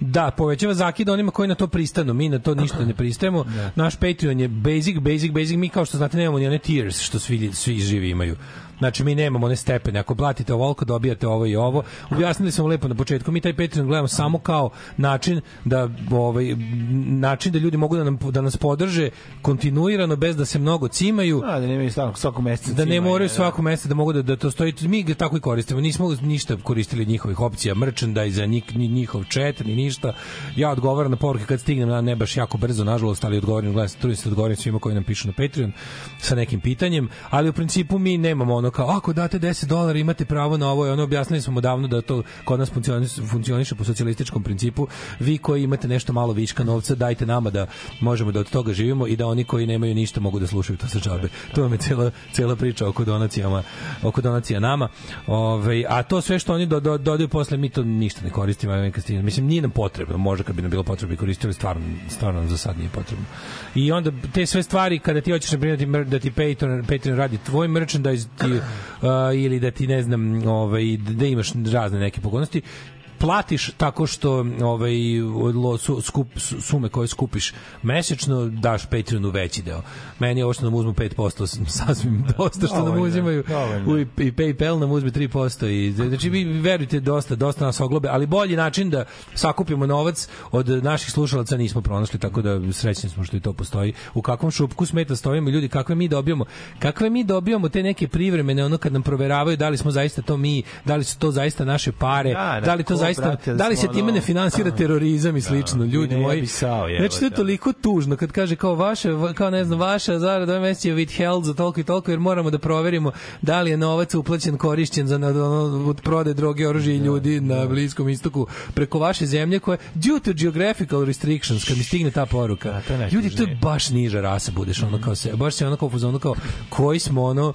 Speaker 1: Da, povećava zakid onima koji na to pristanu, mi na to ništa ne pristajemo. Naš Patreon je basic, basic, basic, mi kao što znate nemamo ni one tiers što svi, svi živi imaju. Znači mi nemamo one stepene. Ako platite ovoliko dobijate ovo i ovo. Objasnili smo lepo na početku. Mi taj Patreon gledamo samo kao način da ovaj način da ljudi mogu da nam da nas podrže kontinuirano bez da se mnogo cimaju.
Speaker 2: A, da nemaju stalno svakog meseca.
Speaker 1: Da ne moraju
Speaker 2: da.
Speaker 1: svako mesto da mogu da, da to stoji. Mi ga tako i koristimo. Nismo ništa koristili njihovih opcija, merchandise, ni, ni njihov chat, ni ništa. Ja odgovaram na poruke kad stignem, na ne baš jako brzo, nažalost, ali odgovorim, gledam, trudim se da odgovorim svima koji nam pišu na Patreon sa nekim pitanjem, ali u principu mi nemamo ono kao, ako date 10 dolara imate pravo na ovo, i ono objasnili smo davno da to kod nas funkcioniše, funkcioniše po socijalističkom principu. Vi koji imate nešto malo viška novca, dajte nama da možemo da od toga živimo i da oni koji nemaju ništa mogu da slušaju to sa džabe. To vam je cela, cela priča oko donacijama, oko donacija nama. Ove, a to sve što oni do, do, dodaju posle, mi to ništa ne koristimo. Mislim, nije nam potrebno. Možda kad bi nam bilo potrebno bi koristili, stvarno, stvarno nam za sad nije potrebno. I onda te sve stvari, kada ti hoćeš primjer, da ti mer- da ti Patreon, Patreon radi tvoj merchandise ti, uh, ili da ti, ne znam, ovaj, da imaš razne neke pogodnosti, platiš tako što ovaj od lo- su, skup, su- sume koje skupiš mesečno daš Patreonu veći deo. Meni je ovo što nam uzmu 5% s- sasvim dosta što nam uzimaju. U, i, PayPal nam uzme 3% i znači vi verujte dosta dosta nas oglobe, ali bolji način da sakupimo novac od naših slušalaca nismo pronašli, tako da srećni smo što i to postoji. U kakvom šupku smeta stojimo ljudi, kakve mi dobijamo, kakve mi dobijamo te neke privremene ono kad nam proveravaju da li smo zaista to mi, da li su to zaista naše pare,
Speaker 2: Da, da,
Speaker 1: da li to zaista,
Speaker 2: brate, da
Speaker 1: da li se time
Speaker 2: ono-
Speaker 1: ne finansira terorizam i slično, ljudi
Speaker 2: ne
Speaker 1: moji.
Speaker 2: bi sao, jebote,
Speaker 1: Znači to je toliko tužno kad kaže kao vaše kao ne znam vaša zarada ove meseci je withheld za toliko i toliko jer moramo da proverimo da li je novac uplaćen korišćen za ono, od prode droge, oružja i ljudi na Bliskom istoku preko vaše zemlje koje due to geographical restrictions kad mi stigne ta poruka.
Speaker 2: Da, to je
Speaker 1: ljudi to je baš niža rasa budeš ono kao se baš se ono kao fazonu kao koji smo ono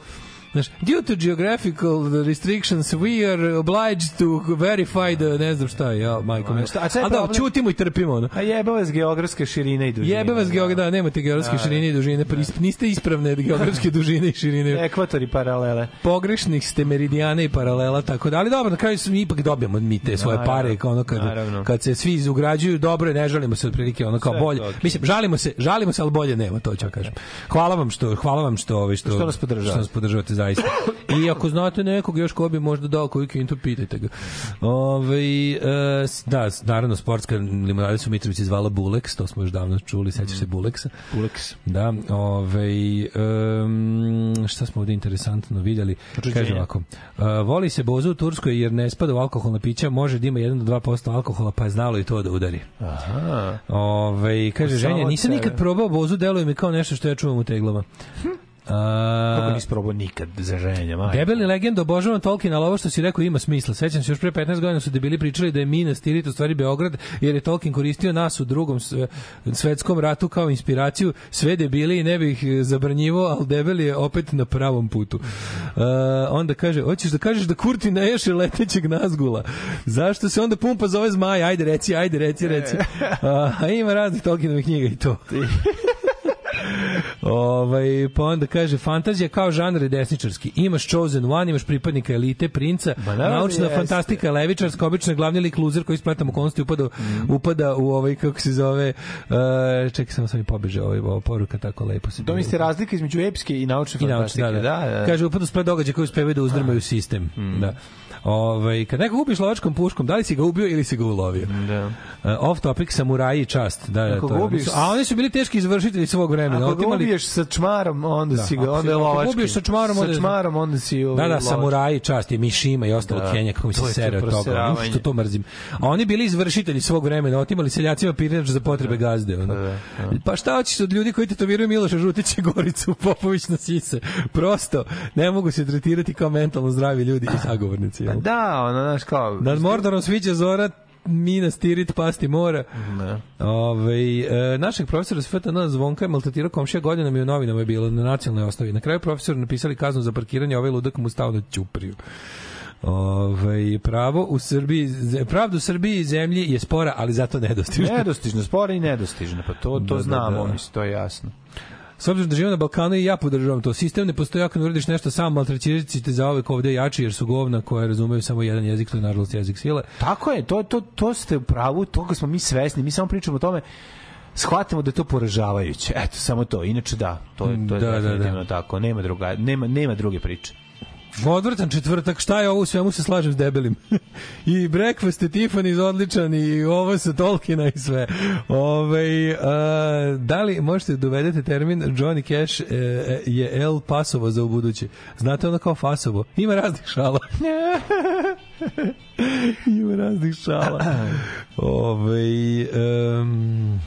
Speaker 1: Znaš, due to geographical restrictions, we are obliged to verify the, ne znam šta ja, majko me.
Speaker 2: a
Speaker 1: Ali da, čutimo i trpimo, ono.
Speaker 2: A jebe vas geografske širine i dužine.
Speaker 1: Jebe vas geografske, da, nemate geografske širine i dužine, prisp- niste ispravne geografske dužine i širine.
Speaker 2: Ekvator i paralele.
Speaker 1: Pogrešnih ste meridijana i paralela, tako da, ali dobro, na kraju smo ipak dobijamo mi te svoje
Speaker 2: Naravno,
Speaker 1: pare, kao ono kad,
Speaker 2: naravno.
Speaker 1: kad se svi ugrađuju, dobro je, ne žalimo se otprilike, ono kao
Speaker 2: Sve
Speaker 1: bolje.
Speaker 2: ok.
Speaker 1: Mislim, žalimo se, žalimo se, ali bolje nema, to ću kažem. Hvala vam što, hvala vam što, ovaj, što,
Speaker 2: Što nas podržavate.
Speaker 1: Što nas podržavate zaista. I ako znate nekog još ko bi možda dao koju kintu, pitajte ga. Ove, e, s- da, naravno, sportska limonada su Mitrovici zvala Bulex, to smo još davno čuli, sećaš se Buleksa.
Speaker 2: Pulex.
Speaker 1: Da, ovaj um, šta smo ovde interesantno vidjeli? Kaže ovako, uh, voli se boza u Turskoj jer ne spada u alkoholna pića, može da ima 1 do 2% alkohola, pa je znalo i to da udari.
Speaker 2: Aha.
Speaker 1: Ovaj kaže,
Speaker 2: Samo
Speaker 1: ženja, nisam nikad probao bozu, deluje mi kao nešto što ja čuvam u teglama.
Speaker 2: Kako nisi probao nikad za ženja, majko?
Speaker 1: Debeli legend obožavam Tolkien, ali ovo što si rekao ima smisla. Sećam se još pre 15 godina su debili pričali da je Minas Tirith u stvari Beograd, jer je Tolkien koristio nas u drugom sve- svetskom ratu kao inspiraciju. Sve debili i ne bih ih zabranjivo, ali debeli je opet na pravom putu. Uh, onda kaže, hoćeš da kažeš da Kurti ne ješe letećeg nazgula. Zašto se onda pumpa zove zmaj? Ajde reci, ajde reci, reci. A, ima raznih Tolkienovih knjiga i to. Ovaj pa onda kaže fantazija kao žanr je desničarski. Imaš Chosen One, imaš pripadnika elite, princa,
Speaker 2: Ma naravno
Speaker 1: naučna
Speaker 2: jeste.
Speaker 1: fantastika levičarska, obično glavni lik luzer koji splatam okolnosti upada,
Speaker 2: Mhm.
Speaker 1: upada u ovaj kako se zove uh, čekaj samo sam mi pobeže ovaj ova poruka tako lepo se
Speaker 2: To mislite razlika između epske i naučne
Speaker 1: i naučni,
Speaker 2: fantastike?
Speaker 1: da, da.
Speaker 2: da, da.
Speaker 1: Kaže upada u splet događaja koji uspevaju da uzdrmaju sistem. Da. Ovaj kad nekog ubiš lovačkom puškom, da li si ga ubio ili si ga ulovio?
Speaker 2: Da.
Speaker 1: Uh, off topic samuraji i čast. Da, da,
Speaker 2: Ako
Speaker 1: to je.
Speaker 2: gubiš-
Speaker 1: A oni su bili teški izvršitelji svog vremena.
Speaker 2: Ako
Speaker 1: otimali
Speaker 2: ubiješ sa čmarom, onda
Speaker 1: Da,
Speaker 2: si
Speaker 1: ako
Speaker 2: ga, onda je
Speaker 1: ako
Speaker 2: lovački.
Speaker 1: ubiješ sa čmarom, onda-
Speaker 2: Sa čmarom, onda si ovaj,
Speaker 1: Da, da,
Speaker 2: lovački.
Speaker 1: samuraji, čast je Mišima i ostalo
Speaker 2: Da.
Speaker 1: Kenja, kako se sere od toga. što to mrzim. A oni bili izvršitelji svog vremena, otimali seljacima pirinač za potrebe gazde. Ono.
Speaker 2: Da,
Speaker 1: Pa šta hoćeš od ljudi koji tetoviraju Miloša Žutića Goricu Popović na sise? Prosto, ne mogu se tretirati kao mentalno zdravi ljudi i sagovornici. Jel?
Speaker 2: da, ono, znaš, kao...
Speaker 1: Nad Mordorom sviđa zora, mina stirit pasti mora.
Speaker 2: Ne.
Speaker 1: Ove, e, našeg profesora s FTN Zvonka je maltretirao komšija godinama i u novinama je bilo na nacionalnoj osnovi. Na kraju profesor napisali kaznu za parkiranje, ovaj ludak mu stao na ćupriju. Ove, pravo u Srbiji, pravda u Srbiji i zemlji je spora, ali zato nedostižna.
Speaker 2: Nedostižno, spora i nedostižno, pa to, to
Speaker 1: Da, da,
Speaker 2: znamo,
Speaker 1: da.
Speaker 2: mislim, to je jasno.
Speaker 1: S obzirom da živim na Balkanu i ja podržavam to. Sistem ne postoji ako ne uradiš nešto sam, maltrećirat ćete za ove ovde jači jer su govna koja razumeju samo jedan jezik, to je nažalost jezik sile.
Speaker 2: Tako je, to, to, to ste u pravu, toga smo mi svesni, mi samo pričamo o tome, shvatimo da je to poražavajuće. Eto, samo to. Inače da, to je, to je
Speaker 1: Da, da, da.
Speaker 2: definitivno tako. Nema, druga, nema, nema druge priče.
Speaker 1: Odvrtan četvrtak, šta je ovo, u svemu se slažem s debelim. I breakfast je Tiffany's odličan i ovo sa Tolkiena i sve. Ove, a, da li možete dovedete termin Johnny Cash e, e, je El Pasovo za ubuduće? Znate ono kao Fasovo? Ima raznih šala. Ima raznih šala. Ove, um,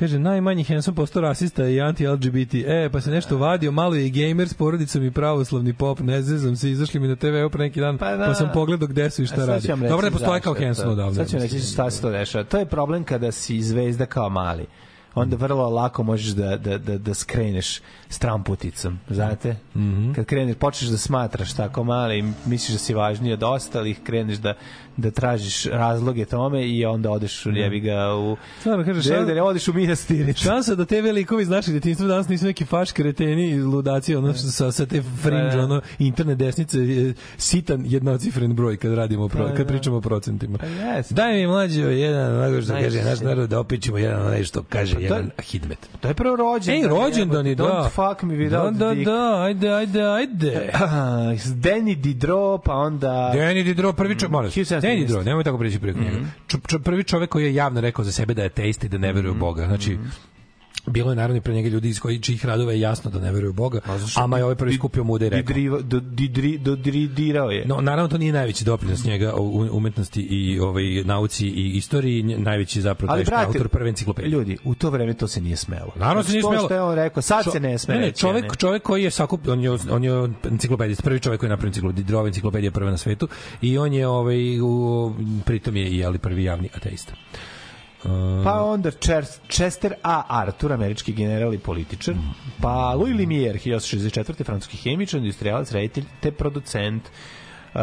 Speaker 1: Kaže, najmanji Henson postao rasista i anti-LGBT. E, pa se nešto vadio, malo je i gamer s porodicom i pravoslavni pop, ne zezam se, izašli mi na TV-u pre neki dan, pa,
Speaker 2: da.
Speaker 1: sam pogledao gde su i šta
Speaker 2: sad
Speaker 1: radi. Dobro, ne postoje kao Henson
Speaker 2: to.
Speaker 1: odavno.
Speaker 2: Sad ću reći šta se to dešava. To je problem kada si zvezda kao mali. Onda vrlo lako možeš da, da, da, da skreneš stramputicom, znate? Mm. -hmm. Kad kreneš, počneš da smatraš tako mali i misliš da si važniji od ostalih, kreneš da, da tražiš razloge tome i onda odeš u jebi ga u...
Speaker 1: Stvarno, kažeš,
Speaker 2: da, da ne odeš u Minas Tirith.
Speaker 1: Šansa da te velikovi iz našeg detinjstva danas nisu neki faš kreteni i ludaci, ono što sa, sa te fringe,
Speaker 2: Da, da.
Speaker 1: ono, interne desnice, je sitan jednocifren broj kad radimo, pro,
Speaker 2: Da,
Speaker 1: kad
Speaker 2: da.
Speaker 1: pričamo o procentima.
Speaker 2: Pa jeste.
Speaker 1: Daj mi mlađo jedan, onako što kaže naš narod, da opičimo jedan, onaj što kaže
Speaker 2: je-
Speaker 1: jedan hidmet.
Speaker 2: To je prvo rođendan.
Speaker 1: Ej, rođendan je, da.
Speaker 2: Don't fuck me without
Speaker 1: Da, da, da, ajde, ajde, ajde.
Speaker 2: Danny Diderot, pa onda...
Speaker 1: Danny Diderot, prvi čovjek, molim,
Speaker 2: 1713.
Speaker 1: Danny Diderot, nemoj tako prići preko njega. Čo- čo- Prvi čovjek koji je javno rekao za sebe da je ateist i da ne veruje u Boga. Znači, bilo je naravno i pre njega ljudi iz koji čijih radova je jasno da ne veruju u Boga, a ma je ovaj prvi skupio muda i rekao.
Speaker 2: Didriva- do- didri- Dodridirao je.
Speaker 1: No, naravno to nije najveći doprinos njega u umetnosti i ovaj nauci i istoriji, najveći zapravo taj je autor prve enciklopedije.
Speaker 2: Ljudi, u to vreme to se nije smelo.
Speaker 1: Naravno se nije
Speaker 2: To
Speaker 1: smelo.
Speaker 2: što je on rekao, sad
Speaker 1: Čo-
Speaker 2: se ne sme
Speaker 1: Ne, ne, čovek,
Speaker 2: ne.
Speaker 1: čovek koji je sakup, on je, on je enciklopedist, prvi čovek koji je napravio enciklopediju, Diderova enciklopedija prva na svetu i on je, ovaj, u, pritom je i jeli, prvi javni ateista.
Speaker 2: Pa onda Chester A. Arthur, američki general i političar. Pa Louis Lumière, 1864. francuski hemičar, industrijalac, reditelj te producent. Uh,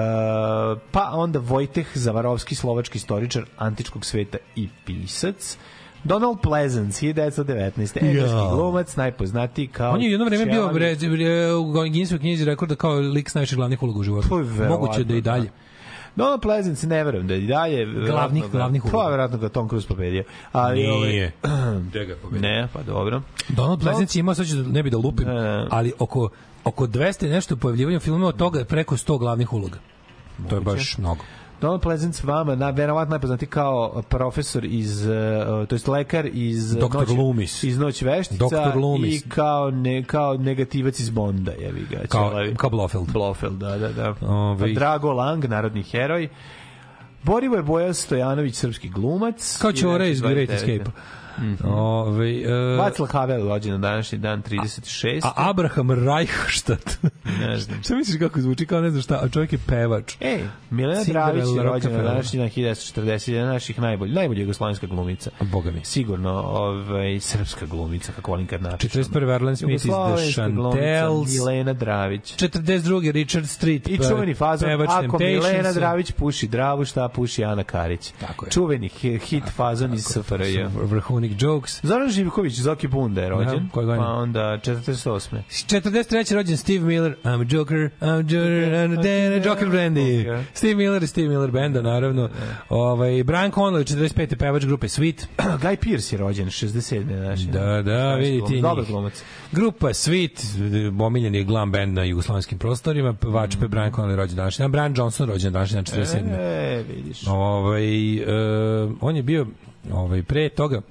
Speaker 2: pa onda Vojteh Zavarovski, slovački istoričar antičkog sveta i pisac. Donald Pleasance, 1919. Engleski
Speaker 1: Ja.
Speaker 2: glumac, najpoznatiji kao...
Speaker 1: On je jedno vreme bio u Guinnessovoj knjizi rekorda kao lik s najviše glavnih uloga u životu.
Speaker 2: Verovatno,
Speaker 1: Moguće da i dalje.
Speaker 2: Donald Pleasance, ne verujem da je i dalje... verovatno ga-
Speaker 1: glavnih uloga.
Speaker 2: Pa, verovatno ga Tom Cruise pobedio. Ali,
Speaker 1: Nije.
Speaker 2: ovaj,
Speaker 1: Gde ga pobedio?
Speaker 2: ne, pa dobro.
Speaker 1: Donald Pleasance je imao, sad ću da- ne bi da lupim,
Speaker 2: Ne.
Speaker 1: ali oko, oko 200 i nešto pojavljivanja filmova od toga je preko 100 glavnih uloga. To je baš mnogo.
Speaker 2: Donald Pleasance vama, na, verovatno najpoznati kao profesor iz, uh, to jest lekar iz
Speaker 1: Dr.
Speaker 2: Noći-
Speaker 1: Loomis.
Speaker 2: iz Noć veštica
Speaker 1: Dr. Loomis.
Speaker 2: i kao, ne, kao negativac iz Bonda, jevi ga.
Speaker 1: Kao, kao Blofeld.
Speaker 2: Blofeld, da, da, da.
Speaker 1: Ovaj-
Speaker 2: Pa Drago Lang, narodni heroj. Borivoje Bojan Stojanović, srpski glumac.
Speaker 1: Kao Ćore iz Great
Speaker 2: 1929.
Speaker 1: Escape. Ove, uh,
Speaker 2: Václav Havel, rođen na današnji dan, 36.
Speaker 1: a Abraham Reichstadt.
Speaker 2: Ne znam.
Speaker 1: šta misliš kako zvuči kao ne znam šta, a čovjek je pevač.
Speaker 2: Ej, Milena Dravić je rođena na današnji dan 1940, jedna od naših najbolji, najbolja jugoslovenska glumica.
Speaker 1: Boga mi.
Speaker 2: Sigurno, ovaj, srpska glumica, kako volim kad napišem.
Speaker 1: 41. Arlen Smith iz The Chantels.
Speaker 2: Milena Dravić.
Speaker 1: 42. Richard Street.
Speaker 2: I čuveni fazon, ako. Milena Dravić puši dravu, šta puši Ana Karić.
Speaker 1: Tako je.
Speaker 2: Čuveni hi- hit fazon iz SFRJ.
Speaker 1: Vrhunik jokes.
Speaker 2: Zoran Živković, Zoki Bunda je rođen,
Speaker 1: koje godine?
Speaker 2: pa onda 48.
Speaker 1: 43. rođen Steve Miller, I'm a Joker, I'm a Joker, I'm a Dan, Joker Brandy. Steve Miller i Steve Miller benda, naravno. Ovaj, Brian Connolly, 45. pevač grupe Sweet.
Speaker 2: Guy Pearce je rođen, 67. Naši.
Speaker 1: Da, da, vidite
Speaker 2: Dobar
Speaker 1: njih.
Speaker 2: glumac.
Speaker 1: Grupa Sweet, omiljen je glam band na jugoslovenskim prostorima, pevač pe Brian Connolly rođen današnji dan, Brian Johnson rođen današnji dan 47.
Speaker 2: E, vidiš.
Speaker 1: Ovaj, e, on je bio ovaj, pre toga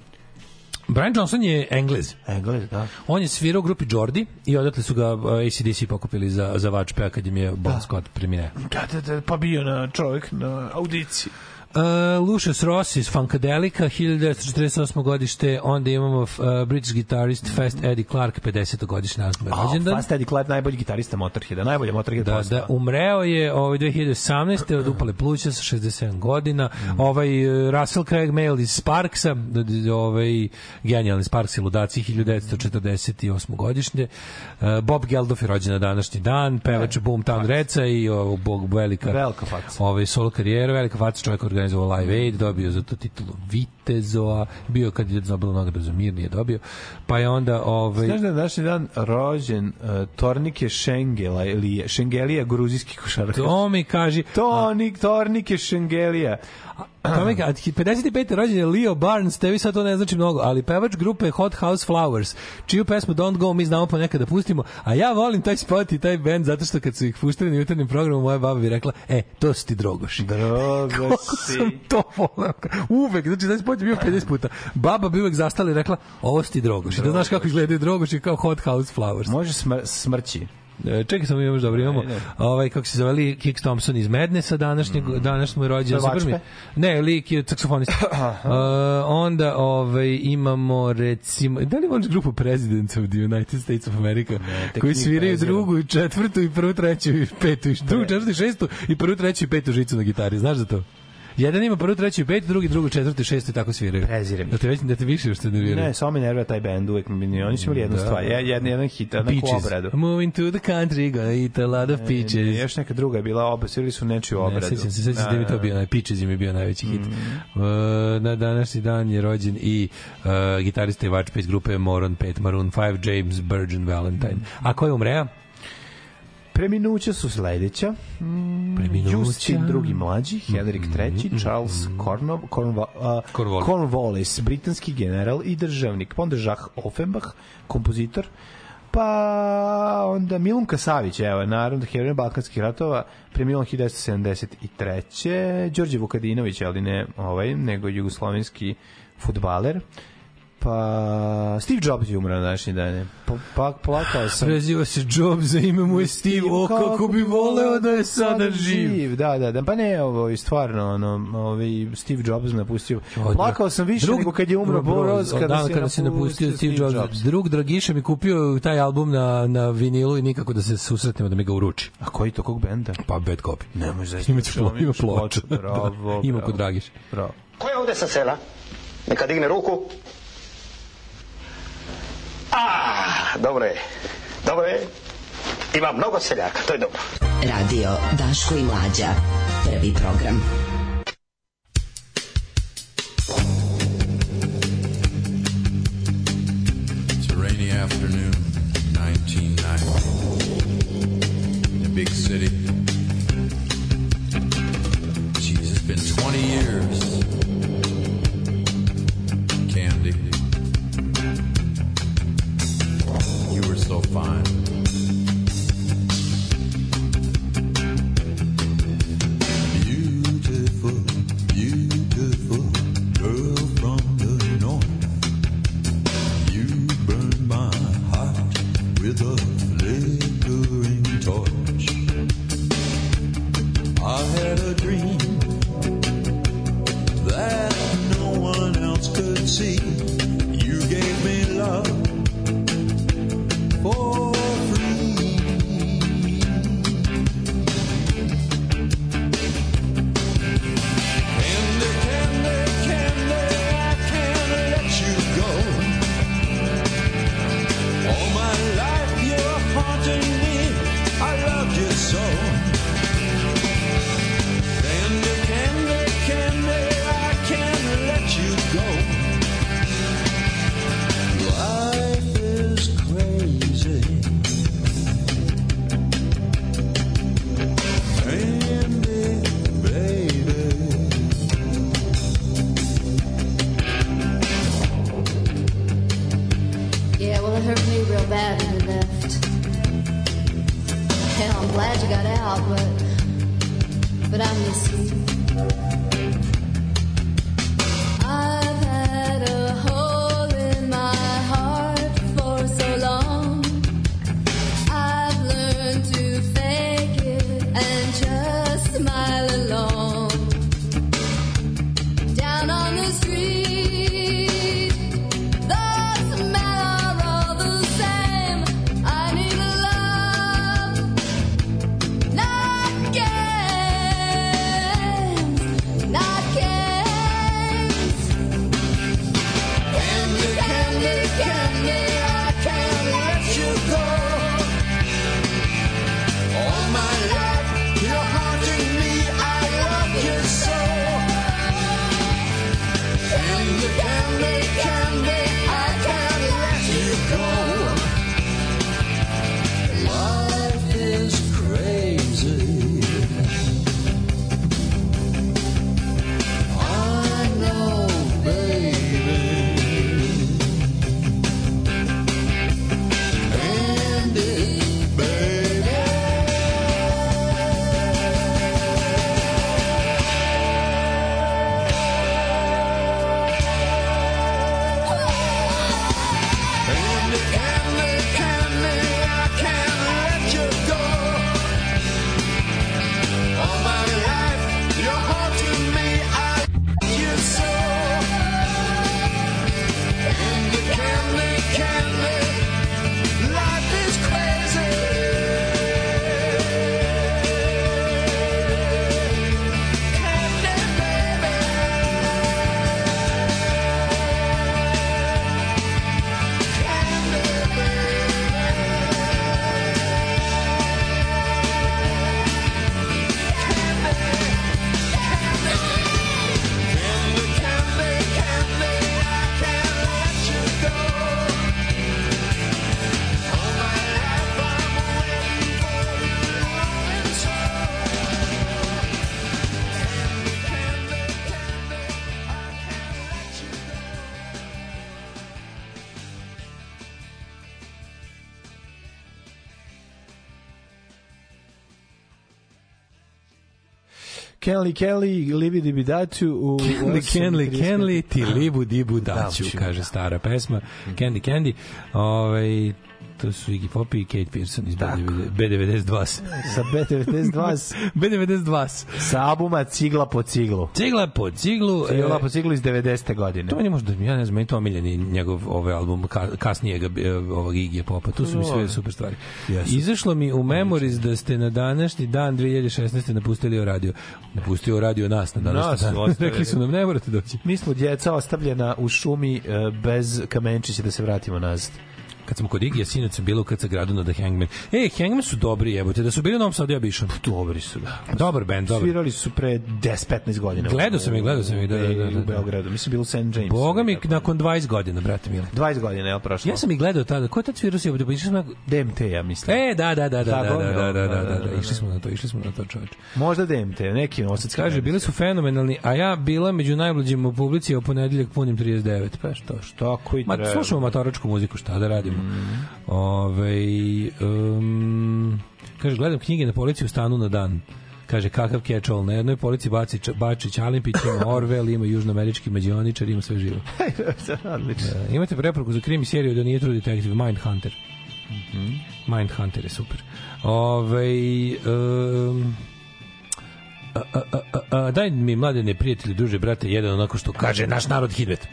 Speaker 1: Brian Johnson je Englez.
Speaker 2: Englez, da.
Speaker 1: On je svirao u grupi Jordi i odatle su ga uh, ACDC pokupili za, za vačpea kad im je Bon Scott premineo.
Speaker 2: Da, da, da, pa bio na čovjek na audiciji.
Speaker 1: Uh, Lucius Ross iz Funkadelika, 1948. godište, onda imamo uh, British guitarist Fast Eddie Clark, 50. godišnji nazvan
Speaker 2: A,
Speaker 1: rođendan.
Speaker 2: Fast Eddie Clark, najbolji gitarista Motorheada, najbolja Motorhead
Speaker 1: Da,
Speaker 2: postava.
Speaker 1: da, umreo je ovaj 2018. od upale pluća sa 67 godina. Ovaj uh, Russell Craig Mail iz Sparksa, ovaj genijalni Sparks i ludaci 1948. godišnje. Uh, Bob Geldof je rođen na današnji dan, pevač Boomtown Reca i ovog bog velika
Speaker 2: Velika faca.
Speaker 1: ovaj solo karijera, velika faca čovjek je organizovao Live Aid, dobio za to titulu Vitezova, bio kandidat za Nobelovu nagradu za mir, nije dobio. Pa je onda ovaj
Speaker 2: Znaš da je na današnji dan rođen uh, Tornike Šengela ili Šengelija, gruzijski košarkaš.
Speaker 1: to mi kaži
Speaker 2: Tonik, Tornike Šengelija.
Speaker 1: To mi ka- 55. rođen je Leo Barnes, tebi sad to ne znači mnogo, ali pevač grupe Hot House Flowers, čiju pesmu Don't Go mi znamo ponekad da pustimo, a ja volim taj spot i taj band zato što kad su ih puštali na jutarnjem programu, moja baba bi rekla, e, to su ti drogoši.
Speaker 2: Drogo
Speaker 1: Kako sam to volao. Uvek, znači taj spot je bio 50 puta. Baba bi uvek zastala i rekla, ovo su ti drogoši. Da znaš kako izgledaju drogoši kao Hot House Flowers.
Speaker 2: Može smr smrći.
Speaker 1: E, Čekaj samo imaš dobro, imamo ovaj kako se zove Lee Kix Thompson iz Madnessa današnjeg danas mu je mi.
Speaker 2: Vačpe?
Speaker 1: Ne, Lee je saksofonista. uh, onda ovaj imamo recimo da li voliš grupu Presidents of the United States of America
Speaker 2: tek
Speaker 1: koji sviraju drugu, i četvrtu i prvu, treću i petu, i drugu, četvrtu i šestu i prvu, treću i petu žicu na gitari. Znaš za to? Jedan ima prvu, treću i petu, drugi drugu, četvrtu šestu i tako sviraju.
Speaker 2: Prezirem.
Speaker 1: Da te već da te više što nerviraju.
Speaker 2: Ne, samo mi nervira taj bend uvek. Oni su imali jednu
Speaker 1: Da.
Speaker 2: stvar, je- jedan, jedan hit,
Speaker 1: Peaches.
Speaker 2: obradu.
Speaker 1: Moving to the country, gonna eat a lot of
Speaker 2: Ne,
Speaker 1: peaches.
Speaker 2: Još neka druga je bila oba, svirali su nečiju
Speaker 1: Ne,
Speaker 2: obradu.
Speaker 1: sećam se, sećam se da mi je to bio naj Peaches im je bio najveći hit.
Speaker 2: Mhm.
Speaker 1: Uh, na današnji dan je rođen i uh, gitarista i vačpa iz grupe Moron 5 Maroon 5 James Virgin Valentine. A ko je umreo?
Speaker 2: Preminuća su sledeća. Mm,
Speaker 1: Preminuća.
Speaker 2: Justin drugi mlađi, Henrik III, Charles Cornwall, Cornwall, uh,
Speaker 1: Cornwall.
Speaker 2: Cornwallis, britanski general i državnik. Pa onda Jacques Offenbach, kompozitor. Pa onda Milunka Savić, evo, naravno, heroj Balkanskih ratova, preminuo 1973. Đorđe Vukadinović, ali ne ovaj, nego jugoslovenski futbaler. Pa Steve Jobs je umro na današnji dan. Pa, pa plakao sam.
Speaker 1: Preziva se Jobs, za ime mu je Steve, o kako bi voleo da je sada živ.
Speaker 2: Da, da, da, pa ne, ovo je stvarno, ono, ovaj Steve Jobs me napustio.
Speaker 1: Od-
Speaker 2: Plakao sam više nego kad je umro Boros,
Speaker 1: od
Speaker 2: kada,
Speaker 1: dana
Speaker 2: se
Speaker 1: kada se napustio Steve Jobs. Drug Dragiša mi kupio taj album na, na vinilu i nikako da se susretnemo da mi ga uruči.
Speaker 2: A koji to, kog benda?
Speaker 1: Pa bad copy.
Speaker 2: Ne može zaista.
Speaker 1: Ima, plo, ima ploča.
Speaker 2: Bravo,
Speaker 1: Da, ima
Speaker 2: bravo.
Speaker 1: kod Dragiš.
Speaker 2: Bravo.
Speaker 5: Ko je ovde sa sela? Neka digne ruku. A, dobro je. Dobro je. Ima mnogo seljaka, to je dobro.
Speaker 9: Radio Daško i Mlađa. Prvi program.
Speaker 2: Kenli, Kenli, Libi Dibi Daću u
Speaker 1: Kenli, Kenli,
Speaker 2: 8.35.
Speaker 1: Kenli, ti libu dibu daću,
Speaker 2: Daću,
Speaker 1: kaže
Speaker 2: da.
Speaker 1: stara pesma. Candy, Candy. Ovaj, to su Iggy Pop i Kate Pearson iz B90 B92.
Speaker 2: Sa B92,
Speaker 1: B92.
Speaker 2: sa albuma Cigla po ciglu.
Speaker 1: Cigla po ciglu.
Speaker 2: Cigla
Speaker 1: e,
Speaker 2: po ciglu iz 90. godine.
Speaker 1: To meni možda, ja ne znam, meni to omiljeni njegov ovaj album ka, kasnijeg e, ovog Iggy Popa. Tu su mi sve super stvari.
Speaker 2: Jesu.
Speaker 1: Izašlo mi u Memories da ste na današnji dan 2016. napustili o radio. Napustio o radio nas na današnji dan. Rekli su nam, ne morate doći.
Speaker 2: Mi smo djeca ostavljena u šumi e, bez kamenčića da se vratimo nazad.
Speaker 1: Kad smo kod Igija, sinoć sam bilo kad sa gradu na The Hangman. Ej, Hangman su dobri, jebote, da su bili u Novom Sadu, ja bi išao.
Speaker 2: Dobri su, da.
Speaker 1: Dobar band, dobar.
Speaker 2: Svirali su pre 10-15 godina.
Speaker 1: Gledao sam ih, gledao sam ih, da, da, da, da.
Speaker 2: U Beogradu. Mislim, bilo u St. James.
Speaker 1: Boga mi, nakon 20 godina, brate mili.
Speaker 2: 20 godina, je prošlo?
Speaker 1: Ja sam ih gledao tada. Ko je tad svirao si jebote? Pa išli smo na...
Speaker 2: DMT, ja mislim.
Speaker 1: E, da, da, da, da, da, da, da, da, da, da,
Speaker 2: da,
Speaker 1: da,
Speaker 2: da.
Speaker 1: išli smo na to, išli smo na to, čoveče.
Speaker 2: Možda DMT, neki novosadski.
Speaker 1: Kaže, bili su fenomenalni, a ja bila među najmlađim u publici, a ponedeljak punim 39. Pa što, što?
Speaker 2: Tako i
Speaker 1: Ma,
Speaker 2: treba.
Speaker 1: slušamo matoračku muziku, šta da radimo.
Speaker 2: Mm.
Speaker 1: Ove, um, kaže, gledam knjige na policiji u stanu na dan. Kaže, kakav catch-all. Na jednoj polici baci, Bačić Alimpić, ima Orwell, ima južnoamerički mađioničar, ima sve živo.
Speaker 2: Odlično.
Speaker 1: E, imate preporuku za krimi seriju da nije True Detective, Mindhunter.
Speaker 2: Mhm.
Speaker 1: Mindhunter je super. Ove, um, a, a, a, a, a, daj mi mlade neprijatelji, druže, brate, jedan onako što kaže naš narod hidvet.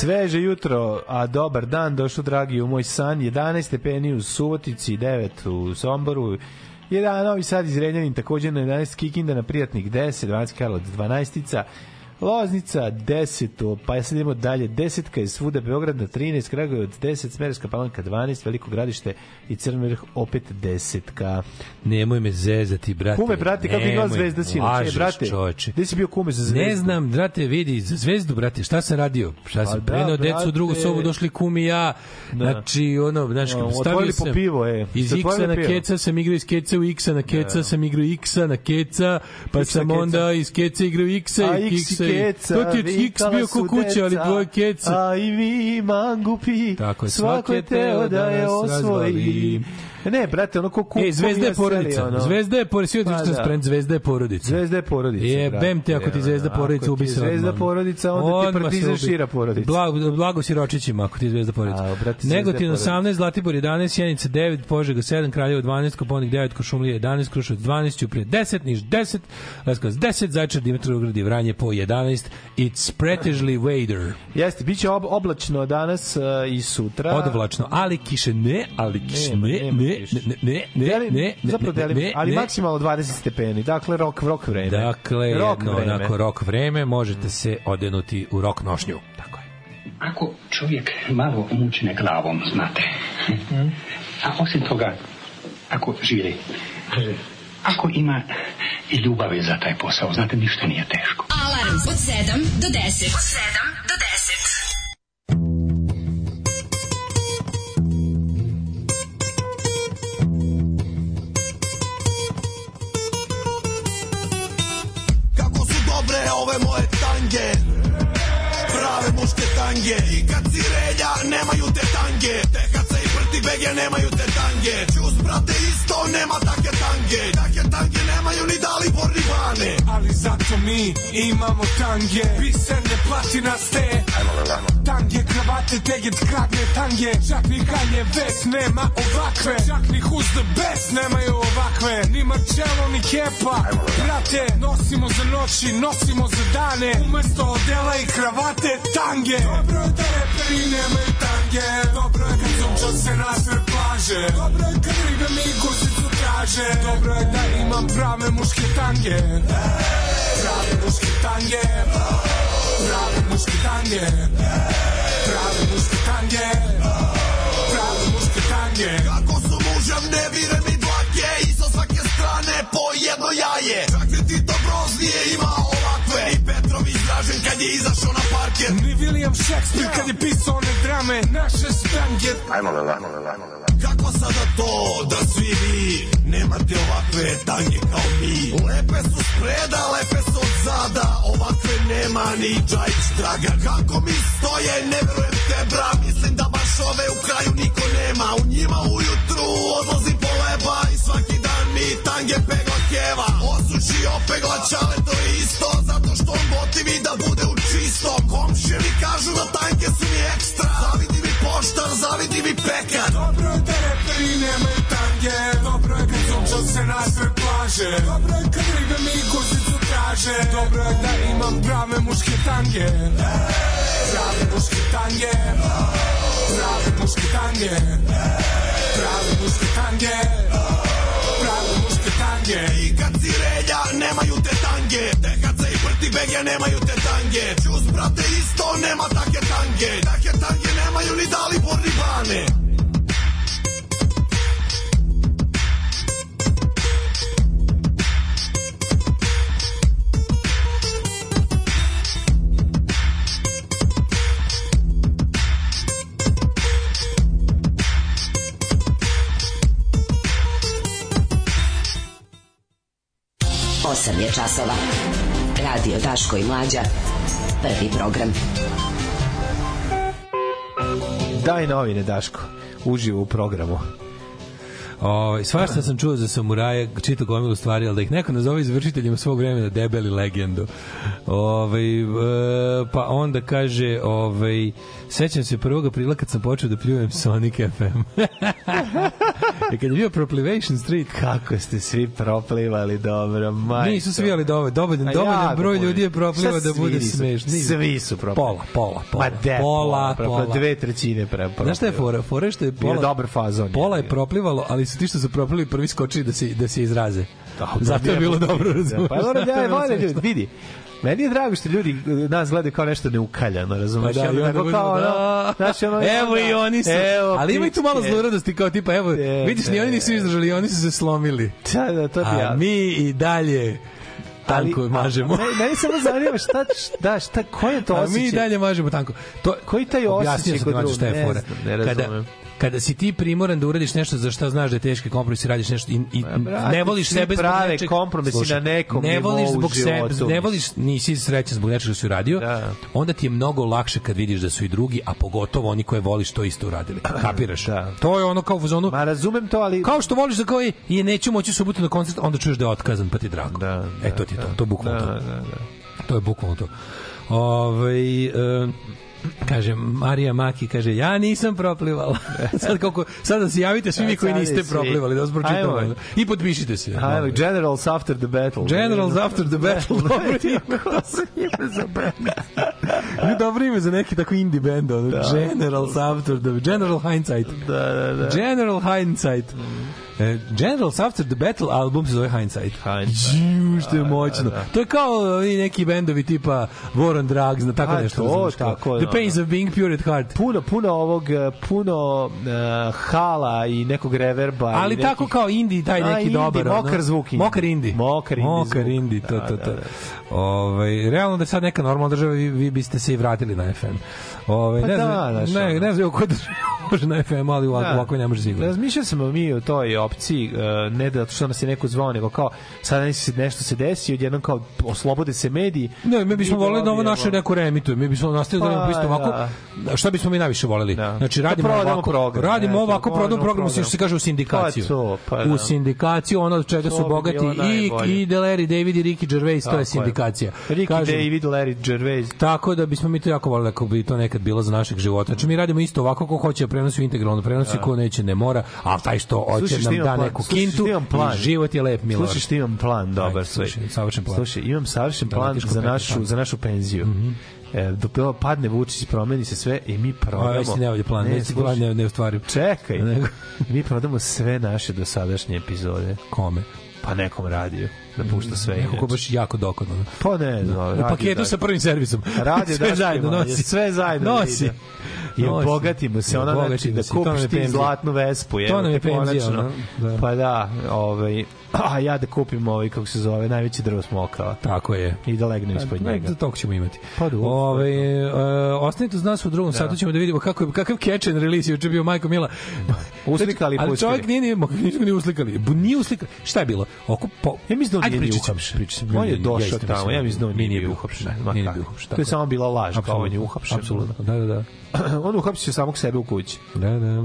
Speaker 2: Sveže jutro, a dobar dan, došao dragi u moj san, 11 stepeni u Subotici, 9 u Somboru, jedan Novi Sad iz Renjanin, takođe na 11 Kikinda na Prijatnik 10, 12 Karlovac 12 Loznica 10, pa ja sad idemo dalje, 10 je svuda Beograd na 13, Kragujevac 10, Smerska palanka 12, Veliko gradište i Crni vrh opet 10 -ka.
Speaker 1: Nemoj me zezati, brate.
Speaker 2: Kume, brate, kako je
Speaker 1: Nemoj,
Speaker 2: zvezda sinoć? E,
Speaker 1: lažeš,
Speaker 2: brate,
Speaker 1: čoveče.
Speaker 2: gde si bio kume za zvezdu?
Speaker 1: Ne znam, brate, vidi, za zvezdu, brate, šta sam radio? Šta sam
Speaker 2: Pa da,
Speaker 1: prenao decu u drugu sobu, došli kum i ja.
Speaker 2: Da.
Speaker 1: Znači, ono, znaš,
Speaker 2: No,
Speaker 1: stavio
Speaker 2: otvorili po
Speaker 1: sam
Speaker 2: pivo, e.
Speaker 1: iz X-a
Speaker 2: otvorili
Speaker 1: na keca sam igrao iz keca u X-a na keca sam igrao X-a na keca, pa
Speaker 2: X
Speaker 1: sam onda iz keca igrao X-a
Speaker 2: X i
Speaker 1: X-a.
Speaker 2: Keca,
Speaker 1: To ti je
Speaker 2: vikala
Speaker 1: bio ko kuća, ali dvoje keca.
Speaker 2: A i vi mangupi,
Speaker 1: Tako je,
Speaker 2: svako je teo da je
Speaker 1: nas
Speaker 2: osvoji. Ne, brate, ono ko kup.
Speaker 1: Ej, Zvezda je porodica.
Speaker 2: Ono.
Speaker 1: Zvezda je porodica.
Speaker 2: Pa da.
Speaker 1: sprem, Zvezda je porodica.
Speaker 2: Zvezda je porodica.
Speaker 1: Jebem te
Speaker 2: brate,
Speaker 1: ako ti Zvezda porodica ubi se
Speaker 2: Zvezda porodica, onda ti partizan šira porodica.
Speaker 1: Blago, blago siročićima ako ti je Zvezda porodica.
Speaker 2: A, brate, je
Speaker 1: Negotin
Speaker 2: porodica.
Speaker 1: 18, Zlatibor 11, Sjenica 9, Požega 7, Kraljevo 12, Koponik 9, Košumlija 11, Kruševac 12, Ćuprije 10, Niš 10, Leskovac 10, Zaječar, Dimitrovgrad i Vranje po 11. It's pretežli wader.
Speaker 2: Jeste, bit će ob, oblačno danas uh, i sutra.
Speaker 1: Odvlačno, ali kiše ne, ali kiše
Speaker 2: Nema,
Speaker 1: ne,
Speaker 2: nema
Speaker 1: ne, ne, ne, ne,
Speaker 2: Deli-
Speaker 1: ne, ne,
Speaker 2: zapravo
Speaker 1: ne,
Speaker 2: delim,
Speaker 1: ne,
Speaker 2: ali
Speaker 1: ne.
Speaker 2: maksimalno 20 stepeni. Dakle, rok, rok vreme.
Speaker 1: Dakle,
Speaker 2: rok
Speaker 1: jedno
Speaker 2: vreme.
Speaker 1: onako rok vreme, možete se odenuti u rok nošnju. Tako je.
Speaker 10: Ako čovjek malo mučne glavom, znate. A osim toga, ako živi, ako ima i ljubavi za taj posao, znate, ništa nije teško.
Speaker 8: Alarm od 7 do 10. Od 7 do 10.
Speaker 3: ove moje tange. Prave muške tange. I kad si relja nemaju te tange. Te kad se i prti bege nemaju te tange. Čus brate isto nema take tange. Take tange nemaju ni Dalibor ni Bane
Speaker 11: Ali zato mi imamo tange. Biserne platinaste Tange, kravate, teget, kragne, tange. Čak ni kanje ves nema ovakve. Čak ni who's the best nemaju ovakve. Ni Marcello, ni Kepa. Brate, nosimo za noći, nosimo za dane. Umesto odela i kravate, tange. Dobro je da reperi nemaju tange. Dobro je kad sunča se nasred plaže Dobro je kad ribe mi guzicu traže. Dobro je da imam prave muške tange. Prave muške tange. Prave muške tange. Prave muške tange. Prave muške tange.
Speaker 3: Kako su muževne vire mi dlake I sa svake strane po jedno jaje. Čak ni Tito Broz nije Dražen kad je izašao na parket
Speaker 11: Ni William Shakespeare kad je pisao one drame Naše stange
Speaker 4: Ajmo le lako, le lako, le lako.
Speaker 3: Kako sada to da svi vi nemate ovakve tange kao mi? Lepe su spreda, lepe su od zada, ovakve nema ni Džajić draga. Kako mi stoje, ne verujem te bra, mislim da baš ove u kraju niko nema. U njima ujutru odlazi mi tange pegla keva. Osuši opegla to je isto, zato što on motivi da bude u čistom. Komšije mi kažu da tanke su mi ekstra, zavidi mi poštar, zavidi mi pekar.
Speaker 11: Dobro je da reperi nemaju tange Dobro je kad sunča se na sve plaže Dobro je kad ribe mi guzicu traže Dobro je da imam prave muške tange Prave muške tange Prave muške tange Prave muške tange Prave tange
Speaker 3: I kad si relja, nemaju te tange Dehaca i prti bege nemaju te tange Čus, brate, isto nema take tange Take tange nemaju ni Dalibor ni Bane
Speaker 12: Osam je časova. Radio Daško i Mlađa. Prvi program.
Speaker 2: Daj novine, Daško. Uživo u programu.
Speaker 1: O, svašta sam čuo za samuraje, čito gomilu stvari, ali da ih neko nazove izvršiteljima svog vremena debeli legendu. Ovaj, e, pa onda kaže, ovaj, sećam se 1. aprila kad sam počeo da pljujem Sonic FM. I kad je bio Proplivation Street.
Speaker 2: Kako ste svi proplivali dobro, majko.
Speaker 1: Nisu svi, ali dovolj, dovoljan,
Speaker 2: A
Speaker 1: dovoljan
Speaker 2: jako
Speaker 1: broj ljudi je proplivao da bude smešno.
Speaker 2: Svi su proplivali.
Speaker 1: Pola, pola, pola.
Speaker 2: Ma de,
Speaker 1: pola,
Speaker 2: pola,
Speaker 1: pola.
Speaker 2: Dve trećine pre proplivali.
Speaker 1: Znaš šta je fora? Fora je što je
Speaker 2: Bio
Speaker 1: pola,
Speaker 2: dobar fazon.
Speaker 1: pola je proplivalo, ali su ti što su proplivali prvi skočili da se, da se izraze.
Speaker 2: Da,
Speaker 1: Zato je bilo dobro, razumiješ?
Speaker 2: Pa dobro, ja
Speaker 1: je
Speaker 2: ljudi, vidi. Meni je drago što ljudi nas gledaju kao nešto neukaljano, razumeš?
Speaker 1: Pa da,
Speaker 2: onda tako kao, ono,
Speaker 1: da.
Speaker 2: znaš, ono,
Speaker 1: Evo i oni su.
Speaker 2: Evo,
Speaker 1: ali ima i tu malo zluradosti kao tipa evo
Speaker 2: De,
Speaker 1: vidiš ni
Speaker 2: de.
Speaker 1: oni nisu izdržali, oni su se slomili.
Speaker 2: Da, da, to ti
Speaker 1: A
Speaker 2: ja.
Speaker 1: mi i dalje tanko mažemo.
Speaker 2: Meni, meni samo zanima šta, da, šta, koji je to
Speaker 1: A
Speaker 2: osjećaj?
Speaker 1: mi i dalje mažemo tanko. To,
Speaker 2: Koji taj osjećaj kod
Speaker 1: je
Speaker 2: drugog? Ne znam, ne
Speaker 1: Kada,
Speaker 2: razumem.
Speaker 1: Kada si ti primoran da uradiš nešto za šta znaš da je teški kompromis i radiš nešto i, i
Speaker 2: brate,
Speaker 1: ne voliš sebe zbog
Speaker 2: prave
Speaker 1: nečeg
Speaker 2: kompromisi na nekom
Speaker 1: ne voliš zbog sebe ne voliš nisi srećan zbog nečega što si uradio
Speaker 2: Da.
Speaker 1: onda ti je mnogo lakše kad vidiš da su i drugi a pogotovo oni koje voliš to isto uradili kapiraš
Speaker 2: Da.
Speaker 1: to je ono kao u fazonu
Speaker 2: Ma razumem to, ali...
Speaker 1: kao što voliš da kao i i neću moći subotu na koncert onda čuješ da je otkazan pa ti drago
Speaker 2: Da,
Speaker 1: e to ti je to to je bukvalno
Speaker 2: Da,
Speaker 1: to
Speaker 2: da, da.
Speaker 1: To je bukvalno to. Ove, e, kaže Marija Maki kaže ja nisam proplivala. sad kako sad da se javite svi vi koji
Speaker 2: Sad
Speaker 1: niste proplivali da vas pročitamo.
Speaker 2: Ajmo.
Speaker 1: I potpišite se.
Speaker 2: Ajmo, Generals after the battle.
Speaker 1: Generals after the battle. Dobro ime.
Speaker 2: ime za band.
Speaker 1: Dobro ime za neki tako indie band. Ono. Generals after the General Hindsight.
Speaker 2: Da, da, da.
Speaker 1: General Hindsight. E, Generals After the Battle album se zove Hindsight.
Speaker 2: Hindsight.
Speaker 1: Ju, što je moćno.
Speaker 2: da.
Speaker 1: To je kao i neki bendovi tipa War on Drugs, na tako
Speaker 2: A,
Speaker 1: nešto.
Speaker 2: to, tako,
Speaker 1: The
Speaker 2: da,
Speaker 1: Pains
Speaker 2: da.
Speaker 1: of Being Pure at Heart.
Speaker 2: Puno, puno ovog, eh, puno uh, hala i nekog reverba.
Speaker 1: Ali
Speaker 2: i
Speaker 1: tako
Speaker 2: nekih-
Speaker 1: kao indie, taj
Speaker 2: A,
Speaker 1: neki
Speaker 2: indie,
Speaker 1: dobar.
Speaker 2: mokar
Speaker 1: ono.
Speaker 2: zvuk indie.
Speaker 1: Mokar indie.
Speaker 2: Mokar indie
Speaker 1: Mokar indie, to,
Speaker 2: Da,
Speaker 1: to,
Speaker 2: da,
Speaker 1: to.
Speaker 2: da.
Speaker 1: Ovaj, realno da je sad neka normalna država, vi, vi biste se i vratili na FM. Ovaj,
Speaker 2: Pa
Speaker 1: ne,
Speaker 2: da,
Speaker 1: znam, ne, ne znam može na FM, ali ovako,
Speaker 2: Da.
Speaker 1: ovako ne može sigurno.
Speaker 2: Razmišljali smo mi o toj opciji, uh, ne da što nas je neko zvao, nego kao sada nešto se desi, odjednom kao oslobode se mediji.
Speaker 1: Ne, mi bismo
Speaker 2: Mi
Speaker 1: voleli da ovo naše neko reemituje. Mi bismo nastavili da
Speaker 2: Pa,
Speaker 1: radimo isto ovako.
Speaker 2: da.
Speaker 1: Šta bismo mi najviše voleli?
Speaker 2: Da.
Speaker 1: Znači
Speaker 2: Da
Speaker 1: radimo
Speaker 2: prodamo
Speaker 1: ovako,
Speaker 2: program,
Speaker 1: radimo
Speaker 2: eto,
Speaker 1: ovako, program,
Speaker 2: program.
Speaker 1: što se kaže u sindikaciju.
Speaker 2: Pa to, pa
Speaker 1: u
Speaker 2: da.
Speaker 1: sindikaciju, ono od čega
Speaker 2: To
Speaker 1: su bogati i, i Deleri, David i Ricky Gervais, to je sindikacija.
Speaker 2: Ricky David, Larry Gervais.
Speaker 1: Tako da bismo mi to jako voleli ako bi to nekad bilo za našeg života. Znači mi radimo isto ovako ko hoće da prenosi integralno prenosi, ko neće ne mora, a taj što hoće nam da neku kintu
Speaker 2: plan?
Speaker 1: život je lep, Milor.
Speaker 2: Slušaj, imam plan dobar
Speaker 1: slušaj, savršen plan.
Speaker 2: Slušaj, imam savršen
Speaker 1: Da
Speaker 2: plan za našu, za našu penziju. E, dok padne Vučić, promeni se sve i mi prodamo.
Speaker 1: ti ne ovdje plan, već ti plan ne, ne ostvarim.
Speaker 2: Čekaj, mi prodamo sve naše dosadašnje epizode.
Speaker 1: Kome?
Speaker 2: Pa nekom radiju da pušta sve.
Speaker 1: Neko ko baš jako dokodno.
Speaker 2: Pa ne znam.
Speaker 1: U paketu sa prvim servisom.
Speaker 2: Radio
Speaker 1: sve zajedno nosi.
Speaker 2: sve zajedno da
Speaker 1: Nosi.
Speaker 2: ide. I obogatimo se, ono znači da kupiš
Speaker 1: je
Speaker 2: ti zlatnu vespu.
Speaker 1: To nam je penzija, da.
Speaker 2: Pa da, ovaj, a ja da kupim ovaj, kako se zove, najveći drvo smokava.
Speaker 1: Tako je.
Speaker 2: I da legnem ispod
Speaker 1: Ne,
Speaker 2: njega.
Speaker 1: za tog ćemo imati.
Speaker 2: Pa dobro.
Speaker 1: Ove, e, ostanite uz nas u drugom satu, ćemo da vidimo kako je, kakav catch and release je juče bio Majko Mila.
Speaker 2: Uslikali
Speaker 1: Ali
Speaker 2: pustili.
Speaker 1: čovjek nije, nije, nismo ni uslikali. Nije uslikali. Šta je bilo? Oko, po,
Speaker 2: Ja mislim da on nije ni
Speaker 1: ćemo,
Speaker 2: uhapšen. On je došao tamo, ja
Speaker 1: da
Speaker 2: mislim da on
Speaker 1: nije
Speaker 2: bio
Speaker 1: bio
Speaker 2: uhapšen.
Speaker 1: Nije bio uhapšen,
Speaker 2: To je samo bila laž, kao on je uhapšen.
Speaker 1: Apsolutno, da, da, da.
Speaker 2: on uhapsio samog sebe u kući.
Speaker 1: Da, da.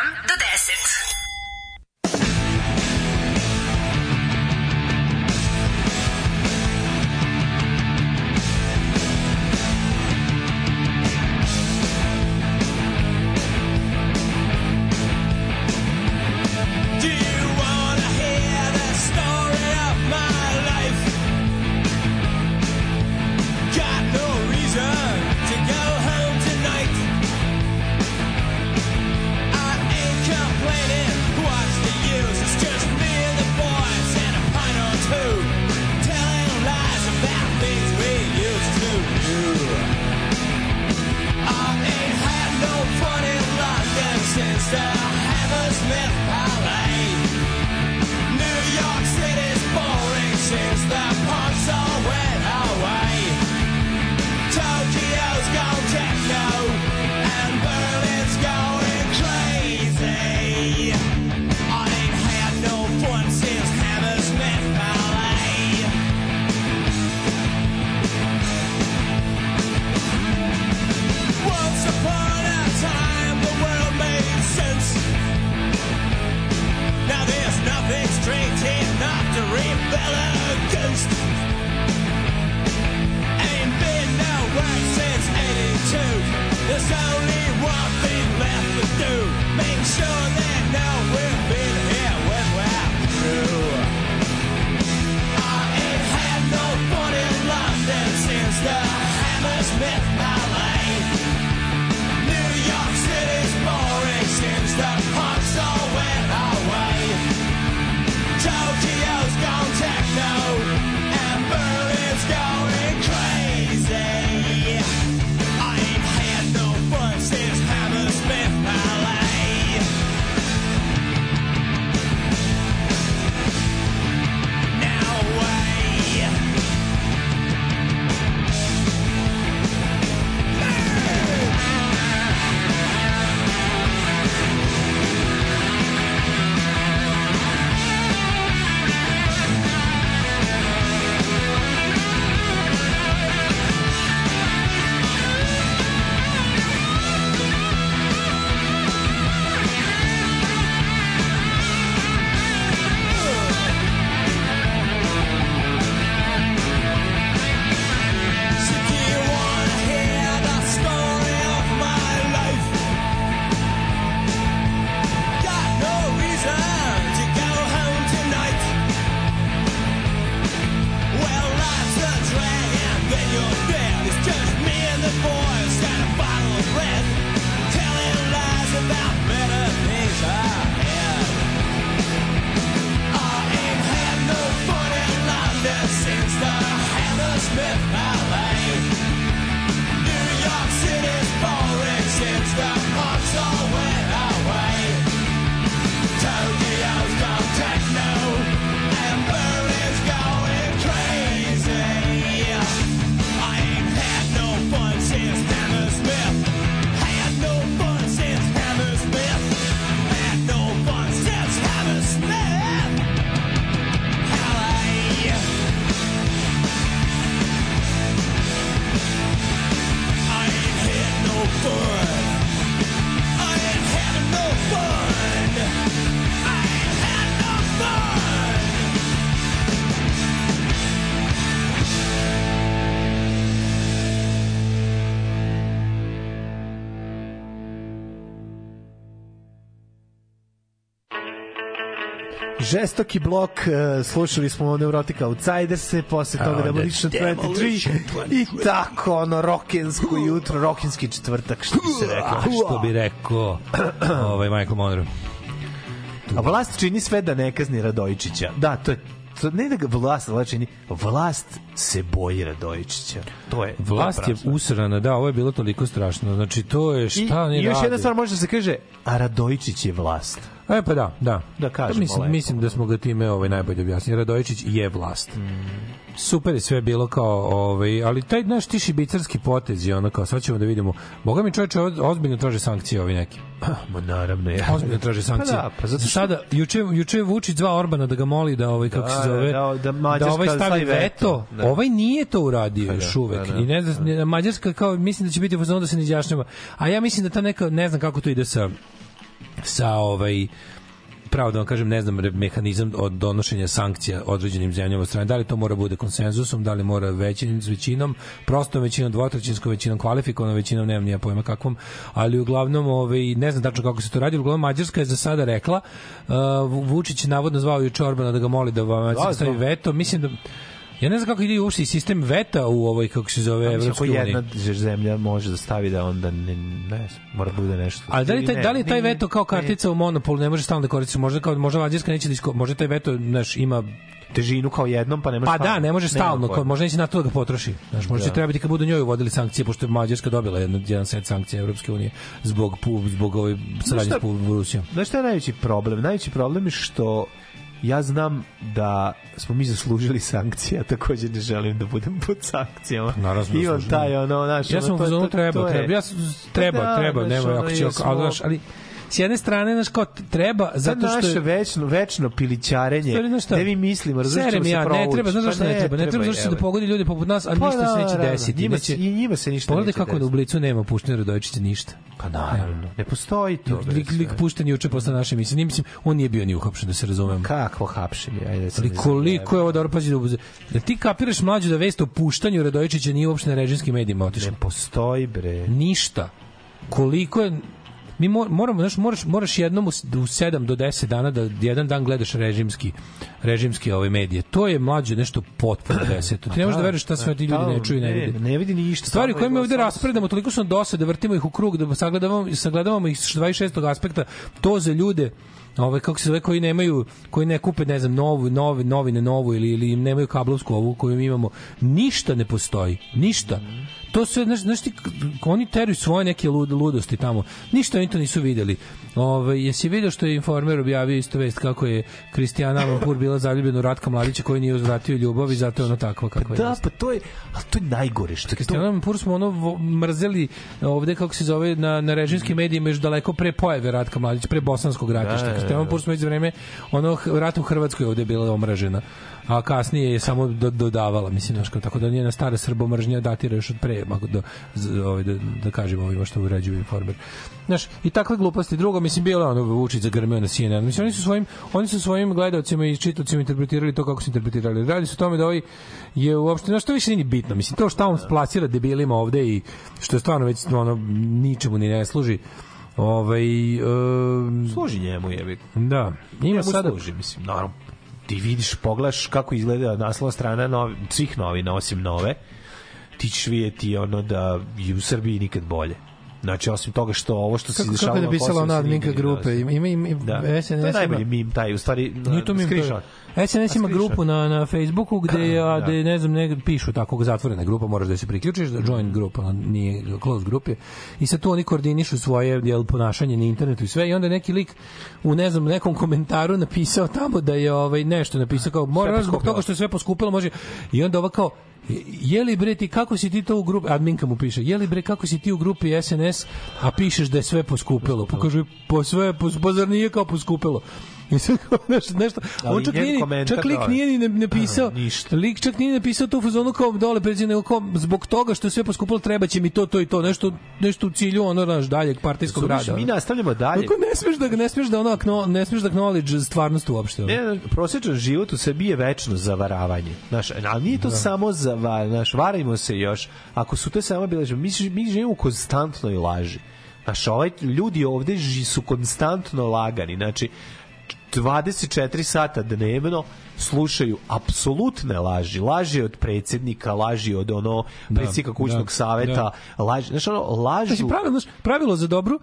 Speaker 2: Žestoki blok, uh, slušali smo Neurotic Outsiders, posle toga Demolition 23 i tako, ono, rokensko jutro, rokenski četvrtak, što bi se rekao.
Speaker 1: Što bi rekao ovaj Michael Monroe.
Speaker 2: A vlast čini sve da ne kazni Radojičića. Da, to je to ne da ga vlast vlačini, vlast se boji Radojičića. To je
Speaker 1: vlast je usrana, da, ovo je bilo toliko strašno. Znači to je šta
Speaker 2: I,
Speaker 1: ne
Speaker 2: I još jedna stvar može da se kaže, a Radojičić je vlast.
Speaker 1: E pa da, da.
Speaker 2: Da kažemo
Speaker 1: mislim,
Speaker 2: lepo.
Speaker 1: mislim da smo ga time ovaj najbolje objasnili. Radojičić je vlast. Super je sve bilo kao ovaj, ali taj naš ti šibicarski potez je ono kao sad ćemo da vidimo. Boga mi čoveče ozbiljno traže sankcije ovi neki.
Speaker 2: Ma naravno je.
Speaker 1: Ozbiljno traže sankcije.
Speaker 2: Pa da, pa zato što-
Speaker 1: Sada juče juče je Vučić zvao Orbana da ga moli da ovaj kako
Speaker 2: Da,
Speaker 1: se zove
Speaker 2: da- da Mađarska
Speaker 1: ovaj stavi
Speaker 2: veto.
Speaker 1: veto.
Speaker 2: Da.
Speaker 1: Ovaj nije to uradio
Speaker 2: Pa da,
Speaker 1: još uvek.
Speaker 2: pa da,
Speaker 1: I ne znam ne- Mađarska kao mislim da će biti u da se ne izjašnjava. A ja mislim da ta neka ne znam kako to ide sa sa ovaj pravo da vam kažem, ne znam, mehanizam od donošenja sankcija određenim zemljama od strane. Da li to mora bude konsenzusom, da li mora većin, s većinom, prostom većinom, dvotrećinskom većinom, kvalifikovanom većinom, nemam nija pojma kakvom, ali uglavnom, ovaj, ne znam tačno kako se to radi, uglavnom Mađarska je za sada rekla, uh, Vu- Vučić je navodno zvao juče Orbana da ga moli da vam
Speaker 2: Da,
Speaker 1: stavi veto, mislim da Ja ne znam kako ide uopšte sistem veta u ovoj, kako se zove, Evropskoj uniji.
Speaker 2: jedna zemlja može da stavi da onda ne, ne znam, mora bude nešto.
Speaker 1: Ali da li, taj,
Speaker 2: ne,
Speaker 1: da li taj
Speaker 2: ne,
Speaker 1: veto kao
Speaker 2: ne.
Speaker 1: kartica u monopolu ne može stalno da koristi? Možda kao možda Mađarska neće da isko, možda taj veto znaš, ima
Speaker 2: težinu kao jednom, pa ne može
Speaker 1: Pa
Speaker 2: stalno.
Speaker 1: da, ne može stalno, kao, možda neće na to da ga potroši. Znaš, možda će
Speaker 2: Da.
Speaker 1: trebati kad budu njoj uvodili sankcije, pošto je Mađarska dobila jedan, jedan set sankcija Evropske unije zbog, zbog ove saradnje s Rusijom.
Speaker 2: Znaš šta je najveći problem? Najveći problem je što ja znam da smo mi zaslužili sankcije, a takođe ne želim da budem pod sankcijama.
Speaker 1: Naravno smo
Speaker 2: Imam
Speaker 1: zaslužili.
Speaker 2: taj ono, znaš,
Speaker 1: Ja
Speaker 2: ono,
Speaker 1: sam u
Speaker 2: to- to-
Speaker 1: treba,
Speaker 2: to
Speaker 1: treba. Ja sam, treba,
Speaker 2: Pa da,
Speaker 1: treba, nema,
Speaker 2: ono,
Speaker 1: ako će, ali s jedne strane, znaš, kao treba, zato što
Speaker 2: naše
Speaker 1: je,
Speaker 2: večno, večno pilićarenje. Ne vi mislimo, ćemo se
Speaker 1: ja, ne treba, znaš
Speaker 2: Pa
Speaker 1: zašto ne treba? Ne treba zato što će da pogodi ljude poput nas, a
Speaker 2: Pa
Speaker 1: ništa se neće
Speaker 2: naravno,
Speaker 1: desiti.
Speaker 2: njima
Speaker 1: Neće,
Speaker 2: se- i njima se ništa
Speaker 1: Pogledaj
Speaker 2: neće
Speaker 1: kako na
Speaker 2: desiti.
Speaker 1: Blicu nema puštene Radojičića ništa.
Speaker 2: Pa naravno, ne postoji to.
Speaker 1: Lik, lik pušten juče posle naše emisije. Nije, mislim, on nije bio ni uhapšen, da se razumemo.
Speaker 2: Kakvo hapšenje? Ajde, da se
Speaker 1: Ali
Speaker 2: ne
Speaker 1: koliko je ovo dobro pazi da da ti kapiraš mlađu da vest o puštanju Radojičića nije uopšte na režimskim medijima otišla.
Speaker 2: Ne postoji, bre.
Speaker 1: Ništa. Koliko je mi mor- moramo znaš, moraš moraš jednom u, u 7 do 10 dana da jedan dan gledaš režimski režimski ove medije. To je mlađe nešto potpuno deseto. Ti ne možeš da veruješ šta sve ti ljudi ne čuju i ne vide.
Speaker 2: Ne vidi ništa.
Speaker 1: Stvari koje mi ovde raspredamo, toliko su nam dosade, vrtimo ih u krug, da sagledavamo, sagledavamo ih s 26. aspekta, to za ljude ove kako se zove koji nemaju koji ne kupe ne znam novu novi novine novu ili ili nemaju kablovsku ovu koju mi imamo ništa ne postoji ništa to sve znaš, znaš ti, oni teruju svoje neke lud, ludosti tamo ništa oni to nisu videli Ove, jesi video što je informer objavio isto vest kako je Kristijana Lampur bila zaljubljena u Ratka Mladića koji nije uzvratio ljubav i zato je ono takva kakva je
Speaker 2: Da, pa to je, a to je najgore što je.
Speaker 1: Kristijana Pur smo ono mrzeli ovde kako se zove na na režimskim medijima još daleko pre pojave Ratka Mladića, pre bosanskog ratišta.
Speaker 2: Da, da,
Speaker 1: Kristijana
Speaker 2: da.
Speaker 1: Pur smo već za vreme ono h- rat u Hrvatskoj ovde bila omražena. A kasnije je samo do, dodavala, mislim, znaš, tako da njena stara srbomržnja datira još od pre, ako da, ovaj, da, da kažemo ovima što uređuju informer. Znaš, i takve gluposti. Drugo, mislim, bilo ono Vučić zagrmeo na CNN. Mislim, oni su svojim, oni su svojim gledalcima i čitocima interpretirali to kako su interpretirali. Radi se o tome da ovaj je uopšte, znaš, to više nije ni bitno. Mislim, to što on plasira debilima ovde i što je stvarno već ono, ničemu ni ne služi. Ovaj, um,
Speaker 2: Služi njemu, jebi.
Speaker 1: da, ima
Speaker 2: Njemu
Speaker 1: sada...
Speaker 2: služi, mislim, naravno. Ti vidiš, pogledaš kako izgleda naslova strana novi, svih novina, osim nove, ti ćeš vidjeti ono da je u Srbiji nikad bolje. Znači, osim toga što ovo što se izdešava
Speaker 1: kako je
Speaker 2: na
Speaker 1: napisala ona adminka
Speaker 2: ne
Speaker 1: grupe? Ima, ima, ima
Speaker 2: Da.
Speaker 1: SNS
Speaker 2: to je najbolji mim, taj, u stvari,
Speaker 1: to mi
Speaker 2: screenshot.
Speaker 1: SNS ima grupu na, na Facebooku gde, a,
Speaker 2: Da.
Speaker 1: gde ne znam, ne, pišu tako zatvorena grupa, moraš da se priključiš, da join grupa, ona nije close grup je. I sad tu oni koordinišu svoje jel, ponašanje na internetu i sve i onda neki lik u ne znam nekom komentaru napisao tamo da je ovaj nešto napisao kao mora zbog toga što je sve poskupilo može i onda ova kao je li bre ti kako si ti to u grupi adminka mu piše je li bre kako si ti u grupi SNS a pišeš da je sve poskupilo pa kaže po sve po, pa zar nije kao poskupilo Kao nešto, nešto,
Speaker 2: Ali
Speaker 1: on čak nije, čak lik
Speaker 2: da.
Speaker 1: nije ni napisao,
Speaker 2: Ništa.
Speaker 1: lik čak nije napisao to u fazonu kao dole pređe, nego kao zbog toga što je sve poskupilo treba će mi to, to i to, nešto, nešto u cilju ono, naš, daljeg partijskog
Speaker 2: Razumeš,
Speaker 1: rada.
Speaker 2: Mi nastavljamo dalje.
Speaker 1: Kako ne smeš da ne smeš da ono ne smeš da acknowledge stvarnost uopšte. ono.
Speaker 2: Ne, prosječan život u Srbiji je večno zavaravanje. Znaš, ali nije to
Speaker 1: Da.
Speaker 2: samo za, znaš, varajmo se još. Ako su to samo bile, mi, mi živimo u konstantnoj laži. Znaš, ovaj, ljudi ovde ži, su konstantno lagani. Znači, 24 sata dnevno slušaju apsolutne laži. Laži od predsjednika, laži od ono predsjednika kućnog
Speaker 1: da,
Speaker 2: saveta, laži, znaš, ono, lažu...
Speaker 1: Znači, pravilo, znaš, pravilo za dobru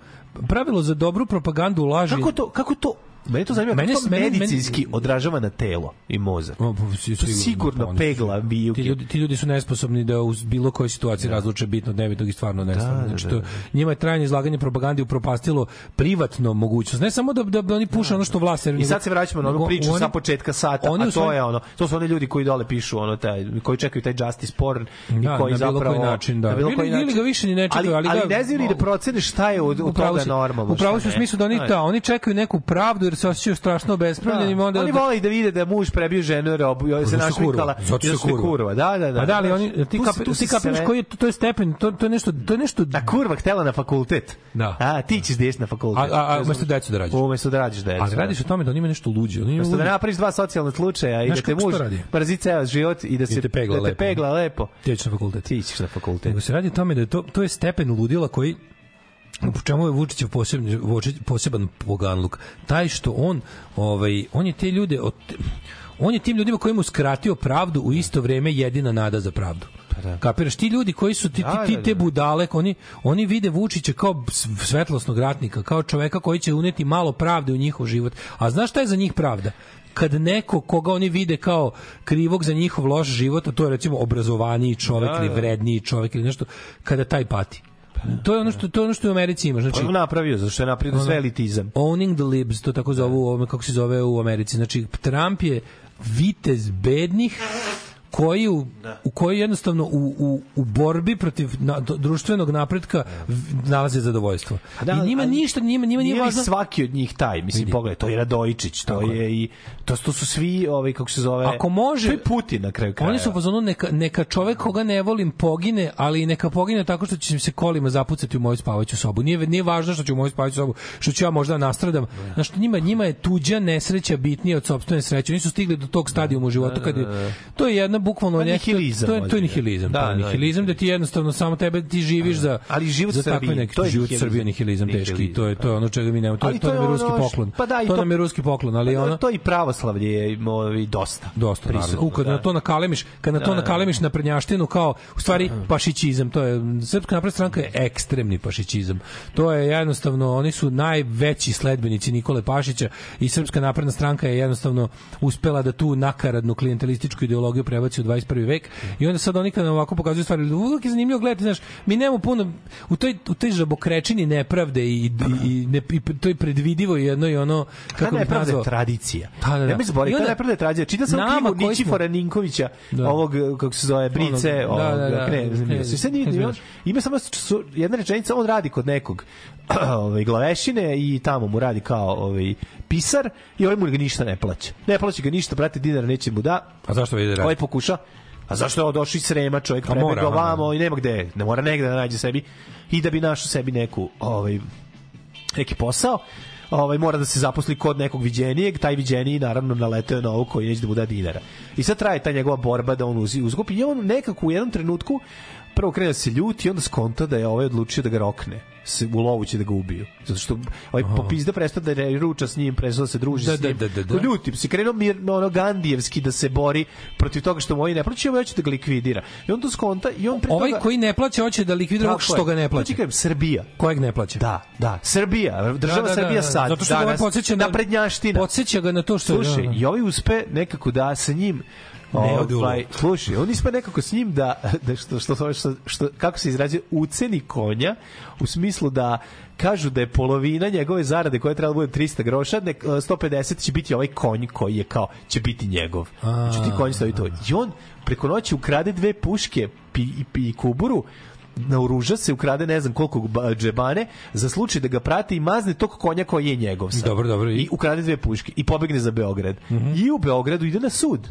Speaker 1: pravilo za dobru propagandu laži
Speaker 2: Kako to, kako to Mene to zanima
Speaker 1: Mene
Speaker 2: kako to
Speaker 1: s- mene-
Speaker 2: medicinski odražava na telo i mozak.
Speaker 1: O, pa, si-
Speaker 2: To sigurno
Speaker 1: pa, su-
Speaker 2: pegla bijuke.
Speaker 1: Ti ljudi, ti ljudi su nesposobni da u bilo kojoj situaciji razluče bitno od nebitnog i stvarno nestvarno.
Speaker 2: da,
Speaker 1: znači,
Speaker 2: da,
Speaker 1: to,
Speaker 2: da.
Speaker 1: njima je trajanje izlaganje propagandi upropastilo privatno mogućnost. Ne samo da, da, da oni puše ono što vlast...
Speaker 2: I sad se vraćamo na onu priču
Speaker 1: oni-
Speaker 2: sa početka sata,
Speaker 1: oni
Speaker 2: a to je ono, to su oni ljudi koji dole pišu ono taj, koji čekaju taj justice porn i
Speaker 1: Da,
Speaker 2: koji
Speaker 1: na bilo
Speaker 2: zapravo
Speaker 1: koji način, da.
Speaker 2: na bilo
Speaker 1: Ili-
Speaker 2: koji
Speaker 1: ili
Speaker 2: način.
Speaker 1: ga više ni ne čekaju, ali
Speaker 2: ali,
Speaker 1: da-
Speaker 2: ne znaju ni da procene šta je od, toga normalno.
Speaker 1: Upravo u
Speaker 2: ne.
Speaker 1: smislu da oni, da, oni čekaju neku pravdu jer se osjećaju strašno obespravljeni.
Speaker 2: Da,
Speaker 1: onda
Speaker 2: oni vole i da vide da muž prebio ženu jer ob- jer se
Speaker 1: Zato kurva. Zato je
Speaker 2: je
Speaker 1: kurva.
Speaker 2: Da, da, da.
Speaker 1: Pa da,
Speaker 2: Znaš,
Speaker 1: oni ti
Speaker 2: se- tu
Speaker 1: ti
Speaker 2: se
Speaker 1: kapiraš
Speaker 2: sve-
Speaker 1: koji je to, to je stepen, to to je nešto, to je nešto
Speaker 2: A kurva htela na fakultet.
Speaker 1: Da.
Speaker 2: A, ti ćeš da ideš na fakultet.
Speaker 1: A, a, a umesto decu da rađaš.
Speaker 2: Umesto da rađaš decu.
Speaker 1: Ali radiš o tome da on ima nešto luđe. On ima
Speaker 2: Umesto da napraviš dva socijalna slučaja i da te
Speaker 1: se
Speaker 2: muž mrzi ceo život i da se
Speaker 1: te pegla
Speaker 2: da te
Speaker 1: lepo.
Speaker 2: pegla lepo.
Speaker 1: Ti ćeš na fakultet.
Speaker 2: Ti ćeš na fakultet.
Speaker 1: Nego se radi o tome da to, to je stepen ludila koji u čemu je Vučićev poseban, Vučić- poseban poganluk. Taj što on, ovaj, on je te ljude, od, on je tim ljudima kojima uskratio pravdu u isto vreme jedina nada za pravdu. Kapiraš, ti ljudi koji su ti,
Speaker 2: Da,
Speaker 1: ti,
Speaker 2: da,
Speaker 1: ti te
Speaker 2: da.
Speaker 1: budale, oni, oni vide Vučića kao svetlosnog ratnika, kao čoveka koji će uneti malo pravde u njihov život. A znaš šta je za njih pravda? kad neko koga oni vide kao krivog za njihov loš život, a to je recimo obrazovaniji čovek
Speaker 2: Da,
Speaker 1: ili
Speaker 2: da.
Speaker 1: vredniji čovek ili nešto, kada taj pati. To je ono što to je ono što u Americi ima, znači
Speaker 2: Pa je napravio, zato što je napravio sve elitizam.
Speaker 1: owning the libs, to tako zovu, kako se zove u Americi. Znači, Trump je vitez bednih koji u, u koji jednostavno u, u, u borbi protiv na, društvenog napretka nalaze zadovoljstvo.
Speaker 2: A da,
Speaker 1: I njima
Speaker 2: ali
Speaker 1: ništa, njima, njima nije,
Speaker 2: Nije
Speaker 1: važno...
Speaker 2: svaki od njih taj, mislim,
Speaker 1: Vidi.
Speaker 2: pogledaj, to je Radojičić, to
Speaker 1: Tako
Speaker 2: je i, to, to su svi, ovaj, kako se zove,
Speaker 1: Ako može-
Speaker 2: to je Putin na kraju kraja.
Speaker 1: Oni su u fazonu neka, neka čovek koga ne volim pogine, ali neka pogine tako što će se kolima zapucati u moju spavaću sobu. Nije nije važno što će u moju spavaću sobu, što ću ja možda nastradam. Znaš, njima njima je tuđa nesreća bitnija od sopstvene sreće. Oni su stigli do tog stadijuma u životu kad je, to je jedna bukvalno
Speaker 2: Pa
Speaker 1: neka-
Speaker 2: nihilizam,
Speaker 1: to je to je nihilizam,
Speaker 2: Da,
Speaker 1: to je
Speaker 2: da,
Speaker 1: nihilizam da ti jednostavno samo tebe ti živiš za
Speaker 2: Ali život
Speaker 1: za takve neke
Speaker 2: to je
Speaker 1: život. Srbije nihilizam teški. To je to je ono čega mi nemamo. To, je- to
Speaker 2: to
Speaker 1: nam
Speaker 2: je
Speaker 1: ruski poklon.
Speaker 2: pa da, i
Speaker 1: to nam je ruski poklon, ali
Speaker 2: Pa,
Speaker 1: ono
Speaker 2: to i pravoslavlje je ovaj, dosta.
Speaker 1: dosta naravno. kad
Speaker 2: da.
Speaker 1: na to nakalemiš, kad na to
Speaker 2: Da, da.
Speaker 1: nakalemiš na prednjaštinu kao u stvari pašićizam, to je Srpska napredna stranka je ekstremni pašićizam. To je jednostavno oni su najveći sledbenici Nikole Pašića i Srpska napredna stranka je jednostavno uspela da tu nakaradnu klijentelističku ideologiju prebaci u 21. vek i onda sad oni kad nam ovako pokazuju stvari, uvijek je zanimljivo gledati, znaš, mi nemamo puno u toj u toj žabokrečini nepravde i i, i, ne, i to je predvidivo jedno i ono
Speaker 2: Kako
Speaker 1: bih nazvao
Speaker 2: je tradicija.
Speaker 1: Da, da, da.
Speaker 2: Ne mi zaboraviti,
Speaker 1: I onda-
Speaker 2: ta nepravda tradicija. Čita sam
Speaker 1: Nama
Speaker 2: knjigu Ničifora Ninkovića,
Speaker 1: Da.
Speaker 2: ovog, kako se zove, Brice, ovog,
Speaker 1: da, da, da.
Speaker 2: ne, zanimljivo.
Speaker 1: Ne,
Speaker 2: Sad
Speaker 1: ne,
Speaker 2: nije-
Speaker 1: ne,
Speaker 2: ima- ima samo su- jedna rečenica, on radi kod nekog ovaj, glavešine i tamo mu radi kao ovaj, pisar i ovaj mu ga ništa ne plaća. Ne plaća ga ništa, brate, dinara neće mu da.
Speaker 1: A zašto vidi radi?
Speaker 2: Ovaj pokuša. A zašto je ovo došao iz Srema, čovjek
Speaker 1: Pa
Speaker 2: prebegao
Speaker 1: aha,
Speaker 2: vamo i nema gde, ne mora negde da nađe sebi i da bi našao sebi neku ovaj, neki posao, ovaj mora da se zaposli kod nekog viđenijeg, taj viđeniji naravno naleteo na ovo koji neće da mu da dinara. I sad traje ta njegova borba da on uzi uzgupi i on nekako u jednom trenutku prvo krene da se ljuti, onda skonta da je ovaj odlučio da ga rokne. Se, u lovu će da ga ubiju. Zato što ovaj popizda prestao da ruča s njim, prestao da se druži
Speaker 1: Da,
Speaker 2: s njim.
Speaker 1: da, da, da, da.
Speaker 2: Ljutim se, krenuo mirno ono Gandijevski da se bori protiv toga što mu ovaj ne plaća, ovaj hoće da ga likvidira. I on to skonta i on pre
Speaker 1: Ovaj
Speaker 2: toga...
Speaker 1: koji ne plaća hoće da likvidira ovog što ga ne plaća.
Speaker 2: kažem, Srbija.
Speaker 1: Kojeg ne plaća?
Speaker 2: Da, da, Srbija, država
Speaker 1: Da, da, da,
Speaker 2: Srbija
Speaker 1: da.
Speaker 2: sad,
Speaker 1: Zato što ga ovaj
Speaker 2: danas,
Speaker 1: podsjeća na-
Speaker 2: naprednjaština.
Speaker 1: Podsjeća ga na to što...
Speaker 2: Slušaj,
Speaker 1: da, da.
Speaker 2: i ovaj uspe nekako da sa njim
Speaker 1: Ne ode u
Speaker 2: ovaj,
Speaker 1: lov.
Speaker 2: slušaj, on uspe nekako s njim da, da što, što, što, što, kako se izrađuje, uceni konja, u smislu da kažu da je polovina njegove zarade koja je trebala da bude 300 groša, nek, 150 će biti ovaj konj koji je kao, će biti njegov. Znači ti konj stoji to. I on preko noći ukrade dve puške pi, i, pi, i kuburu, naoruža se, ukrade ne znam koliko ba- džebane, za slučaj da ga prati i mazne tog konja koji je njegov sad.
Speaker 1: Dobro, dobro, i?
Speaker 2: I ukrade dve puške i pobegne za Beograd. I u Beogradu ide na sud.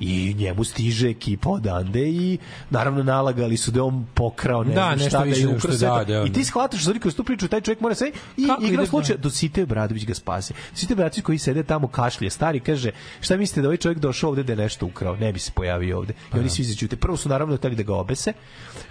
Speaker 2: I njemu stiže ekipa odande i naravno nalagali su da on pokrao ne
Speaker 1: Da,
Speaker 2: znam šta
Speaker 1: više
Speaker 2: je ukrao
Speaker 1: da, da,
Speaker 2: I ti shvataš da kroz tu priču taj čovjek mora sve i
Speaker 1: Kako
Speaker 2: igra slučaj do Site Obradović ga spase. Site Obradović koji sede tamo kašlje, stari kaže šta mislite da ovaj čovjek došao ovde da je nešto ukrao, ne bi se pojavio ovde. I oni svi zaćute. Prvo su naravno hteli da ga obese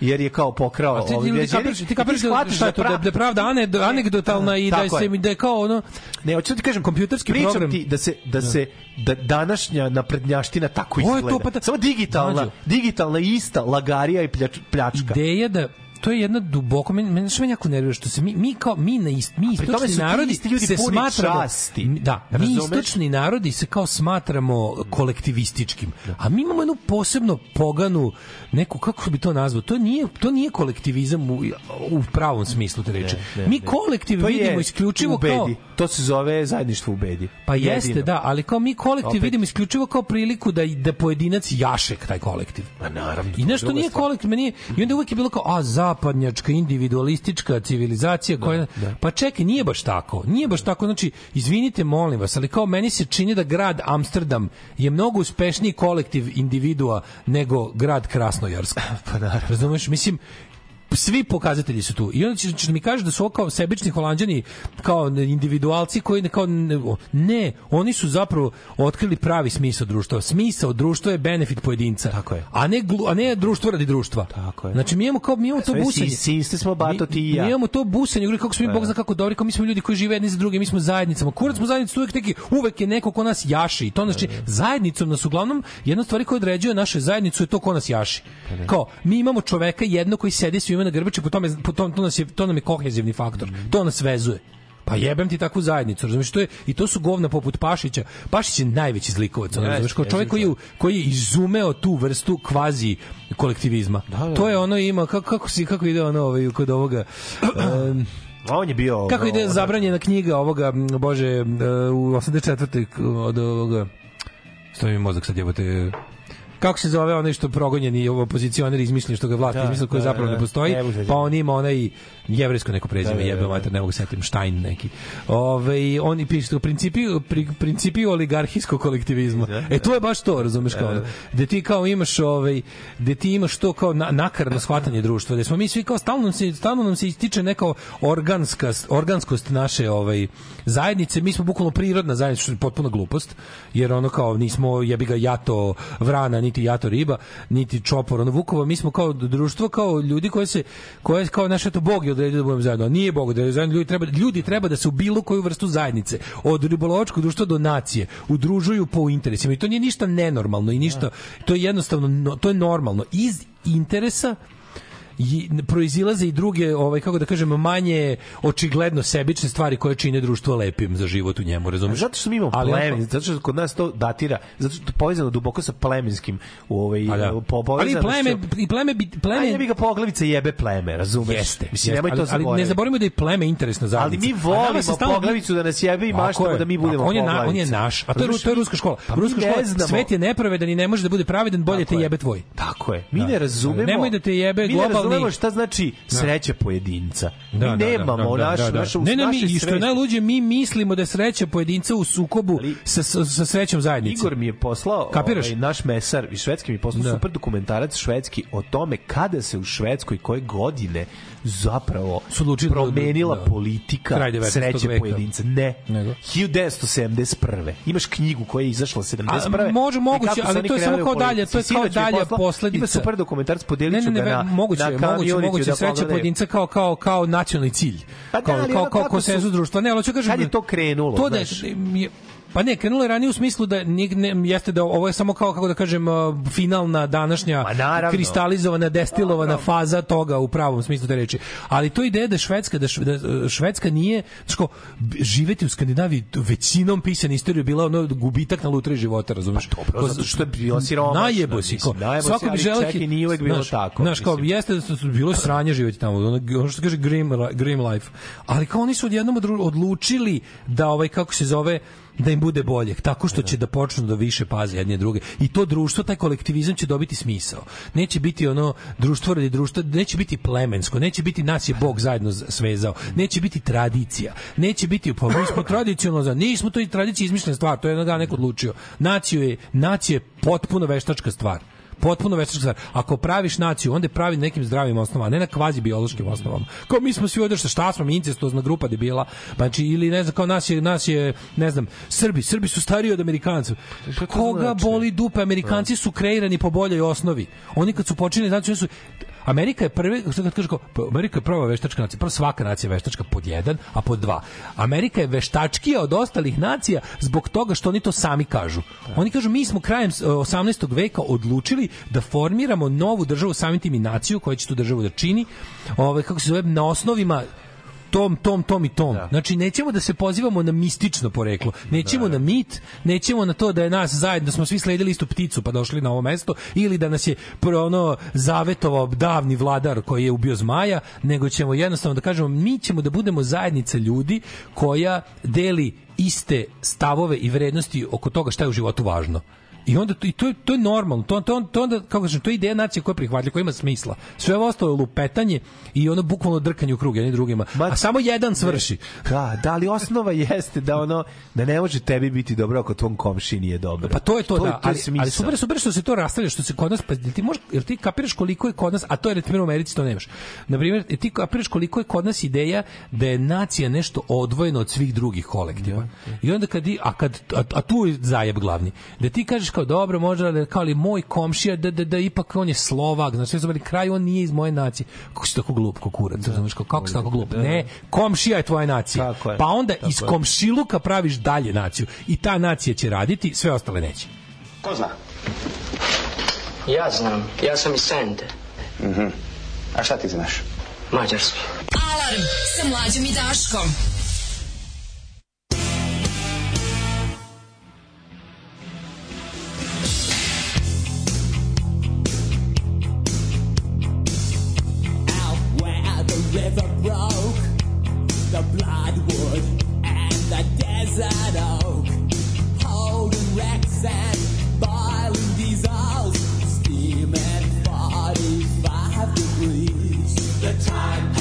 Speaker 2: jer je kao pokrao
Speaker 1: A ti,
Speaker 2: ovaj
Speaker 1: ti, ti kapiraš, ti
Speaker 2: I
Speaker 1: kapiraš da, šta je to, da, da pravda ane, anegdotalna i da,
Speaker 2: Tako
Speaker 1: se, da je kao ono...
Speaker 2: Ne, hoću da ti kažem,
Speaker 1: Kompjuterski program.
Speaker 2: ti da se da se da današnja naprednjaština tako izgleda.
Speaker 1: to, pa da-
Speaker 2: Samo digitalna,
Speaker 1: Mlađo.
Speaker 2: digitalna ista lagarija i pljač, pljačka.
Speaker 1: Ideja da to je jedna duboko meni meni što me jako nervira što se mi mi kao mi na ist, mi istočni
Speaker 2: su
Speaker 1: narodi
Speaker 2: isti ljudi
Speaker 1: se smatramo
Speaker 2: časti.
Speaker 1: da mi
Speaker 2: Razumeš?
Speaker 1: istočni narodi se kao smatramo kolektivističkim a mi imamo jednu posebno poganu neku kako bi to nazvao to nije to nije kolektivizam u, u pravom smislu te reči
Speaker 2: Ne, ne,
Speaker 1: mi
Speaker 2: ne.
Speaker 1: kolektiv
Speaker 2: To je
Speaker 1: vidimo isključivo
Speaker 2: u bedi.
Speaker 1: kao
Speaker 2: To se zove zajedništvo u bedi.
Speaker 1: Pa
Speaker 2: Jedino.
Speaker 1: jeste, da, ali kao mi kolektiv
Speaker 2: Opet.
Speaker 1: vidimo isključivo kao priliku da da pojedinac jašek taj kolektiv.
Speaker 2: Pa naravno.
Speaker 1: I nešto nije kolektiv, meni i onda uvek je bilo kao a zapadnjačka individualistička civilizacija koja pa čekaj, nije baš tako. Nije baš tako, znači izvinite, molim vas, ali kao meni se čini da grad Amsterdam je mnogo uspešniji kolektiv individua nego grad Krasnojarsk.
Speaker 2: Pa naravno.
Speaker 1: Razumeš, mislim svi pokazatelji su tu. I onda ćeš, ćeš mi kažeš da su ovo kao sebični holanđani kao individualci koji ne, kao ne, ne, oni su zapravo otkrili pravi smisao društva. Smisao društva je benefit pojedinca.
Speaker 2: Tako je.
Speaker 1: A ne glu- a ne društvo radi društva.
Speaker 2: Tako je.
Speaker 1: Znači mi imamo kao mi imamo to
Speaker 2: Sve
Speaker 1: busanje.
Speaker 2: si- sinste smo, bato, ti i ja.
Speaker 1: Mi imamo to busanje, kako smo mi bog zna kako dobri, kao mi smo ljudi koji žive jedni za druge, mi smo zajednicama. Kurac smo zajednica uvek neki, uvek je neko ko nas jaši. I to znači zajednicom nas uglavnom jedna stvar koja određuje našu zajednicu je to ko nas jaši. Kao mi imamo čoveka jedno koji sedi svima na grbači, po tome po tom, to nas je to nam je kohezivni faktor. To nas vezuje. Pa jebem ti takvu zajednicu, razumiješ, to je i to su govna poput Pašića. Pašić je najveći zlikovac, ono, razumeš, kao čovjek koji je, koji je izumeo tu vrstu kvazi kolektivizma. To je ono ima kako kako si kako ide ono ovaj kod ovoga
Speaker 2: A on je bio...
Speaker 1: kako ide zabranjena knjiga ovoga bože e, u 84. k- od ovoga stoji mi mozak sad jebote kako se zove onaj što progonjeni opozicioner izmislio što ga vlast
Speaker 2: Da,
Speaker 1: izmislio koji
Speaker 2: da,
Speaker 1: zapravo
Speaker 2: da.
Speaker 1: ne postoji
Speaker 2: Ne
Speaker 1: pa on ima onaj jevrejsko neko prezime
Speaker 2: Da, da, da,
Speaker 1: jebe
Speaker 2: da.
Speaker 1: mater ne mogu se setim Stein neki. Ove, oni piše u principi pri, principi oligarhijskog kolektivizma. E to je baš to razumeš kao ono, gde ti kao imaš ovaj gde ti imaš to kao na, nakarno shvatanje društva gde smo mi svi kao stalno se stalno nam se ističe neka organska organskost naše ovaj zajednice. Mi smo bukvalno prirodna zajednica što je potpuno glupost jer ono kao nismo jebi ga jato vrana niti jato riba niti čopor. Ono vukova mi smo kao društvo kao ljudi koji se koje kao naše to bog je odredio da budemo zajedno A nije bog odredio zajedno ljudi treba ljudi treba da se u bilo koju vrstu zajednice od ribolovačkog društva do nacije udružuju po interesima i to nije ništa nenormalno i ništa to je jednostavno no- to je normalno. Iz interesa proizilaze i druge ovaj kako da kažem manje očigledno sebične stvari koje čine društvo lepim za život u njemu razumeš
Speaker 2: Zato što mi imamo
Speaker 1: Ali
Speaker 2: plemen, zato što kod nas to datira, zato što je povezano duboko sa plemenskim u ovaj
Speaker 1: da.
Speaker 2: po
Speaker 1: ali pleme i pleme bi pleme
Speaker 2: Aj, jebi ga poglavica jebe pleme, razumeš?
Speaker 1: Jeste,
Speaker 2: Mislim,
Speaker 1: jeste,
Speaker 2: nemoj to
Speaker 1: ali, ali
Speaker 2: zaboraviti.
Speaker 1: ne zaboravimo da je pleme interesna
Speaker 2: Ali
Speaker 1: zajednica.
Speaker 2: mi volimo
Speaker 1: se stalno-
Speaker 2: poglavicu da nas jebe i maštamo da mi budemo
Speaker 1: on je na, on je naš, a to je, to je ruska škola.
Speaker 2: Pa
Speaker 1: ruska škola, svet je nepravedan i ne može da bude pravedan, bolje te
Speaker 2: je.
Speaker 1: jebe tvoj.
Speaker 2: Tako je. Mi
Speaker 1: Da.
Speaker 2: ne razumemo.
Speaker 1: Nemoj da te jebe
Speaker 2: ne razumemo šta znači sreća pojedinca.
Speaker 1: Da,
Speaker 2: mi
Speaker 1: da,
Speaker 2: nemamo
Speaker 1: da, da,
Speaker 2: naš,
Speaker 1: da, da.
Speaker 2: našu,
Speaker 1: ne, ne, mi, i što je najluđe, mi mislimo da je sreća pojedinca u sukobu sa, sa, sa srećom zajednice.
Speaker 2: Igor mi je poslao,
Speaker 1: Kapiraš?
Speaker 2: ovaj, naš mesar iz Švedske mi je poslao
Speaker 1: Da.
Speaker 2: super dokumentarac švedski o tome kada se u Švedskoj koje godine zapravo
Speaker 1: Su odlučili da-
Speaker 2: promenila
Speaker 1: da.
Speaker 2: politika
Speaker 1: Kraj 19.
Speaker 2: sreće
Speaker 1: veka.
Speaker 2: pojedinca. Ne.
Speaker 1: Nego?
Speaker 2: 1971. Imaš knjigu koja je izašla 71.
Speaker 1: A, može, moguće, ali to je samo kao dalje, to je kao
Speaker 2: Sinoć mi je
Speaker 1: dalja
Speaker 2: poslao-
Speaker 1: posledica.
Speaker 2: Ima super dokumentarac, podelit
Speaker 1: Ne,
Speaker 2: ću
Speaker 1: ne, ne,
Speaker 2: ga na,
Speaker 1: moguće,
Speaker 2: na
Speaker 1: moguće, moguće
Speaker 2: da
Speaker 1: sreća
Speaker 2: pogledaju.
Speaker 1: pojedinca kao kao kao nacionalni cilj.
Speaker 2: Pa da,
Speaker 1: kao kao konsenzus društva. Ne, ali hoću kažem
Speaker 2: Kad je to krenulo,
Speaker 1: To da je- Pa ne, krenulo je ranije u smislu da nije, ne, jeste da ovo je samo kao, kako da kažem, uh, finalna današnja
Speaker 2: naravno.
Speaker 1: kristalizovana, destilovana faza toga u pravom smislu te reči. Ali to ideja da Švedska, da, da uh, Švedska nije, b- živeti u Skandinaviji većinom pisane istorije bila ono gubitak na lutriji života, razumeš?
Speaker 2: Pa dobro, zato što je bilo siromašno,
Speaker 1: Najjebo si,
Speaker 2: si,
Speaker 1: svako bi želeo
Speaker 2: čekaj, nije uvek bilo
Speaker 1: znaš,
Speaker 2: tako,
Speaker 1: Znaš, kao, jeste da su bilo je sranje živjeti tamo, ono, ono što kaže grim, grim life. Ali kao oni su odjednom odlučili da ovaj, kako se zove, da im bude bolje, tako što će da počnu da više paze jedni druge. I to društvo, taj kolektivizam će dobiti smisao. Neće biti ono društvo radi društva, neće biti plemensko, neće biti nas je Bog zajedno svezao, neće biti tradicija, neće biti, pa mi smo tradicionalno, za, nismo to i tradicija izmišljena stvar, to je jednoga neko odlučio. Naciju je, nacija je potpuno veštačka stvar potpuno veštačka stvar. Ako praviš naciju, onda je pravi na nekim zdravim osnovama, ne na kvazi biološkim osnovama. Kao mi smo svi odrašli, šta smo mi incestozna grupa debila. Znači ili ne znam, kao nas je nas je, ne znam, Srbi, Srbi su stariji od Amerikanca. Pa koga
Speaker 2: znači?
Speaker 1: boli dupe? Amerikanci su kreirani po boljoj osnovi. Oni kad su počinili znači oni su Amerika je kad kažu kao, pa Amerika je prva veštačka nacija, prvo svaka nacija veštačka pod jedan, a pod dva. Amerika je veštačkija od ostalih nacija zbog toga što oni to sami kažu. Oni kažu mi smo krajem s- 18. veka odlučili da formiramo novu državu samim tim i naciju koja će tu državu da čini. Ovaj kako se zove na osnovima tom, tom, tom i tom. Znači, nećemo da se pozivamo na mistično poreklo. Nećemo na mit, nećemo na to da je nas zajedno, da smo svi sledili istu pticu pa došli na ovo mesto, ili da nas je ono zavetovao davni vladar koji je ubio zmaja, nego ćemo jednostavno da kažemo, mi ćemo da budemo zajednica ljudi koja deli iste stavove i vrednosti oko toga šta je u životu važno. I onda to, i to, je, to je normalno. To, to, to onda, kako kažem, to je ideja nacije koja je prihvatljiva, koja ima smisla. Sve ovo ostalo je lupetanje i ono bukvalno drkanje u krug jedni drugima. A samo jedan svrši.
Speaker 2: Da, da, ali osnova jeste da ono da ne može tebi biti dobro ako tvom komši nije dobro.
Speaker 1: Pa to je to, da.
Speaker 2: to
Speaker 1: ali,
Speaker 2: je smisao.
Speaker 1: ali super, super što se to rastavlja, što se kod nas, pa ti možeš, jel ti kapiraš koliko je kod nas, a to je primjer u Americi to nemaš. Na primjer, ti kapiraš koliko je kod nas ideja da je nacija nešto odvojeno od svih drugih kolektiva. I onda kad i, a kad a, a tu je zajeb glavni. Da ti kažeš kao dobro, može ali kao ali moj komšija da da da ipak on je Slovak, znači sve kraju on nije iz moje nacije. Kako si tako glup, kako kurac, znaš kao kako si tako glup. Ne, komšija je tvoja nacija.
Speaker 2: Tako je.
Speaker 1: Pa onda
Speaker 2: Tako
Speaker 1: iz komšiluka praviš dalje naciju i ta nacija će raditi, sve ostale neće.
Speaker 13: Ko zna? Ja znam. Ja sam iz Sente.
Speaker 14: Mhm. A šta ti znaš?
Speaker 13: Mađarski.
Speaker 8: Alarm sa mlađom i Daškom.
Speaker 3: River broke, the bloodwood and the desert oak, holding wrecks and boiling diesels, steaming 45 degrees. The time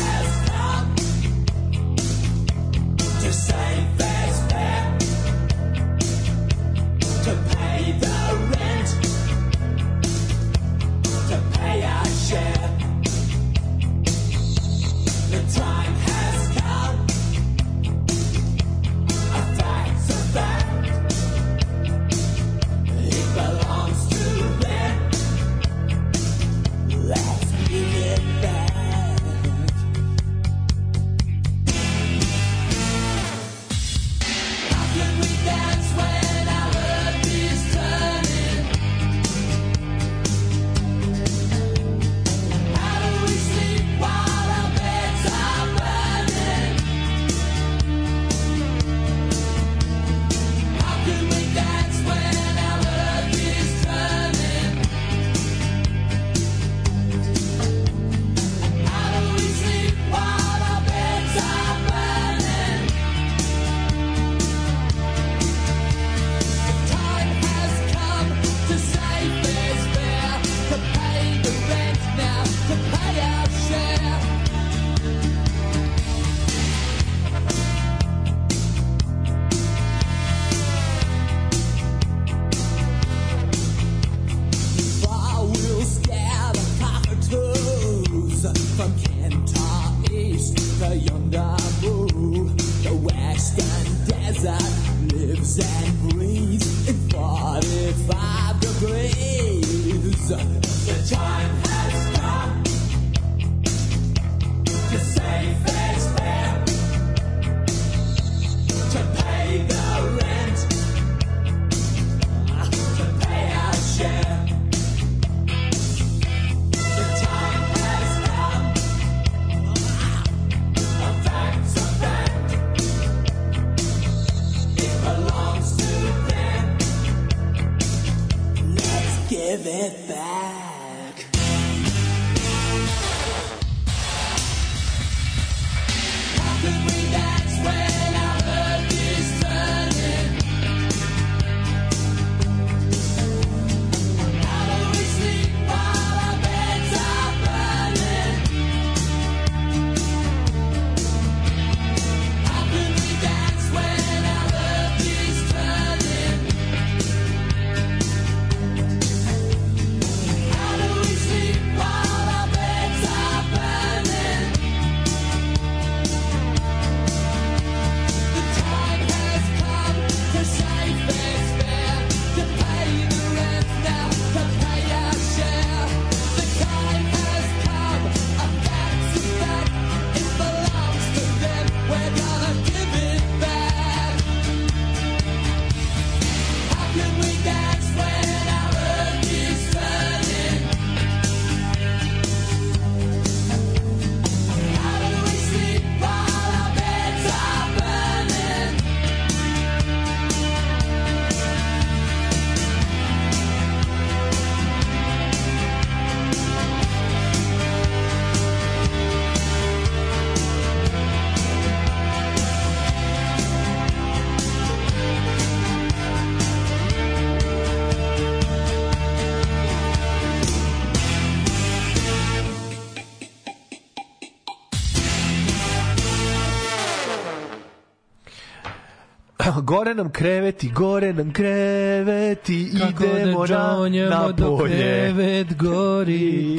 Speaker 2: gore nam kreveti, gore nam kreveti,
Speaker 1: Kako
Speaker 2: idemo
Speaker 1: da
Speaker 2: na, na polje.
Speaker 1: krevet gori.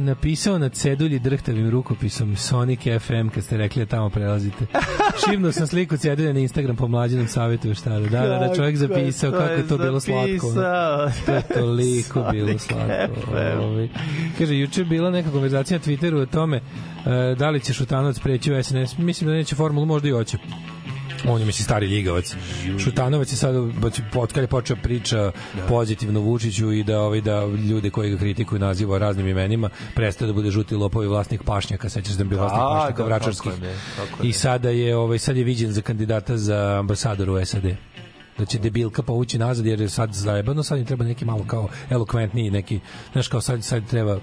Speaker 1: Napisao na cedulji drhtavim rukopisom Sonic FM kad ste rekli da tamo prelazite. Šivno sam sliku cedulje na Instagram po mlađenom savjetu veštara. Da, da, da, čovjek zapisao kako je to bilo slatko. To je toliko bilo slatko. Ovaj. Kaže, juče bila neka konverzacija na Twitteru o tome e, da li će Šutanovac preći u SNS. Mislim da neće formulu, možda i hoće on je mislim stari ljigavac. Šutanovac je sad od kad je počeo priča pozitivno Vučiću i da ovaj da ljude koji ga kritikuju naziva raznim imenima prestaje da bude žuti lopovi vlasnik pašnjaka, sećaš se da je bio vlasnik
Speaker 2: Da,
Speaker 1: pašnjaka
Speaker 2: da,
Speaker 1: vračarskih.
Speaker 2: tako je, tako
Speaker 1: I
Speaker 2: je.
Speaker 1: sada je ovaj sad je viđen za kandidata za ambasadora u SAD da će debilka povući nazad jer je sad zajebano, sad im treba neki malo kao elokventniji, neki, znaš kao sad, sad treba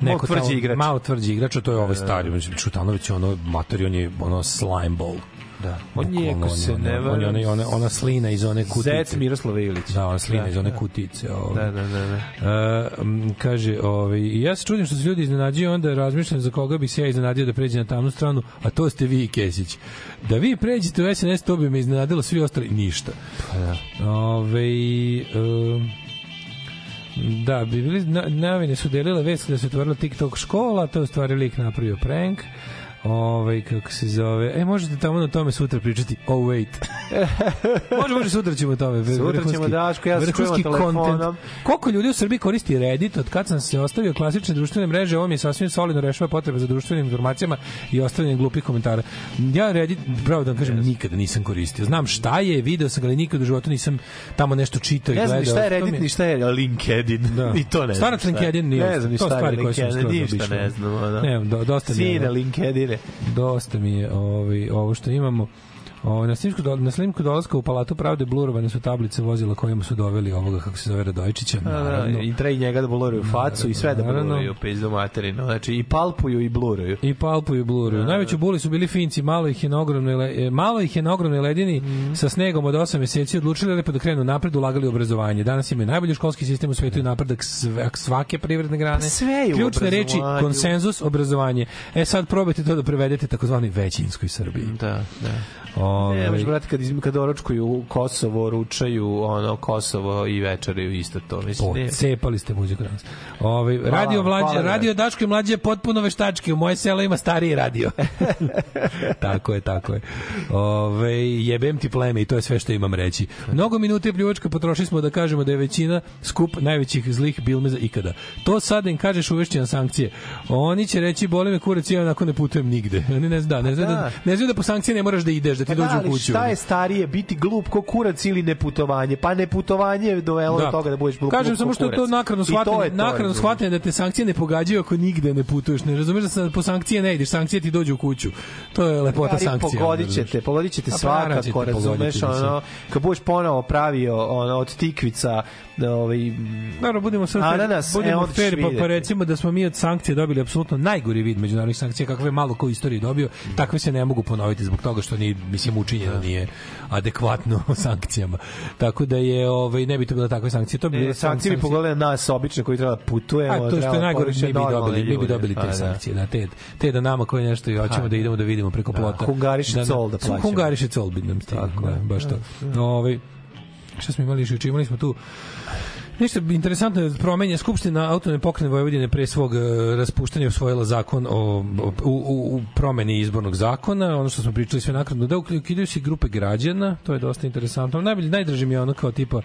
Speaker 1: neko
Speaker 2: tvrđi
Speaker 1: tamo-
Speaker 2: igrač.
Speaker 1: Malo tvrđi igrač, a to je ovaj stari. Mislim, Šutanović je ono, mater, on je ono slime ball.
Speaker 2: Da. On je, ako se ne
Speaker 1: on, on, je ona, ona, ona slina iz one kutice.
Speaker 2: Zec Miroslava Ilić.
Speaker 1: Da, ona slina
Speaker 2: Da,
Speaker 1: iz one
Speaker 2: da.
Speaker 1: kutice. Ovaj.
Speaker 2: Da, da, da. da.
Speaker 1: Uh, kaže, ovaj, ja se čudim što se ljudi iznenađuju, onda razmišljam za koga bi se ja iznenadio da pređe na tamnu stranu, a to ste vi i Kesić. Da vi pređete u SNS, to bi me iznenadilo, svi ostali ništa.
Speaker 2: Pa da.
Speaker 1: Ove, um, da, bi bili, na, novine su delile vest da se otvorila TikTok škola, to je u stvari lik napravio prank. Ovaj kako se zove. E možete tamo na tome sutra pričati. Oh wait. može može sutra ćemo o tome.
Speaker 2: Sutra
Speaker 1: Vrhunski-
Speaker 2: ćemo, Daško, ja se čujemo telefonom.
Speaker 1: content. Koliko ljudi u Srbiji koristi Reddit od kad sam se ostavio klasične društvene mreže, ovo mi je sasvim solidno rešava potrebe za društvenim informacijama i ostavljanje glupih komentara. Ja Reddit, pravo da vam kažem, nikada nisam koristio. Znam šta je, video sam ga, ali nikada u životu nisam tamo nešto čitao i
Speaker 2: Ne
Speaker 1: gledao.
Speaker 2: znam ni šta je Reddit, ni šta je LinkedIn.
Speaker 1: Da.
Speaker 2: Ni to ne znam. Je.
Speaker 1: LinkedIn nije.
Speaker 2: Ne znam ni šta je LinkedIn, ništa ne znam. ono.
Speaker 1: Ne, do, dosta je.
Speaker 2: Sine
Speaker 1: ono. Dosta mi je ovaj, ovo što imamo. O, na snimku, do, na snimku dolaska u Palatu pravde blurovane su tablice vozila kojima su doveli ovoga, kako se zove, Radojičića.
Speaker 2: Da, da,
Speaker 1: naravno.
Speaker 2: I treba i njega da bluruju facu i sve da
Speaker 1: Naravno.
Speaker 2: bluruju pizdu materinu. Znači i palpuju i bluruju.
Speaker 1: I palpuju i bluruju.
Speaker 2: Da,
Speaker 1: Najveći buli su bili Finci, malo ih je na ogromnoj e, malo ih je na ogromnoj ledini
Speaker 2: Mhm.
Speaker 1: sa snegom od 8 meseci odlučili lepo da krenu napred, ulagali u obrazovanje. Danas imaju najbolji školski sistem u svetu i napredak svake privredne grane.
Speaker 2: Pa sve je
Speaker 1: Ključne reči konsenzus, obrazovanje. E sad probajte to da prevedete takozvani većinskoj Srbiji.
Speaker 2: Da, da.
Speaker 1: Ovaj,
Speaker 2: Ne, možeš, brate, kad, kad oročkuju Kosovo, ručaju ono Kosovo i večeraju isto to. Mislim, ne.
Speaker 1: Cepali ste muziku danas. Ovaj
Speaker 2: Hvala
Speaker 1: radio
Speaker 2: vam,
Speaker 1: mlađe,
Speaker 2: hvala
Speaker 1: radio Daško i mlađe je potpuno veštački. U moje selo ima stariji radio. tako je, tako je. Ove, jebem ti pleme i to je sve što imam reći. Mnogo minuta i pljuvačka potrošili smo da kažemo da je većina skup najvećih zlih bilmeza ikada. To sad im kažeš uvešći na sankcije. Oni će reći boli me kurac ja onako ne putujem nigde. Oni ne zna, ne zna da,
Speaker 2: da.
Speaker 1: ne zna da po sankcije ne moraš da ideš, da ti
Speaker 2: Pa
Speaker 1: dođu
Speaker 2: da,
Speaker 1: u
Speaker 2: ali
Speaker 1: kuću.
Speaker 2: šta je starije, biti glup ko kurac ili neputovanje? Pa neputovanje je dovelo do toga da budeš glup,
Speaker 1: Kažem samo što je to nakradno
Speaker 2: to
Speaker 1: shvatanje, nakradno
Speaker 2: razumeš.
Speaker 1: shvatanje da te sankcije ne pogađaju ako nigde ne putuješ. Ne razumeš da sa, po sankcije ne ideš, sankcije ti dođu u kuću. To je lepota sankcija.
Speaker 2: pogodit
Speaker 1: razumeš.
Speaker 2: ćete, pogodit
Speaker 1: pa naravno
Speaker 2: svakako, razumeš, ono, kad budeš ponovo pravio ono, od tikvica, da, ovaj,
Speaker 1: Naravno, budemo sad
Speaker 2: Ananas, e,
Speaker 1: budemo
Speaker 2: ćeš
Speaker 1: fair, pa, pa recimo da smo mi od sankcija dobili apsolutno najgori vid međunarodnih sankcija kakve je malo ko u istoriji dobio, takve se ne mogu ponoviti zbog toga što ni mislim učinjeno nije adekvatno sankcijama. Tako da je ovaj ne bi to bila takve sankcije, to bi
Speaker 2: E,
Speaker 1: bile
Speaker 2: sankcije bi pogledali nas obične koji treba da putujemo.
Speaker 1: A to što je najgore, mi bi dobili, mi bi dobili te
Speaker 2: Pa, da.
Speaker 1: sankcije, da, te, te da nama koji nešto i hoćemo da idemo da vidimo preko
Speaker 2: Da,
Speaker 1: plota.
Speaker 2: Hungariše col da plaćamo.
Speaker 1: Hungariše col bi nam stigli, da, baš to. Ovaj, šta smo imali još, imali smo tu Ništa interesantno je promenja Skupština autonomne pokrajine Vojvodine pre svog e, raspuštanja usvojila zakon o, o u, u, u promeni izbornog zakona, ono što smo pričali sve nakratno, da ukidaju se grupe građana, to je dosta interesantno. Najbolje najdraže mi je ono kao tipa e,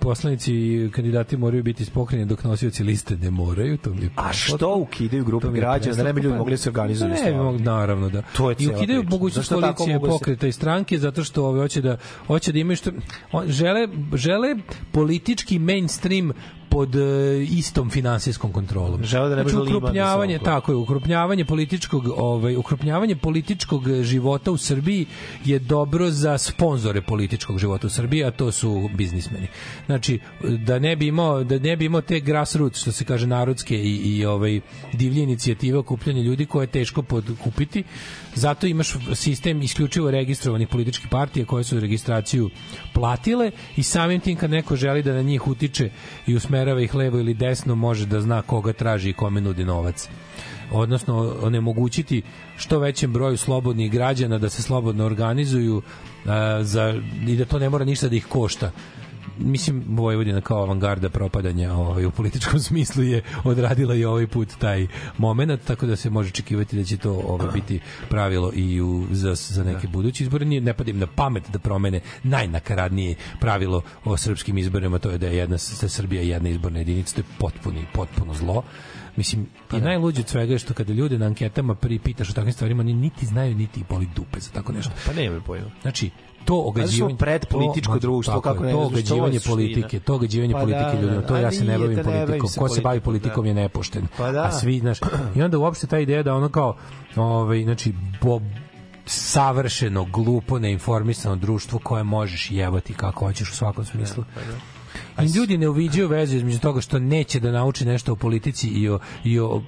Speaker 1: poslanici i kandidati moraju biti iz pokrajine dok nosioci liste ne moraju, to mi je
Speaker 2: A što ukidaju grupe građana, da ne bi ljudi mogli da se organizuju?
Speaker 1: Ne, mogli, naravno da.
Speaker 2: To je
Speaker 1: I ukidaju
Speaker 2: priča.
Speaker 1: mogućnost koalicije
Speaker 2: mogu da
Speaker 1: pokreta i stranke zato što ove hoće da hoće da imaju što on, žele žele politički mainstream pod e, istom finansijskom kontrolom.
Speaker 2: Žele da ne Liman
Speaker 1: ukrupnjavanje, tako je, ukrupnjavanje političkog, ovaj ukrupnjavanje političkog života u Srbiji je dobro za sponzore političkog života u Srbiji, a to su biznismeni. Znači da ne bi imao da ne bi imao te grassroots što se kaže narodske i i ovaj divlje inicijative okupljanja ljudi koje je teško podkupiti. Zato imaš sistem isključivo registrovanih političkih partija koje su registraciju platile i samim tim kad neko želi da na njih utiče i usmerava ih levo ili desno može da zna koga traži i kome nudi novac. odnosno onemogućiti što većem broju slobodnih građana da se slobodno organizuju a, za, i da to ne mora ništa da ih košta mislim Vojvodina kao avangarda propadanja ovaj, u političkom smislu je odradila i ovaj put taj moment, tako da se može očekivati da će to ovaj, biti pravilo i u, za, za neke buduće izbore. Nije, ne padim na pamet da promene najnakaradnije pravilo o srpskim izborima, to je da je jedna, da Srbija jedna izborna jedinica, to je potpuno, potpuno zlo. Mislim, i najluđe od svega je što kada ljude na anketama pripitaš o takvim stvarima, oni niti znaju, niti boli dupe za tako nešto.
Speaker 2: Pa nema pojma.
Speaker 1: Znači, to ogađivanje
Speaker 2: pred političko društvo
Speaker 1: tako
Speaker 2: kako ne
Speaker 1: to ogađivanje politike to ogađivanje
Speaker 2: Pa
Speaker 1: politike
Speaker 2: da,
Speaker 1: ljudima
Speaker 2: da,
Speaker 1: to ja se ne bavim
Speaker 2: da bavim
Speaker 1: politikom. ko se bavi
Speaker 2: politikom,
Speaker 1: politikom je nepošten.
Speaker 2: Pa da.
Speaker 1: a svi znaš i onda uopšte ta ideja da ono kao ovaj znači bo, savršeno glupo neinformisano društvo koje možeš jebati kako hoćeš u svakom smislu I ljudi ne uviđaju vezu između toga što neće da nauči nešto o politici i o, i o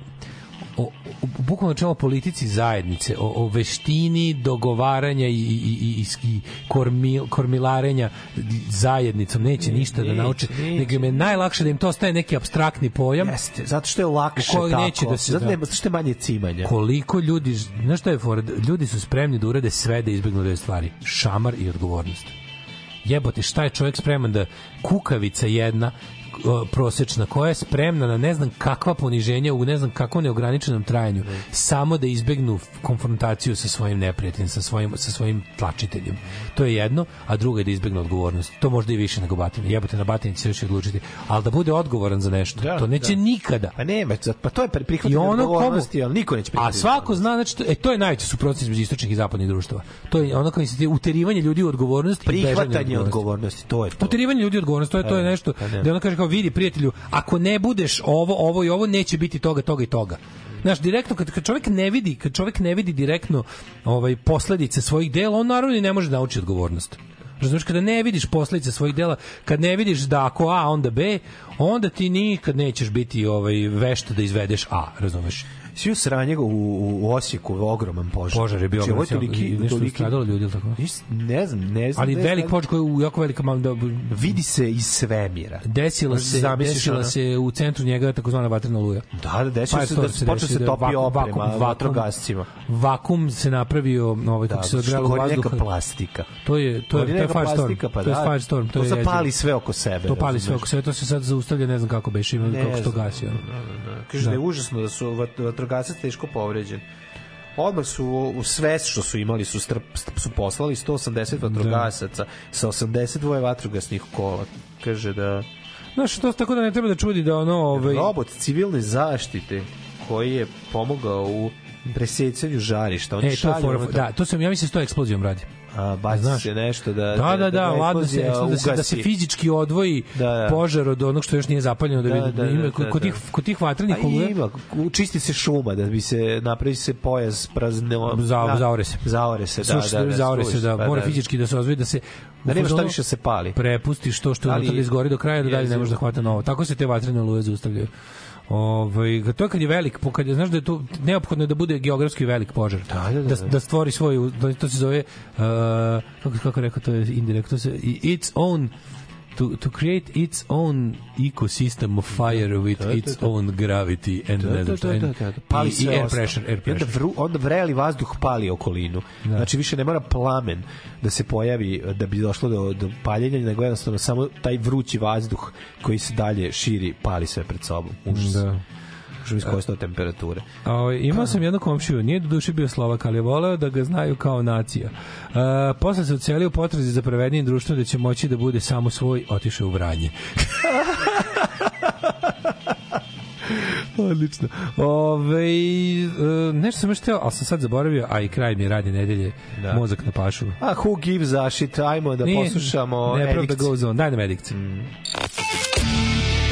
Speaker 1: o, o, bukvalno čemu politici zajednice, o, o veštini dogovaranja i, i, i, i, i kormil, kormilarenja zajednicom, neće ništa da nauče,
Speaker 2: neće.
Speaker 1: nego im je najlakše da im to staje neki abstraktni pojam.
Speaker 2: Jeste, zato što je lakše tako.
Speaker 1: neće da se-
Speaker 2: zato,
Speaker 1: da.
Speaker 2: nema, zato što je manje cimanja.
Speaker 1: Koliko ljudi, znaš šta je? Ljudi su spremni da urade sve da izbegnu dve stvari. Šamar i odgovornost. Jebote, šta je čovjek spreman da kukavica jedna prosečna koja je spremna na ne znam kakva poniženja u ne znam kakvom neograničenom trajanju samo da izbegnu konfrontaciju sa svojim neprijateljem sa svojim sa svojim tlačiteljem to je jedno a drugo je da izbegnu odgovornost to možda i više nego batina jebote na batini će i odlučiti ali da bude odgovoran za nešto
Speaker 2: Da,
Speaker 1: to neće
Speaker 2: da.
Speaker 1: nikada
Speaker 2: Pa nema, pa to je prihvatanje odgovornosti, ali niko neće
Speaker 1: A
Speaker 2: prihvatiti.
Speaker 1: svako zna, znači, to, e, to je najveća suprotnost između istočnih i zapadnih društava. To je ono kao uterivanje ljudi u odgovornost
Speaker 2: prihvatanje
Speaker 1: odgovornosti.
Speaker 2: to je to.
Speaker 1: Uterivanje ljudi u odgovornost, to je, to je
Speaker 2: E,
Speaker 1: nešto
Speaker 2: pa ne.
Speaker 1: da ono kaže kao vidi prijatelju, ako ne budeš ovo, ovo i ovo, neće biti toga, toga i toga. Znaš, direktno, kad, kad čovjek ne vidi, kad čovjek ne vidi direktno ovaj, posledice svojih dela, on naravno i ne može da nauči odgovornost. Razumeš, kada ne vidiš posledice svojih dela, kad ne vidiš da ako A, onda B, onda ti nikad nećeš biti ovaj vešt da izvedeš A, razumeš?
Speaker 2: Svi u sranje u, u, u Osijeku, ogroman požar.
Speaker 1: Požar je bio
Speaker 2: Znači,
Speaker 1: ogroman,
Speaker 2: toliki,
Speaker 1: i nešto
Speaker 2: toliki,
Speaker 1: stradalo ljudi, ili tako?
Speaker 2: Ne znam, ne znam.
Speaker 1: Ali
Speaker 2: ne
Speaker 1: velik
Speaker 2: znam.
Speaker 1: požar koji je jako velika mal da
Speaker 2: Vidi se iz svemira.
Speaker 1: desila se
Speaker 2: zamisliš,
Speaker 1: desila
Speaker 2: ono?
Speaker 1: se u centru njega takozvana vatrena luja.
Speaker 2: Da, da, desilo se da
Speaker 1: Firestorm
Speaker 2: počeo se topi
Speaker 1: vakum-
Speaker 2: oprema
Speaker 1: vakum-
Speaker 2: vatrogascima.
Speaker 1: Vakum se napravio, ovaj kako
Speaker 2: Da,
Speaker 1: se
Speaker 2: što
Speaker 1: odgralo
Speaker 2: gori
Speaker 1: vazduh.
Speaker 2: neka plastika.
Speaker 1: To je to je to je Firestorm.
Speaker 2: pa
Speaker 1: to je
Speaker 2: da.
Speaker 1: Firestorm, to,
Speaker 2: zapali sve oko sebe,
Speaker 1: To pali sve oko sebe, to se sad zaustavlja, ne znam kako beše, kako se to
Speaker 2: znam.
Speaker 1: gasi. ono.
Speaker 2: Kaže da.
Speaker 1: Da.
Speaker 2: je užasno da su vat- vatrogasac teško povređen. Odmah su u sve što su imali su, strp, su poslali 180 vatrogasaca sa 82 vatrogasnih kola. Kaže da
Speaker 1: Znaš, to tako da ne treba da čudi da ono, ovaj
Speaker 2: robot civilne zaštite koji je pomogao u presecanju žarišta. Oni
Speaker 1: E, to
Speaker 2: ono
Speaker 1: da, to se ja mislim da se to eksplozijom radi.
Speaker 2: Baci
Speaker 1: Znaš.
Speaker 2: se nešto da
Speaker 1: Da, da, da,
Speaker 2: ga
Speaker 1: ladno se, da se, da se fizički odvoji
Speaker 2: Da, da.
Speaker 1: požar od onog što još nije zapaljeno da,
Speaker 2: Da, da, da,
Speaker 1: ima,
Speaker 2: da,
Speaker 1: kod,
Speaker 2: da.
Speaker 1: tih, kod tih vatrenih
Speaker 2: A
Speaker 1: oluja,
Speaker 2: ima, čisti se šuma da bi se napravi se pojas prazno
Speaker 1: Za,
Speaker 2: da,
Speaker 1: zaore se.
Speaker 2: zaore se da da, da
Speaker 1: zaore se, da,
Speaker 2: pa
Speaker 1: mora fizički da se ozvoji, da se
Speaker 2: da nema šta više se pali
Speaker 1: prepustiš to što je da izgori do kraja da dalje ne može da hvata novo. Tako se te vatrene oluje zaustavljaju. Ovaj to je kad je velik, kad je znaš da je to neophodno je da bude geografski velik požar.
Speaker 2: Da, da, da,
Speaker 1: da,
Speaker 2: da.
Speaker 1: da stvori svoju da, to se zove uh, kako kako rekao to je indirektno to se its own to, to create its own ecosystem of fire with
Speaker 2: Da, da,
Speaker 1: its
Speaker 2: da.
Speaker 1: own gravity and
Speaker 2: Da, da, da, da, da, da. Pali
Speaker 1: i, i air pressure, air
Speaker 2: I onda,
Speaker 1: pressure.
Speaker 2: vru, onda vreli vazduh pali okolinu. Znači više ne mora plamen da se pojavi da bi došlo do, do paljenja, nego jednostavno samo taj vrući vazduh koji se dalje širi pali sve pred sobom. Užas.
Speaker 1: Da.
Speaker 2: Možemo iskoristiti temperature.
Speaker 1: A, ovaj, imao sam jednog komšiju, nije do duše bio Slovak, ali je voleo da ga znaju kao nacija. Uh, posle se ocelio potrazi za pravednijim društvom da će moći da bude samo svoj, otišao u Vranje. Odlično. Ove, e, nešto sam još teo, ali sam sad zaboravio, a i kraj mi radnje nedelje,
Speaker 2: Da.
Speaker 1: mozak na pašu.
Speaker 2: A who gives a shit? Ajmo da
Speaker 1: Nije,
Speaker 2: poslušamo
Speaker 1: Nepravda
Speaker 2: Edict.
Speaker 1: goes on. Daj nam Edict.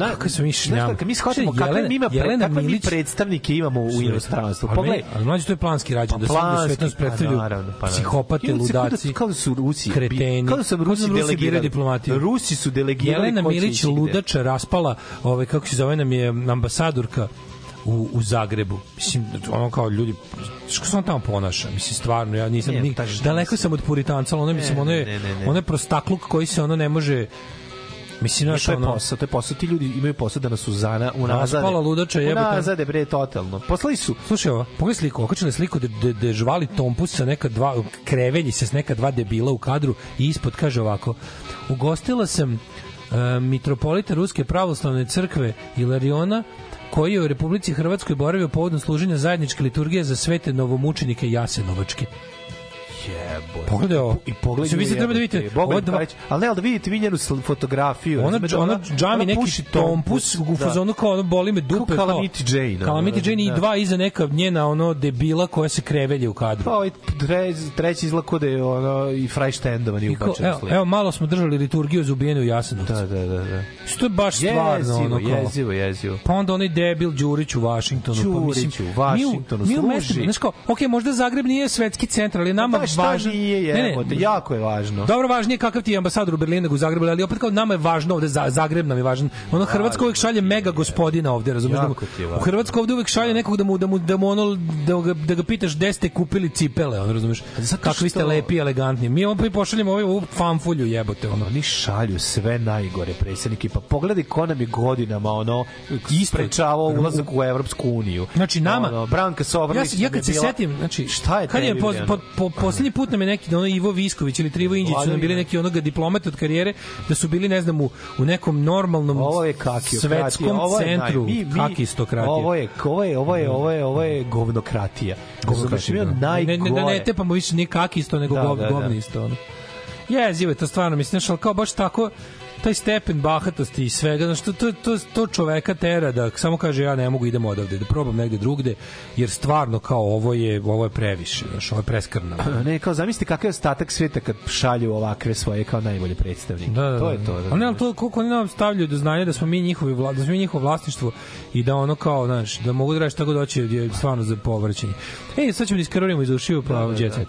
Speaker 2: Na,
Speaker 1: kako su mi šljam.
Speaker 2: kad mi shvatimo kakve mi, ima
Speaker 1: Jelena
Speaker 2: kakve mi
Speaker 1: Milić,
Speaker 2: predstavnike imamo u inostranstvu. Pogledaj,
Speaker 1: Ali mlađe to je planski rađen, da
Speaker 2: Pa
Speaker 1: se
Speaker 2: planski,
Speaker 1: svetom nas
Speaker 2: pa
Speaker 1: predstavljaju
Speaker 2: naravno, pa naravno.
Speaker 1: psihopate,
Speaker 2: se kao da-
Speaker 1: ludaci,
Speaker 2: kao da su Rusi,
Speaker 1: kreteni.
Speaker 2: kao da su Rusi delegirali.
Speaker 1: diplomatiju.
Speaker 2: Rusi su delegirali
Speaker 1: Jelena Milić ludača raspala, ovaj kako se zove nam je ambasadorka u, u Zagrebu. Mislim, ono kao ljudi, što se on tamo ponaša? Mislim, stvarno, ja nisam,
Speaker 2: Ne,
Speaker 1: ni,
Speaker 2: taj-
Speaker 1: daleko sam od puritanca, ali ono, mislim, ono je,
Speaker 2: ne, ne, ne.
Speaker 1: ono je prostakluk koji se ono ne može, mislim, znaš,
Speaker 2: to je
Speaker 1: ono,
Speaker 2: posao, to je posao. Ti ljudi imaju posao da nas uzana, unazade.
Speaker 1: Raspala ludača, jebote.
Speaker 2: Unazade, bre, totalno. Poslali su,
Speaker 1: Slušaj ovo, pogledaj sliku, okačili sliku da, da, da žvali tompus sa neka dva, krevelji se s neka dva debila u kadru i ispod kaže ovako, ugostila sam uh, mitropolita Ruske pravoslavne crkve Ilariona koji je u Republici Hrvatskoj boravio povodom služenja zajedničke liturgije za svete novomučenike Jasenovačke.
Speaker 2: Jebote.
Speaker 1: Pogledaj ovo.
Speaker 2: I pogledaj.
Speaker 1: Vi sad treba da vidite,
Speaker 2: mi
Speaker 1: dva-.
Speaker 2: Ali ne, ali da vidite vi njenu fotografiju.
Speaker 1: Ona,
Speaker 2: razumete,
Speaker 1: ona, džami
Speaker 2: ona
Speaker 1: neki
Speaker 2: puši
Speaker 1: tompus u
Speaker 2: da.
Speaker 1: fazonu kao ono boli me dupe.
Speaker 2: Kao Calamity Jane,
Speaker 1: Calamity Jane i
Speaker 2: da.
Speaker 1: dva iza neka njena ono debila koja se krevelje u kadru.
Speaker 2: Pa ovaj tre, treći izgleda kod je ono i Freistendovan i
Speaker 1: I
Speaker 2: ubačen u
Speaker 1: evo, evo, malo smo držali liturgiju za ubijene u Jasenovcu.
Speaker 2: Da, da, da, da.
Speaker 1: Što je baš stvarno ono kao.
Speaker 2: jezivo, jezivo.
Speaker 1: Pa onda onaj debil Đurić u Vašingtonu. pa mislim,
Speaker 2: Đurić u Vašingtonu
Speaker 1: mi u, mi u
Speaker 2: služi.
Speaker 1: mestu, znaš kao, ok, možda Zagreb nije svetski centar, ali je nama
Speaker 2: Da,
Speaker 1: važno.
Speaker 2: nije
Speaker 1: Ne, ne,
Speaker 2: jebote, jako je važno.
Speaker 1: Dobro, važnije kakav ti je ambasador u Berlinu nego u Zagrebu, ali opet kao nama je važno ovde, za, Zagreb nam je važan. Ono Hrvatska uvek šalje mega gospodina ovde, razumeš? Da
Speaker 2: je
Speaker 1: u
Speaker 2: važno.
Speaker 1: Hrvatskoj ovde uvek šalje nekog da mu, da mu, da mu ono, da ga, da ga pitaš gde ste kupili cipele, ono, razumeš? Kakvi ste lepi elegantni. Mi opet pošaljemo ovaj ovu fanfulju jebote, ono.
Speaker 2: Oni šalju sve najgore predsjednike. Pa pogledaj ko nam je godinama ono isprečavao ulazak u Evropsku uniju.
Speaker 1: Znači nama
Speaker 2: ono, Branka
Speaker 1: ja, se- ja
Speaker 2: je
Speaker 1: kad se setim, znači
Speaker 2: šta je
Speaker 1: kad je po, po, po, poslednji put nam je neki ono Ivo Visković ili Trivo Indžić su nam bili neki onoga diplomata od karijere da su bili ne znam u, u nekom normalnom
Speaker 2: Ovo je
Speaker 1: svetskom
Speaker 2: ovo je naj-
Speaker 1: centru
Speaker 2: mi, mi,
Speaker 1: kakistokratije.
Speaker 2: Ovo je, ovo je, ovo je, ovo je, ovo je govnokratija. Mi je
Speaker 1: da.
Speaker 2: najgore.
Speaker 1: Ne, ne, ne, ne tepamo više nije kakisto, nego
Speaker 2: Da,
Speaker 1: gov,
Speaker 2: da, da.
Speaker 1: govnisto. Ono. Jezivo je to stvarno, mislim, znaš, ali kao baš tako, taj stepen bahatosti i svega, znaš, to, to, to, to čoveka tera da samo kaže ja ne mogu idem odavde, da probam negde drugde, jer stvarno kao ovo je, ovo je previše, znaš, ovo je preskrno.
Speaker 2: Ne, kao zamislite kakav je ostatak sveta kad šalju ovakve svoje kao najbolje predstavnike.
Speaker 1: Da, da,
Speaker 2: to je
Speaker 1: da.
Speaker 2: to. Da,
Speaker 1: Ali ne, ali to koliko oni nam stavljaju do znanja da smo mi njihovi vla, da smo mi njihovo vlasništvo i da ono kao, znaš, da mogu da radiš tako doći je stvarno za povraćanje. Ej, sad ćemo da iskarorimo iz ušiju pa da, jet set.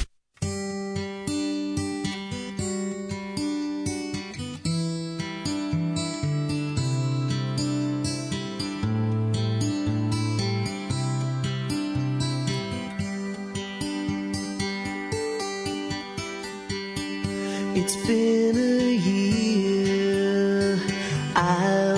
Speaker 15: It's been a year. I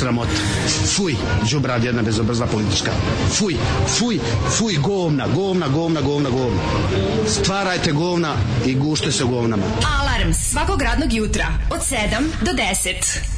Speaker 16: sramota. Fuj, džubrad jedna bezobrzna politička. Fuj, fuj, fuj, govna, govna, govna, govna, govna. Stvarajte govna i gušte se govnama.
Speaker 8: Alarm svakog radnog jutra od 7 do 10.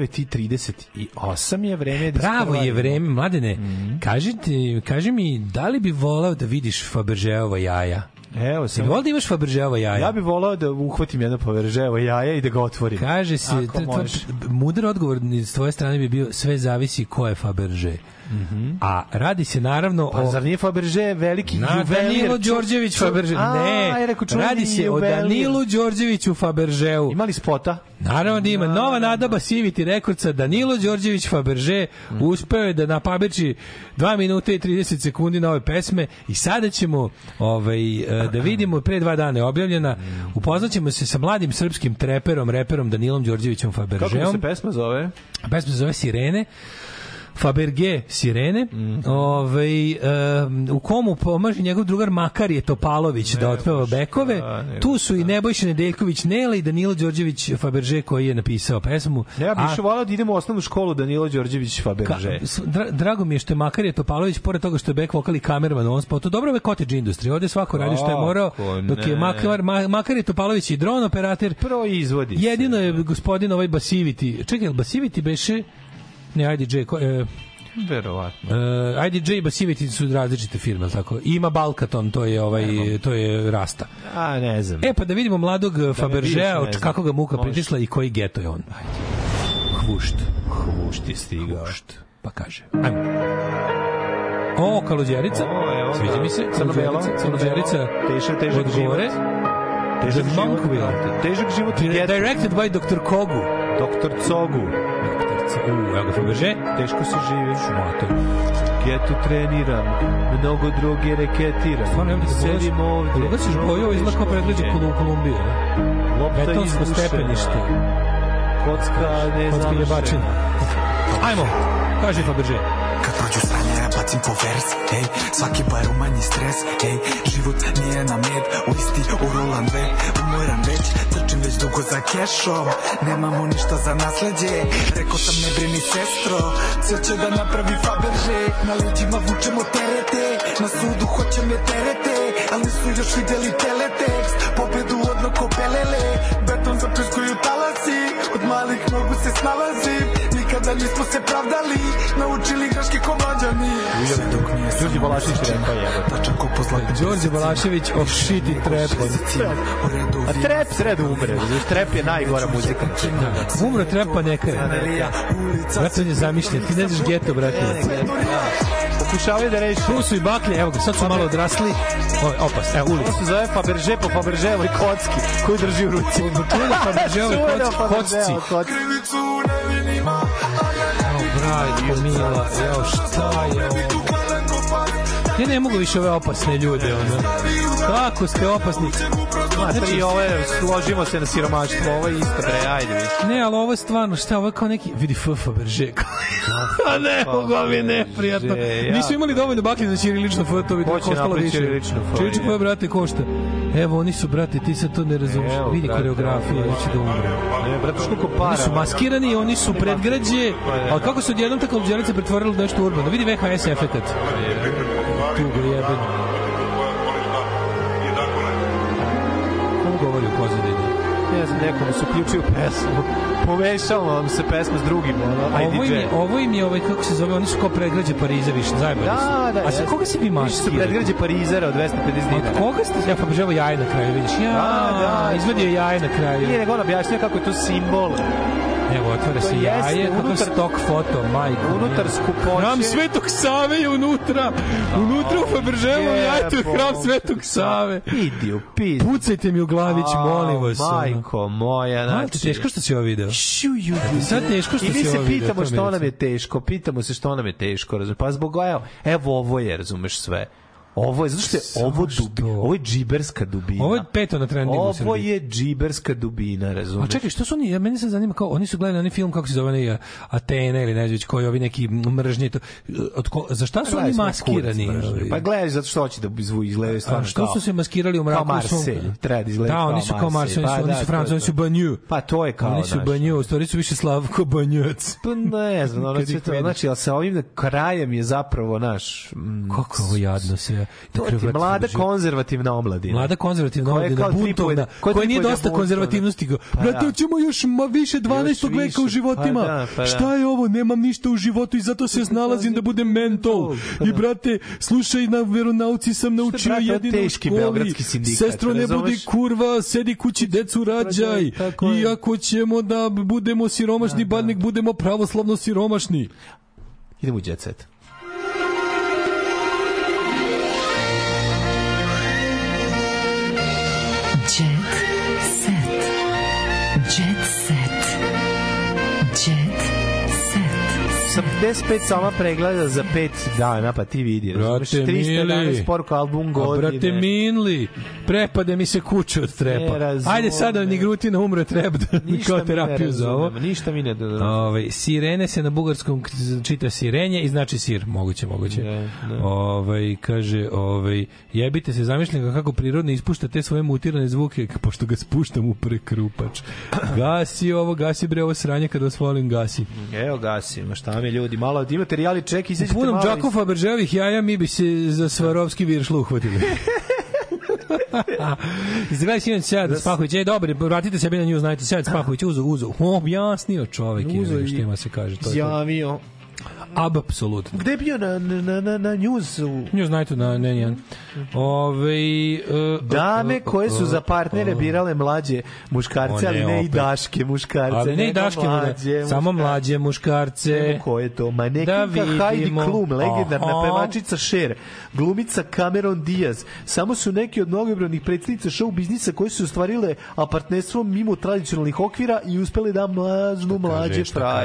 Speaker 2: 9:38 je vreme da
Speaker 1: Pravo je vreme, mladene.
Speaker 2: Mhm.
Speaker 1: Kaži, ti, kaži mi, da li bi voleo da vidiš Fabergeova jaja?
Speaker 2: Evo
Speaker 1: Ti
Speaker 2: sam.
Speaker 1: voli da imaš Fabergeova jaja?
Speaker 2: Ja bih volao da uhvatim jedno poverževo jaja i da ga otvorim.
Speaker 1: Kaže se, mudar odgovor s tvoje strane bi bio sve zavisi ko je Faberže. A radi se naravno
Speaker 2: Pa
Speaker 1: o...
Speaker 2: zar nije Faberže veliki
Speaker 1: Na
Speaker 2: juvelir?
Speaker 1: Danilo Đorđević
Speaker 2: ču-
Speaker 1: Faberže.
Speaker 2: A,
Speaker 1: Ne,
Speaker 2: čuveni
Speaker 1: radi se o. Danilu Đorđeviću Faberžeu.
Speaker 2: Imali spota?
Speaker 1: Naravno da ima. Nova nadaba Siviti rekordca Danilo Đorđević Faberže uspeo je da napabeči 2 minuta i 30 sekundi na ove pesme i sada ćemo ovaj, e, da vidimo pre dva dana je objavljena upoznaćemo se sa mladim srpskim treperom, reperom Danilom Đorđevićem
Speaker 2: Kako
Speaker 1: Faberžeom.
Speaker 2: se pesma zove?
Speaker 1: Pesma se zove Sirene. Faberge Sirene,
Speaker 2: Mhm.
Speaker 1: ovaj, em, u komu pomaže njegov drugar Makarije Topalović da otpeva bekove.
Speaker 2: šta, nego
Speaker 1: Tu su i Nebojša Nedeljković Nela i Danilo Đorđević Faberže koji je napisao pesmu.
Speaker 2: Ne, ja bih volao da idemo u osnovnu školu Danilo Đorđević Faberže.
Speaker 1: Ka, dra, drago mi je što je Makarije Topalović, pored toga što je back vokal i kamerman ovom spotu, dobro je cottage industry, ovde svako radi što je morao, dok je
Speaker 2: ne.
Speaker 1: Makar, Ma, Makarije Topalović i dron operater.
Speaker 2: Proizvodi.
Speaker 1: Jedino je gospodin ovaj Basiviti, čekaj, Basiviti beše, ne, IDJ, ko, e,
Speaker 2: Verovatno.
Speaker 1: Uh, IDJ i Basiviti su različite firme, tako? Ima Balkaton, to je ovaj to je Rasta.
Speaker 2: A, ne znam.
Speaker 1: E pa da vidimo mladog
Speaker 2: ne
Speaker 1: od
Speaker 2: znam.
Speaker 1: kako ga muka pritisla i koji geto je on. Hvušt.
Speaker 2: Hvušt je stigao.
Speaker 1: Hvušt. Pa kaže. Ajmo. O, Kaluđerica.
Speaker 2: O, evo.
Speaker 1: Sviđa mi se.
Speaker 2: Crno-belo,
Speaker 1: Kaluđerica. Kaluđerica.
Speaker 2: Težak, život. Težak život. Težak život.
Speaker 1: Di- Directed by Dr. Kogu.
Speaker 2: Doktor Cogu.
Speaker 1: U, evo ga Faberže.
Speaker 2: Teško se živi.
Speaker 1: Šmato.
Speaker 2: Getu treniram, mnogo droge reketiram.
Speaker 1: Stvarno, evo ti ga
Speaker 2: Sedim ovde.
Speaker 1: Koga si bojo ovo izgleda kao Kolum- Kolumbije. ne?
Speaker 2: Lopta
Speaker 1: Betonsko stepenište.
Speaker 2: Kocka ne
Speaker 1: Kocka jebačina. Ajmo, kaže Faberže.
Speaker 9: Kad prođu ja bacim po vers Ej, svaki bar umanji stres Ej, život nije na med U isti urolan dve Umoran već, trčim već dugo za kešom. Nemamo ništa za nasleđe Rekao sam ne brini sestro. Sve će da napravi Faberže. Na leđima vučemo terete. Na sudu hoće me terete. Ali nisu još videli teletekst. Pobedu odno ko pelele. Beton zapriskuju talasi Od malih nogu se snalazim Nikada nismo se pravdali Naučili greške ko mlađani Sve dok nije
Speaker 2: Đorđe Balašić je rekao jebote.
Speaker 9: Tačan ko po zlatnim
Speaker 1: Đorđe Balašević of shit i trap.
Speaker 2: A trep sred umre. znaš, Trep je najgora muzika.
Speaker 1: Umro trap pa neka je. Brate, on je zamišljen. Ti ne znaš geto, brate.
Speaker 2: Pokušavaju da reši.
Speaker 1: Tu su i baklje, evo ga, sad su malo odrasli. O, opas, evo, ulica.
Speaker 2: To se zove Faberže po Faberževoj kocki koju drži u ruci.
Speaker 1: Čuvena Faberževoj
Speaker 2: Čuvena
Speaker 1: koc-
Speaker 2: Faberževa
Speaker 1: kocci.
Speaker 2: kocci.
Speaker 1: Brajko, mila, evo, šta je ovo? Ja ne mogu više ove opasne ljude, ono. Kako ste opasni?
Speaker 2: Znači, i ovo je, složimo se na siromaštvo, ovo je isto, bre, ajde vi.
Speaker 1: Ne, ali ovo je stvarno, šta, ovo je kao neki, vidi F. Faberže. A ne, mogu mi je neprijatno. Nisu imali dovoljno baklje za ćirilično F, to bi to koštalo više.
Speaker 2: ćirilično F,
Speaker 1: brate, košta. Evo, oni su, brate, ti sad to ne razumiješ. Vidi koreografiju, neće da umre.
Speaker 2: Brate, koliko para.
Speaker 1: Oni su maskirani, oni su predgrađe, ali kako se odjednom tako obđelice pretvorilo u nešto urbano? Vidi VHS efekat. Tu ga
Speaker 2: Ne znam, nekomu su uključio pesmu. Pomešalo vam se pesma s drugim, ono, ajde,
Speaker 1: Ovo im, je, ovo im je, ovaj, kako se zove, oni su kao predgrađe Pariza više, zajedno.
Speaker 2: Da, da.
Speaker 1: A sa koga si vi
Speaker 2: Više su predgrađe Parizera od 250
Speaker 1: Od
Speaker 2: dinara.
Speaker 1: koga ste? Ja pa ževo jaje na kraju, vidiš. Ja,
Speaker 2: Da, da.
Speaker 1: izvadio jaje na kraju.
Speaker 2: Nije nego on objašnja kako je to simbol.
Speaker 1: Evo, otvara
Speaker 2: To
Speaker 1: se jaje, kakav
Speaker 2: unutar-
Speaker 1: stok foto, majko.
Speaker 2: Unutar skupoće.
Speaker 1: Hram Svetog Save je unutra. Unutra u Faberževom jajtu je hram. Svetog Save.
Speaker 2: Idi u pizdu.
Speaker 1: Pucajte mi u glavić, molim vas.
Speaker 2: Majko moja, znači...
Speaker 1: teško što si ovo video?
Speaker 2: Šu, ju,
Speaker 1: sad teško što
Speaker 2: I
Speaker 1: si
Speaker 2: se
Speaker 1: ovo video,
Speaker 2: pitamo
Speaker 1: to mi
Speaker 2: što
Speaker 1: je
Speaker 2: nam je teško, pitamo se što nam je teško, razumiješ? Pa zbog, evo, evo ovo je, razumeš sve. Ovo je, zato što je ovo, dubi, ovo je džiberska dubina.
Speaker 1: Ovo je peto na trendingu u
Speaker 2: Ovo
Speaker 1: Srbiji.
Speaker 2: je džiberska dubina, razumeš?
Speaker 1: A čekaj, što su oni, ja, meni se zanima kao, oni su gledali onaj film, kako se zove, onaj, Atene ili ne znam već koji, ovi neki mržnje, to, od ko, za šta su oni maskirani?
Speaker 2: kurac? Pa gledaj, zato što hoće da izvu- izgledaju stvarno
Speaker 1: što
Speaker 2: kao-
Speaker 1: su se maskirali u mraku?
Speaker 2: Kao Marselj, treba da izgleda
Speaker 1: Da,
Speaker 2: kao
Speaker 1: oni su kao Marselj,
Speaker 2: Marselj.
Speaker 1: oni su,
Speaker 2: Pa
Speaker 1: oni
Speaker 2: da,
Speaker 1: su
Speaker 2: je
Speaker 1: oni su. Banju.
Speaker 2: Pa to je kao
Speaker 1: Oni su Banju, u stvari su više Slavko Banjac.
Speaker 2: Pa ne znam, ono znači, sa ovim krajem je zapravo naš... Mm,
Speaker 1: Kako ovo jadno se.
Speaker 2: To ti mlada konzervativna omladina.
Speaker 1: Mlada konzervativna
Speaker 2: Koja
Speaker 1: omladina, buntovna,
Speaker 2: koja
Speaker 1: koja nije dosta konzervativnosti.
Speaker 2: Pa
Speaker 1: Brate,
Speaker 2: da.
Speaker 1: hoćemo još ma više 12.
Speaker 2: Još
Speaker 1: veka u
Speaker 2: više.
Speaker 1: životima.
Speaker 2: Pa da, pa da.
Speaker 1: Šta je ovo? Nemam ništa u životu i zato se snalazim da budem mentol. I brate, slušaj, na veronauci sam naučio
Speaker 2: brate,
Speaker 1: jedino u školi. Sestro, ne budi kurva, sedi kući, decu rađaj. I ako ćemo da budemo siromašni, bar nek budemo pravoslavno siromašni.
Speaker 2: Idemo u jet set. 45 soma pregleda za 5 dana, pa ti vidi. razumeš?
Speaker 1: Brate
Speaker 2: 311
Speaker 1: mili.
Speaker 2: poruka album
Speaker 1: A
Speaker 2: godine.
Speaker 1: brate Minli, prepade mi se kuće od trepa. Ajde sada Nigrutina umre treba da kao
Speaker 2: mi ne
Speaker 1: terapiju za ovo.
Speaker 2: Ništa mi ne razumem.
Speaker 1: Ove, sirene se na bugarskom čita sirenje i znači sir, moguće, moguće.
Speaker 2: Ne, ne.
Speaker 1: Ovaj kaže, ovaj jebite se zamišljam kako prirodno ispušta te svoje mutirane zvuke, pošto ga spuštam u prekrupač. Gasi ovo, gasi bre ovo sranje kada vas volim, gasi.
Speaker 2: Evo gasimo, šta mi ljudi, malo imate reali ček,
Speaker 1: U
Speaker 2: izađite
Speaker 1: punom
Speaker 2: malo.
Speaker 1: džaku Faberževih jaja mi bi se za Svarovski viršl uhvatili. Izgledaj Sivan Sjad Spahović, ej dobri, vratite se na news, znajte Sjad Spahović, uzo, uzo, objasnio čovek,
Speaker 2: Uzo i
Speaker 1: što ima se kaže. To je to. Apsolutno.
Speaker 2: Gde je bio na, na, na, na newsu?
Speaker 1: News Nightu na N1. Ove, uh,
Speaker 2: Dame koje su za partnere birale mlađe muškarce, ali ne i daške muškarce.
Speaker 1: Ali ne i
Speaker 2: nego
Speaker 1: daške,
Speaker 2: mlađe
Speaker 1: samo
Speaker 2: muškarce.
Speaker 1: mlađe muškarce.
Speaker 2: Evo ko je to? Manekinka
Speaker 1: Da
Speaker 2: Heidi
Speaker 1: vidimo.
Speaker 2: Klum, legendarna
Speaker 1: Aha.
Speaker 2: pevačica Cher, glumica Cameron Diaz. Samo su neki od mnogobrojnih predstavnica show biznisa koji su ostvarile partnerstvom mimo tradicionalnih okvira i uspeli da maznu mlađe
Speaker 1: šta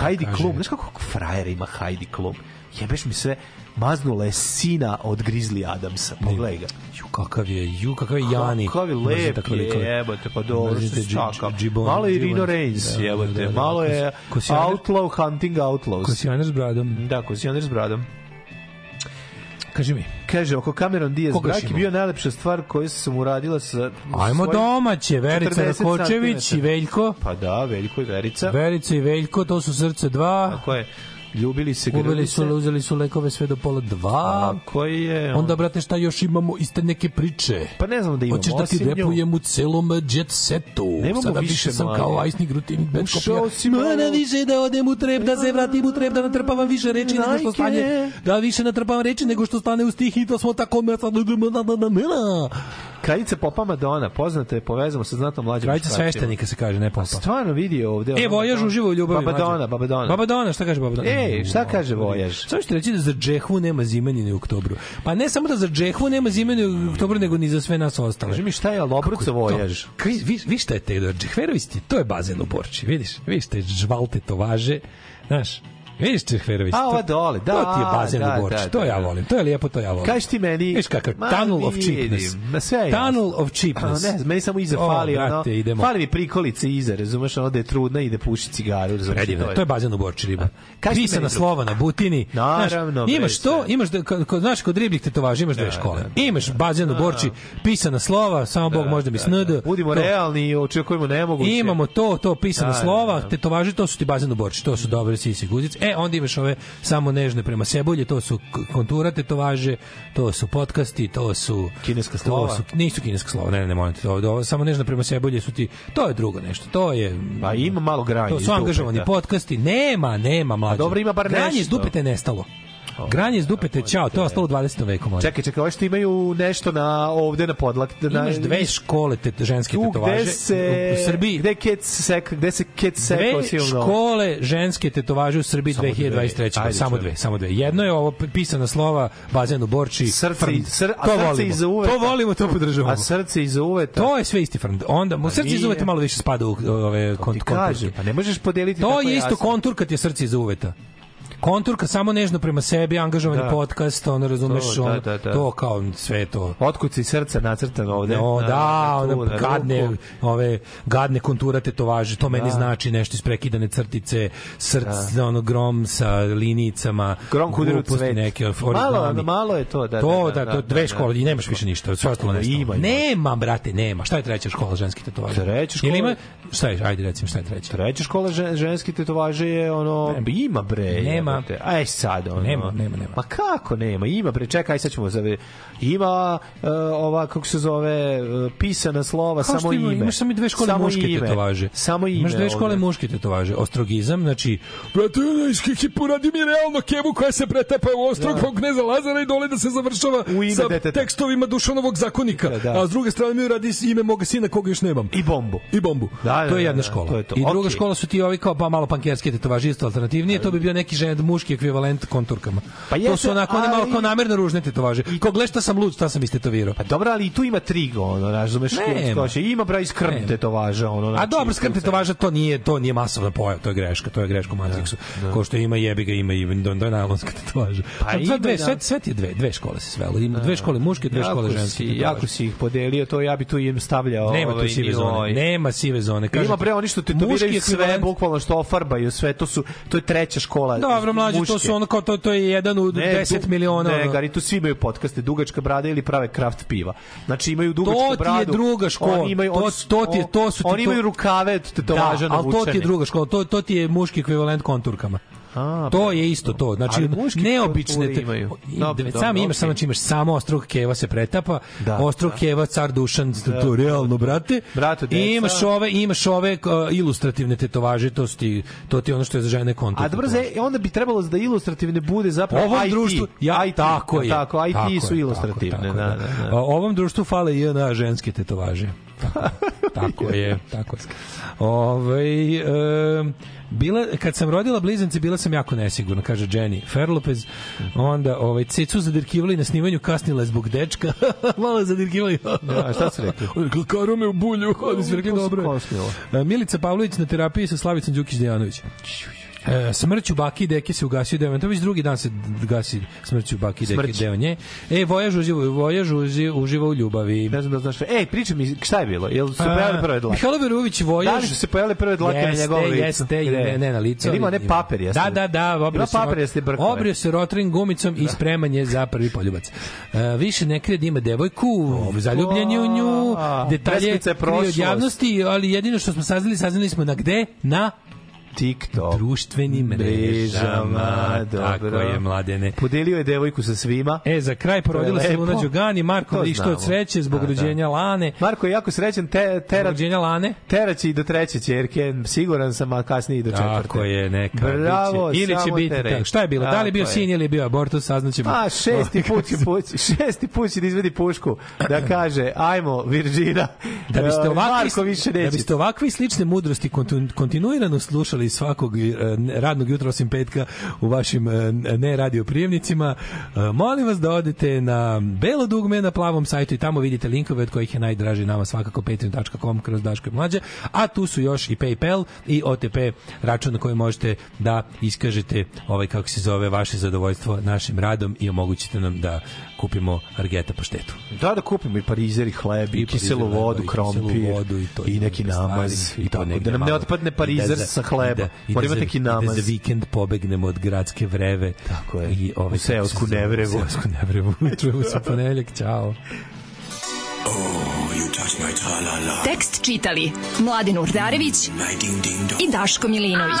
Speaker 2: Heidi
Speaker 1: kaže.
Speaker 2: Klum, znaš kako frajera ima Heidi Klum? Jebeš mi sve, maznula je sina od Grizzly Adamsa. Pogledaj ga.
Speaker 1: Ju, kakav je, ju, kakav je Jani.
Speaker 2: Kakav je lep je, jebote, pa dobro, što se čaka. Malo je Rino Reigns,
Speaker 1: Da,
Speaker 2: jebote,
Speaker 1: da, da,
Speaker 2: malo je Outlaw Hunting Outlaws.
Speaker 1: Kosijaner s bradom.
Speaker 2: Da, kosijaner s bradom.
Speaker 1: Kaži mi.
Speaker 2: Kaže, oko Cameron Diaz,
Speaker 1: Koga
Speaker 2: brak je bio najlepša stvar koju sam uradila sa...
Speaker 1: Ajmo domaće, Verica
Speaker 2: 40
Speaker 1: Rakočević i. Veljko.
Speaker 2: Pa da, Veljko i Verica.
Speaker 1: Verica i Veljko, to su srce dva.
Speaker 2: Tako je. Ljubili se,
Speaker 1: Ubili su,
Speaker 2: se.
Speaker 1: uzeli su lekove sve do pola dva.
Speaker 2: Tako je.
Speaker 1: Onda, brate, šta još imamo iste neke priče?
Speaker 2: Pa ne znam da imamo.
Speaker 1: Hoćeš da ti repujem u celom jet setu.
Speaker 2: Nemamo
Speaker 1: Sada
Speaker 2: više,
Speaker 1: više sam kao ajsni grutinik bez
Speaker 2: Ušao
Speaker 1: kopija.
Speaker 2: si
Speaker 1: Ma,
Speaker 2: malo.
Speaker 1: na više da odem u trep, da se vratim u trep, da natrpavam više reči nego što
Speaker 2: Najke.
Speaker 1: stane. Da više natrpavam reči nego što stane u stih i to smo tako mesa.
Speaker 2: Kraljica Popa Madonna, poznata je, povezamo se znatno mlađim
Speaker 1: Kraljica sveštenika se kaže, ne popa.
Speaker 2: Stvarno vidi ovde.
Speaker 1: E, Vojaž uživo u ljubavi.
Speaker 2: Babadona. Babadona.
Speaker 1: Babadona, šta kaže Babadona?
Speaker 2: Ej, šta kaže Vojaž?
Speaker 1: Samo ćete reći da za džehvu nema zimenine u oktobru. Pa ne samo da za džehvu nema zimenine u oktobru, nego ni za sve nas ostale.
Speaker 2: Kaži mi šta je Lobruca Vojaž?
Speaker 1: Kaj, vi, vi šta je te da Džehverović ti, to je bazen u Borči, vidiš? Vidiš te žvalte to važe, znaš? Vidiš Džehverović?
Speaker 2: A, ova dole, da,
Speaker 1: To ti je bazen
Speaker 2: da,
Speaker 1: u Borči,
Speaker 2: da,
Speaker 1: to
Speaker 2: da,
Speaker 1: ja
Speaker 2: da.
Speaker 1: volim, to je lijepo, to ja volim.
Speaker 2: Kaži ti meni...
Speaker 1: Viš kakav, tunnel of cheapness.
Speaker 2: Ma sve je
Speaker 1: Tunnel of cheapness.
Speaker 2: A, ne, znam, meni samo iza
Speaker 1: O,
Speaker 2: fali, ono,
Speaker 1: brate, idemo.
Speaker 2: fali mi prikolice iza, razumeš, ono da je trudna i da puši cigaru, razumeš,
Speaker 1: Predivno, to je bazen u Borči riba.
Speaker 2: Kaži
Speaker 1: Pisana slova na butini.
Speaker 2: Naravno,
Speaker 1: Znaš, imaš to, imaš da, kod, znaš, kod ribljih tetovaža imaš dve škole. Imaš bazen u Borči, pisana slova, samo Bog može da mi snd.
Speaker 2: Budimo realni i očekujemo nemoguće.
Speaker 1: Imamo to, to pisana
Speaker 2: Da, da,
Speaker 1: slova,
Speaker 2: da.
Speaker 1: tetovaže, to su ti bazen u Borči, to su dobre sisi guzice. E, onda imaš ove samo nežne prema sebulje, to su kontura tetovaže, to su podcasti, to su
Speaker 2: Kineska slova.
Speaker 1: su, nisu kineska slova, ne, ne, ne, molim te, ovo, ovo, samo nežne prema sebulje su ti, to je drugo nešto, to je
Speaker 2: Pa ima malo granje.
Speaker 1: to su angažovani podcasti. Nema, nema mlađe.
Speaker 2: dobro, ima bar
Speaker 1: Granje iz
Speaker 2: nešto.
Speaker 1: je nestalo. Granje iz dupeta, čao, to je ostalo u 20. veku. mlađe.
Speaker 2: Čekaj, čekaj, ovo što imaju nešto na ovde na podlak. Na,
Speaker 1: Imaš dve škole te, ženske
Speaker 2: tu
Speaker 1: tetovaže
Speaker 2: gde se,
Speaker 1: u Srbiji.
Speaker 2: Gde, ket sek, gde se ket sekao
Speaker 1: Dve
Speaker 2: silno.
Speaker 1: škole ženske tetovaže u Srbiji
Speaker 2: Samo dve.
Speaker 1: 2023.
Speaker 2: Ajde,
Speaker 1: samo dve, samo dve. Jedno je ovo pisana slova bazen u Borči.
Speaker 2: Srce,
Speaker 1: frnd.
Speaker 2: sr, a
Speaker 1: to
Speaker 2: srce
Speaker 1: volimo.
Speaker 2: iza uveta.
Speaker 1: To volimo, to podržavamo.
Speaker 2: A srce iza uveta.
Speaker 1: To je sve isti frnd. Onda mu srce
Speaker 2: nije.
Speaker 1: iza uveta malo više spada u ove kont, konturke.
Speaker 2: pa ne možeš podeliti
Speaker 1: To
Speaker 2: tako
Speaker 1: je isto
Speaker 2: jasno.
Speaker 1: kontur kad je srce iza uveta. Konturka samo nežno prema sebi, angažovani
Speaker 2: Da.
Speaker 1: podcast, ono razumeš,
Speaker 2: To, da,
Speaker 1: ono,
Speaker 2: da, da.
Speaker 1: to kao sve to.
Speaker 2: Otkuci srca nacrtano ovde.
Speaker 1: No,
Speaker 2: Na-
Speaker 1: da,
Speaker 2: na tu,
Speaker 1: one
Speaker 2: na
Speaker 1: gadne,
Speaker 2: ruku.
Speaker 1: ove gadne kontura tetovaže, to meni
Speaker 2: Da.
Speaker 1: znači nešto isprekidane crtice, srce, ono grom sa linijicama,
Speaker 2: Grom kudir u
Speaker 1: gluposti
Speaker 2: cvet.
Speaker 1: neke,
Speaker 2: Malo, malo je to, da,
Speaker 1: to,
Speaker 2: da,
Speaker 1: da,
Speaker 2: da,
Speaker 1: to dve
Speaker 2: da,
Speaker 1: škole
Speaker 2: da.
Speaker 1: i nemaš više ništa, sve ostalo
Speaker 2: Da,
Speaker 1: nestalo.
Speaker 2: ima.
Speaker 1: Nema, brate, nema. Šta je treća škola ženskih tetovaža?
Speaker 2: Treća škola-
Speaker 1: Ili ima, šta je, ajde recimo, šta je treća?
Speaker 2: Treća škola žen, ženski tetovaže je ono ima bre.
Speaker 1: Nema.
Speaker 2: Jebote. Aj sad ono.
Speaker 1: Nema, nema, nema.
Speaker 2: Ma kako nema? Ima bre. Čekaj, sad ćemo zave. Ima uh, ova kako se zove uh, pisana slova
Speaker 1: Kao
Speaker 2: samo
Speaker 1: ima,
Speaker 2: ime.
Speaker 1: Imaš samo dve škole
Speaker 2: samo
Speaker 1: muške
Speaker 2: ime.
Speaker 1: tetovaže.
Speaker 2: Samo ime.
Speaker 1: Imaš dve škole
Speaker 2: ovde.
Speaker 1: muške tetovaže. Ostrogizam, znači, brate, ne, hipo radi mi realno kevu koja se pretepa u ostrog da. kneza Lazara i dole da se završava
Speaker 2: U ime
Speaker 1: sa
Speaker 2: deteta.
Speaker 1: tekstovima Dušanovog zakonika.
Speaker 2: Da, da.
Speaker 1: A s druge strane mi radi ime moga sina koga još nemam.
Speaker 2: I bombu.
Speaker 1: I bombu.
Speaker 2: Da, da,
Speaker 1: to je jedna
Speaker 2: da,
Speaker 1: škola.
Speaker 2: to je to.
Speaker 1: I druga
Speaker 2: Okej.
Speaker 1: škola su ti ovi kao pa malo pankerske tetovaže isto alternativnije, to bi bio neki žen, nad muški ekvivalent konturkama.
Speaker 2: Pa
Speaker 1: to
Speaker 2: jeste,
Speaker 1: su onako, one malo
Speaker 2: ali-
Speaker 1: kao namerno ružne tetovaže. Kao gle šta sam lud, šta sam istetovirao.
Speaker 2: Pa dobro, ali i tu ima trigo, ono, razumeš, skoče. Ima bra iz krm tetovaža, ono.
Speaker 1: A
Speaker 2: znači,
Speaker 1: dobro, skrp tetovaža to nije to nije masovna pojava, to je greška, to je greška u Matrixu. Ko što ima jebi ga, ima i najlonska tetovaža.
Speaker 2: Pa
Speaker 1: Sad
Speaker 2: ima,
Speaker 1: dve,
Speaker 2: da.
Speaker 1: sve, sve ti je dve, dve škole se svelo. Ima dve škole muške, dve škole ženske.
Speaker 2: si, jako si ih podelio, to ja bi tu im stavljao.
Speaker 1: Nema tu
Speaker 2: ovaj,
Speaker 1: sive zone. Nema sive zone.
Speaker 2: Ima bre oni što tetoviraju sve, bukvalno što ofarbaju sve, to su to je treća škola.
Speaker 1: Dobro, mlađi, to
Speaker 2: muške.
Speaker 1: su ono kao to, to je jedan u
Speaker 2: Ne,
Speaker 1: 10
Speaker 2: du-
Speaker 1: miliona.
Speaker 2: Ne. Gari, tu svi imaju podcaste, dugačka brada ili prave kraft piva. Znači imaju dugačku
Speaker 1: To ti je
Speaker 2: bradu.
Speaker 1: druga škola.
Speaker 2: Oni imaju,
Speaker 1: To- to ti je- to su ti
Speaker 2: Oni
Speaker 1: to-
Speaker 2: imaju rukave tetovaža
Speaker 1: da, ali to ti je
Speaker 2: navučene.
Speaker 1: druga škola, to, to ti je muški ekvivalent konturkama.
Speaker 2: A,
Speaker 1: to je isto to. Znači, neobične...
Speaker 2: imaju. Dobro,
Speaker 1: da,
Speaker 2: dobro,
Speaker 1: sam imaš,
Speaker 2: okej.
Speaker 1: samo znači imaš samo ostrog keva se pretapa,
Speaker 2: Da,
Speaker 1: ostrog
Speaker 2: da.
Speaker 1: keva, car Dušan, to realno, brate.
Speaker 2: Brate, deca.
Speaker 1: I imaš ove, imaš ove uh, ilustrativne tetovaže, to, ti, to ti je ono što je za žene kontur.
Speaker 2: A dobro, onda bi trebalo da ilustrativne bude zapravo
Speaker 1: ovom
Speaker 2: IT.
Speaker 1: društvu ja
Speaker 2: IT,
Speaker 1: tako je
Speaker 2: Tako, IT
Speaker 1: tako
Speaker 2: su
Speaker 1: je,
Speaker 2: ilustrativne,
Speaker 1: tako,
Speaker 2: da,
Speaker 1: tako,
Speaker 2: da, da.
Speaker 1: A, ovom društvu fale i na ženske tetovaže tako, tako je tako je Ovaj e, bila kad sam rodila blizance bila sam jako nesigurna kaže Jenny Ferlopez. Onda ovaj cecu zadirkivali na snimanju kasnila je zbog dečka. Malo zadirkivali.
Speaker 2: Da, šta su rekli?
Speaker 1: Karo me u bulju oni su rekli
Speaker 2: se
Speaker 1: dobro. E, Milica Pavlović na terapiji sa Slavicom Đukić Dejanović E, smrću baki i deke se ugasio deo. To već drugi dan se gasi smrću baki i deke
Speaker 2: Smrć.
Speaker 1: deo nje. E, Vojaž uživa, Vojaž uži- uživa u ljubavi.
Speaker 2: Ne znam da znaš. Ej, pričaj mi šta je bilo? Jel su pojavile prve dlake?
Speaker 1: Mihajlo Verović Vojaž.
Speaker 2: Da li su se pojavile prve dlake na
Speaker 1: Jeste,
Speaker 2: njegovom licu?
Speaker 1: Jeste,
Speaker 2: Gde?
Speaker 1: ne, ne na licu.
Speaker 2: Ima one paper jeste?
Speaker 1: Da, da, da. Obrio
Speaker 2: Ima
Speaker 1: se,
Speaker 2: paper jeste brkove.
Speaker 1: obrio se rotring gumicom i spreman je za prvi poljubac. E, više ne krije da ima devojku, zaljubljen je u nju, detalje krije od javnosti, ali jedino što smo saznali, saznali smo na gde? Na
Speaker 2: TikTok.
Speaker 1: društvenim mrežama. Tako
Speaker 2: dobro.
Speaker 1: je, mladene.
Speaker 2: Podelio je devojku sa svima.
Speaker 1: E, za kraj porodila se. Luna Đugani, Marko što od sreće zbog
Speaker 2: Da, da.
Speaker 1: rođenja Lane.
Speaker 2: Marko je jako srećan, te, tera,
Speaker 1: rođenja Lane.
Speaker 2: teraće i do treće ćerke, siguran sam, a kasnije i do četvrte.
Speaker 1: Tako je, neka.
Speaker 2: Bravo,
Speaker 1: biće. Ili će biti tako. Šta je bilo? Da li je bio
Speaker 2: Tako
Speaker 1: sin ili je bio abortus, saznaćemo.
Speaker 2: A, šesti put će pući, šesti put će da izvedi pušku, da kaže, ajmo, Virđina,
Speaker 1: Da biste ovakvi,
Speaker 2: Marko više neće.
Speaker 1: da biste ovakve i slične mudrosti kontinuirano slušali svakog e, radnog jutra osim petka u vašim e, ne radio prijemnicima, e, molim vas da odete na belo dugme na plavom sajtu i tamo vidite linkove od kojih je najdraži nama svakako patreon.com kroz Daško i Mlađe, a tu su još i PayPal i OTP račun na koji možete da iskažete ovaj kako se zove vaše zadovoljstvo našim radom i omogućite nam da kupimo argeta po štetu.
Speaker 2: Da, da kupimo i parizer i hleb i,
Speaker 1: I
Speaker 2: kiselu vodu,
Speaker 1: da, i
Speaker 2: krompir
Speaker 1: vodu i to,
Speaker 2: i neki namaz i
Speaker 1: to
Speaker 2: tako. Da nam ne otpadne
Speaker 1: I
Speaker 2: parizer
Speaker 1: da za-
Speaker 2: sa hleba.
Speaker 1: i da- i da
Speaker 2: imati neki
Speaker 1: i
Speaker 2: namaz.
Speaker 1: Da za vikend pobegnemo od gradske vreve.
Speaker 2: Tako je.
Speaker 1: I ovaj,
Speaker 2: U seosku nevrevu.
Speaker 1: U seosku nevrevu. Čujemo se ponedeljak. Ćao.
Speaker 8: Tekst čitali Mladin Urdarević i Daško Milinović.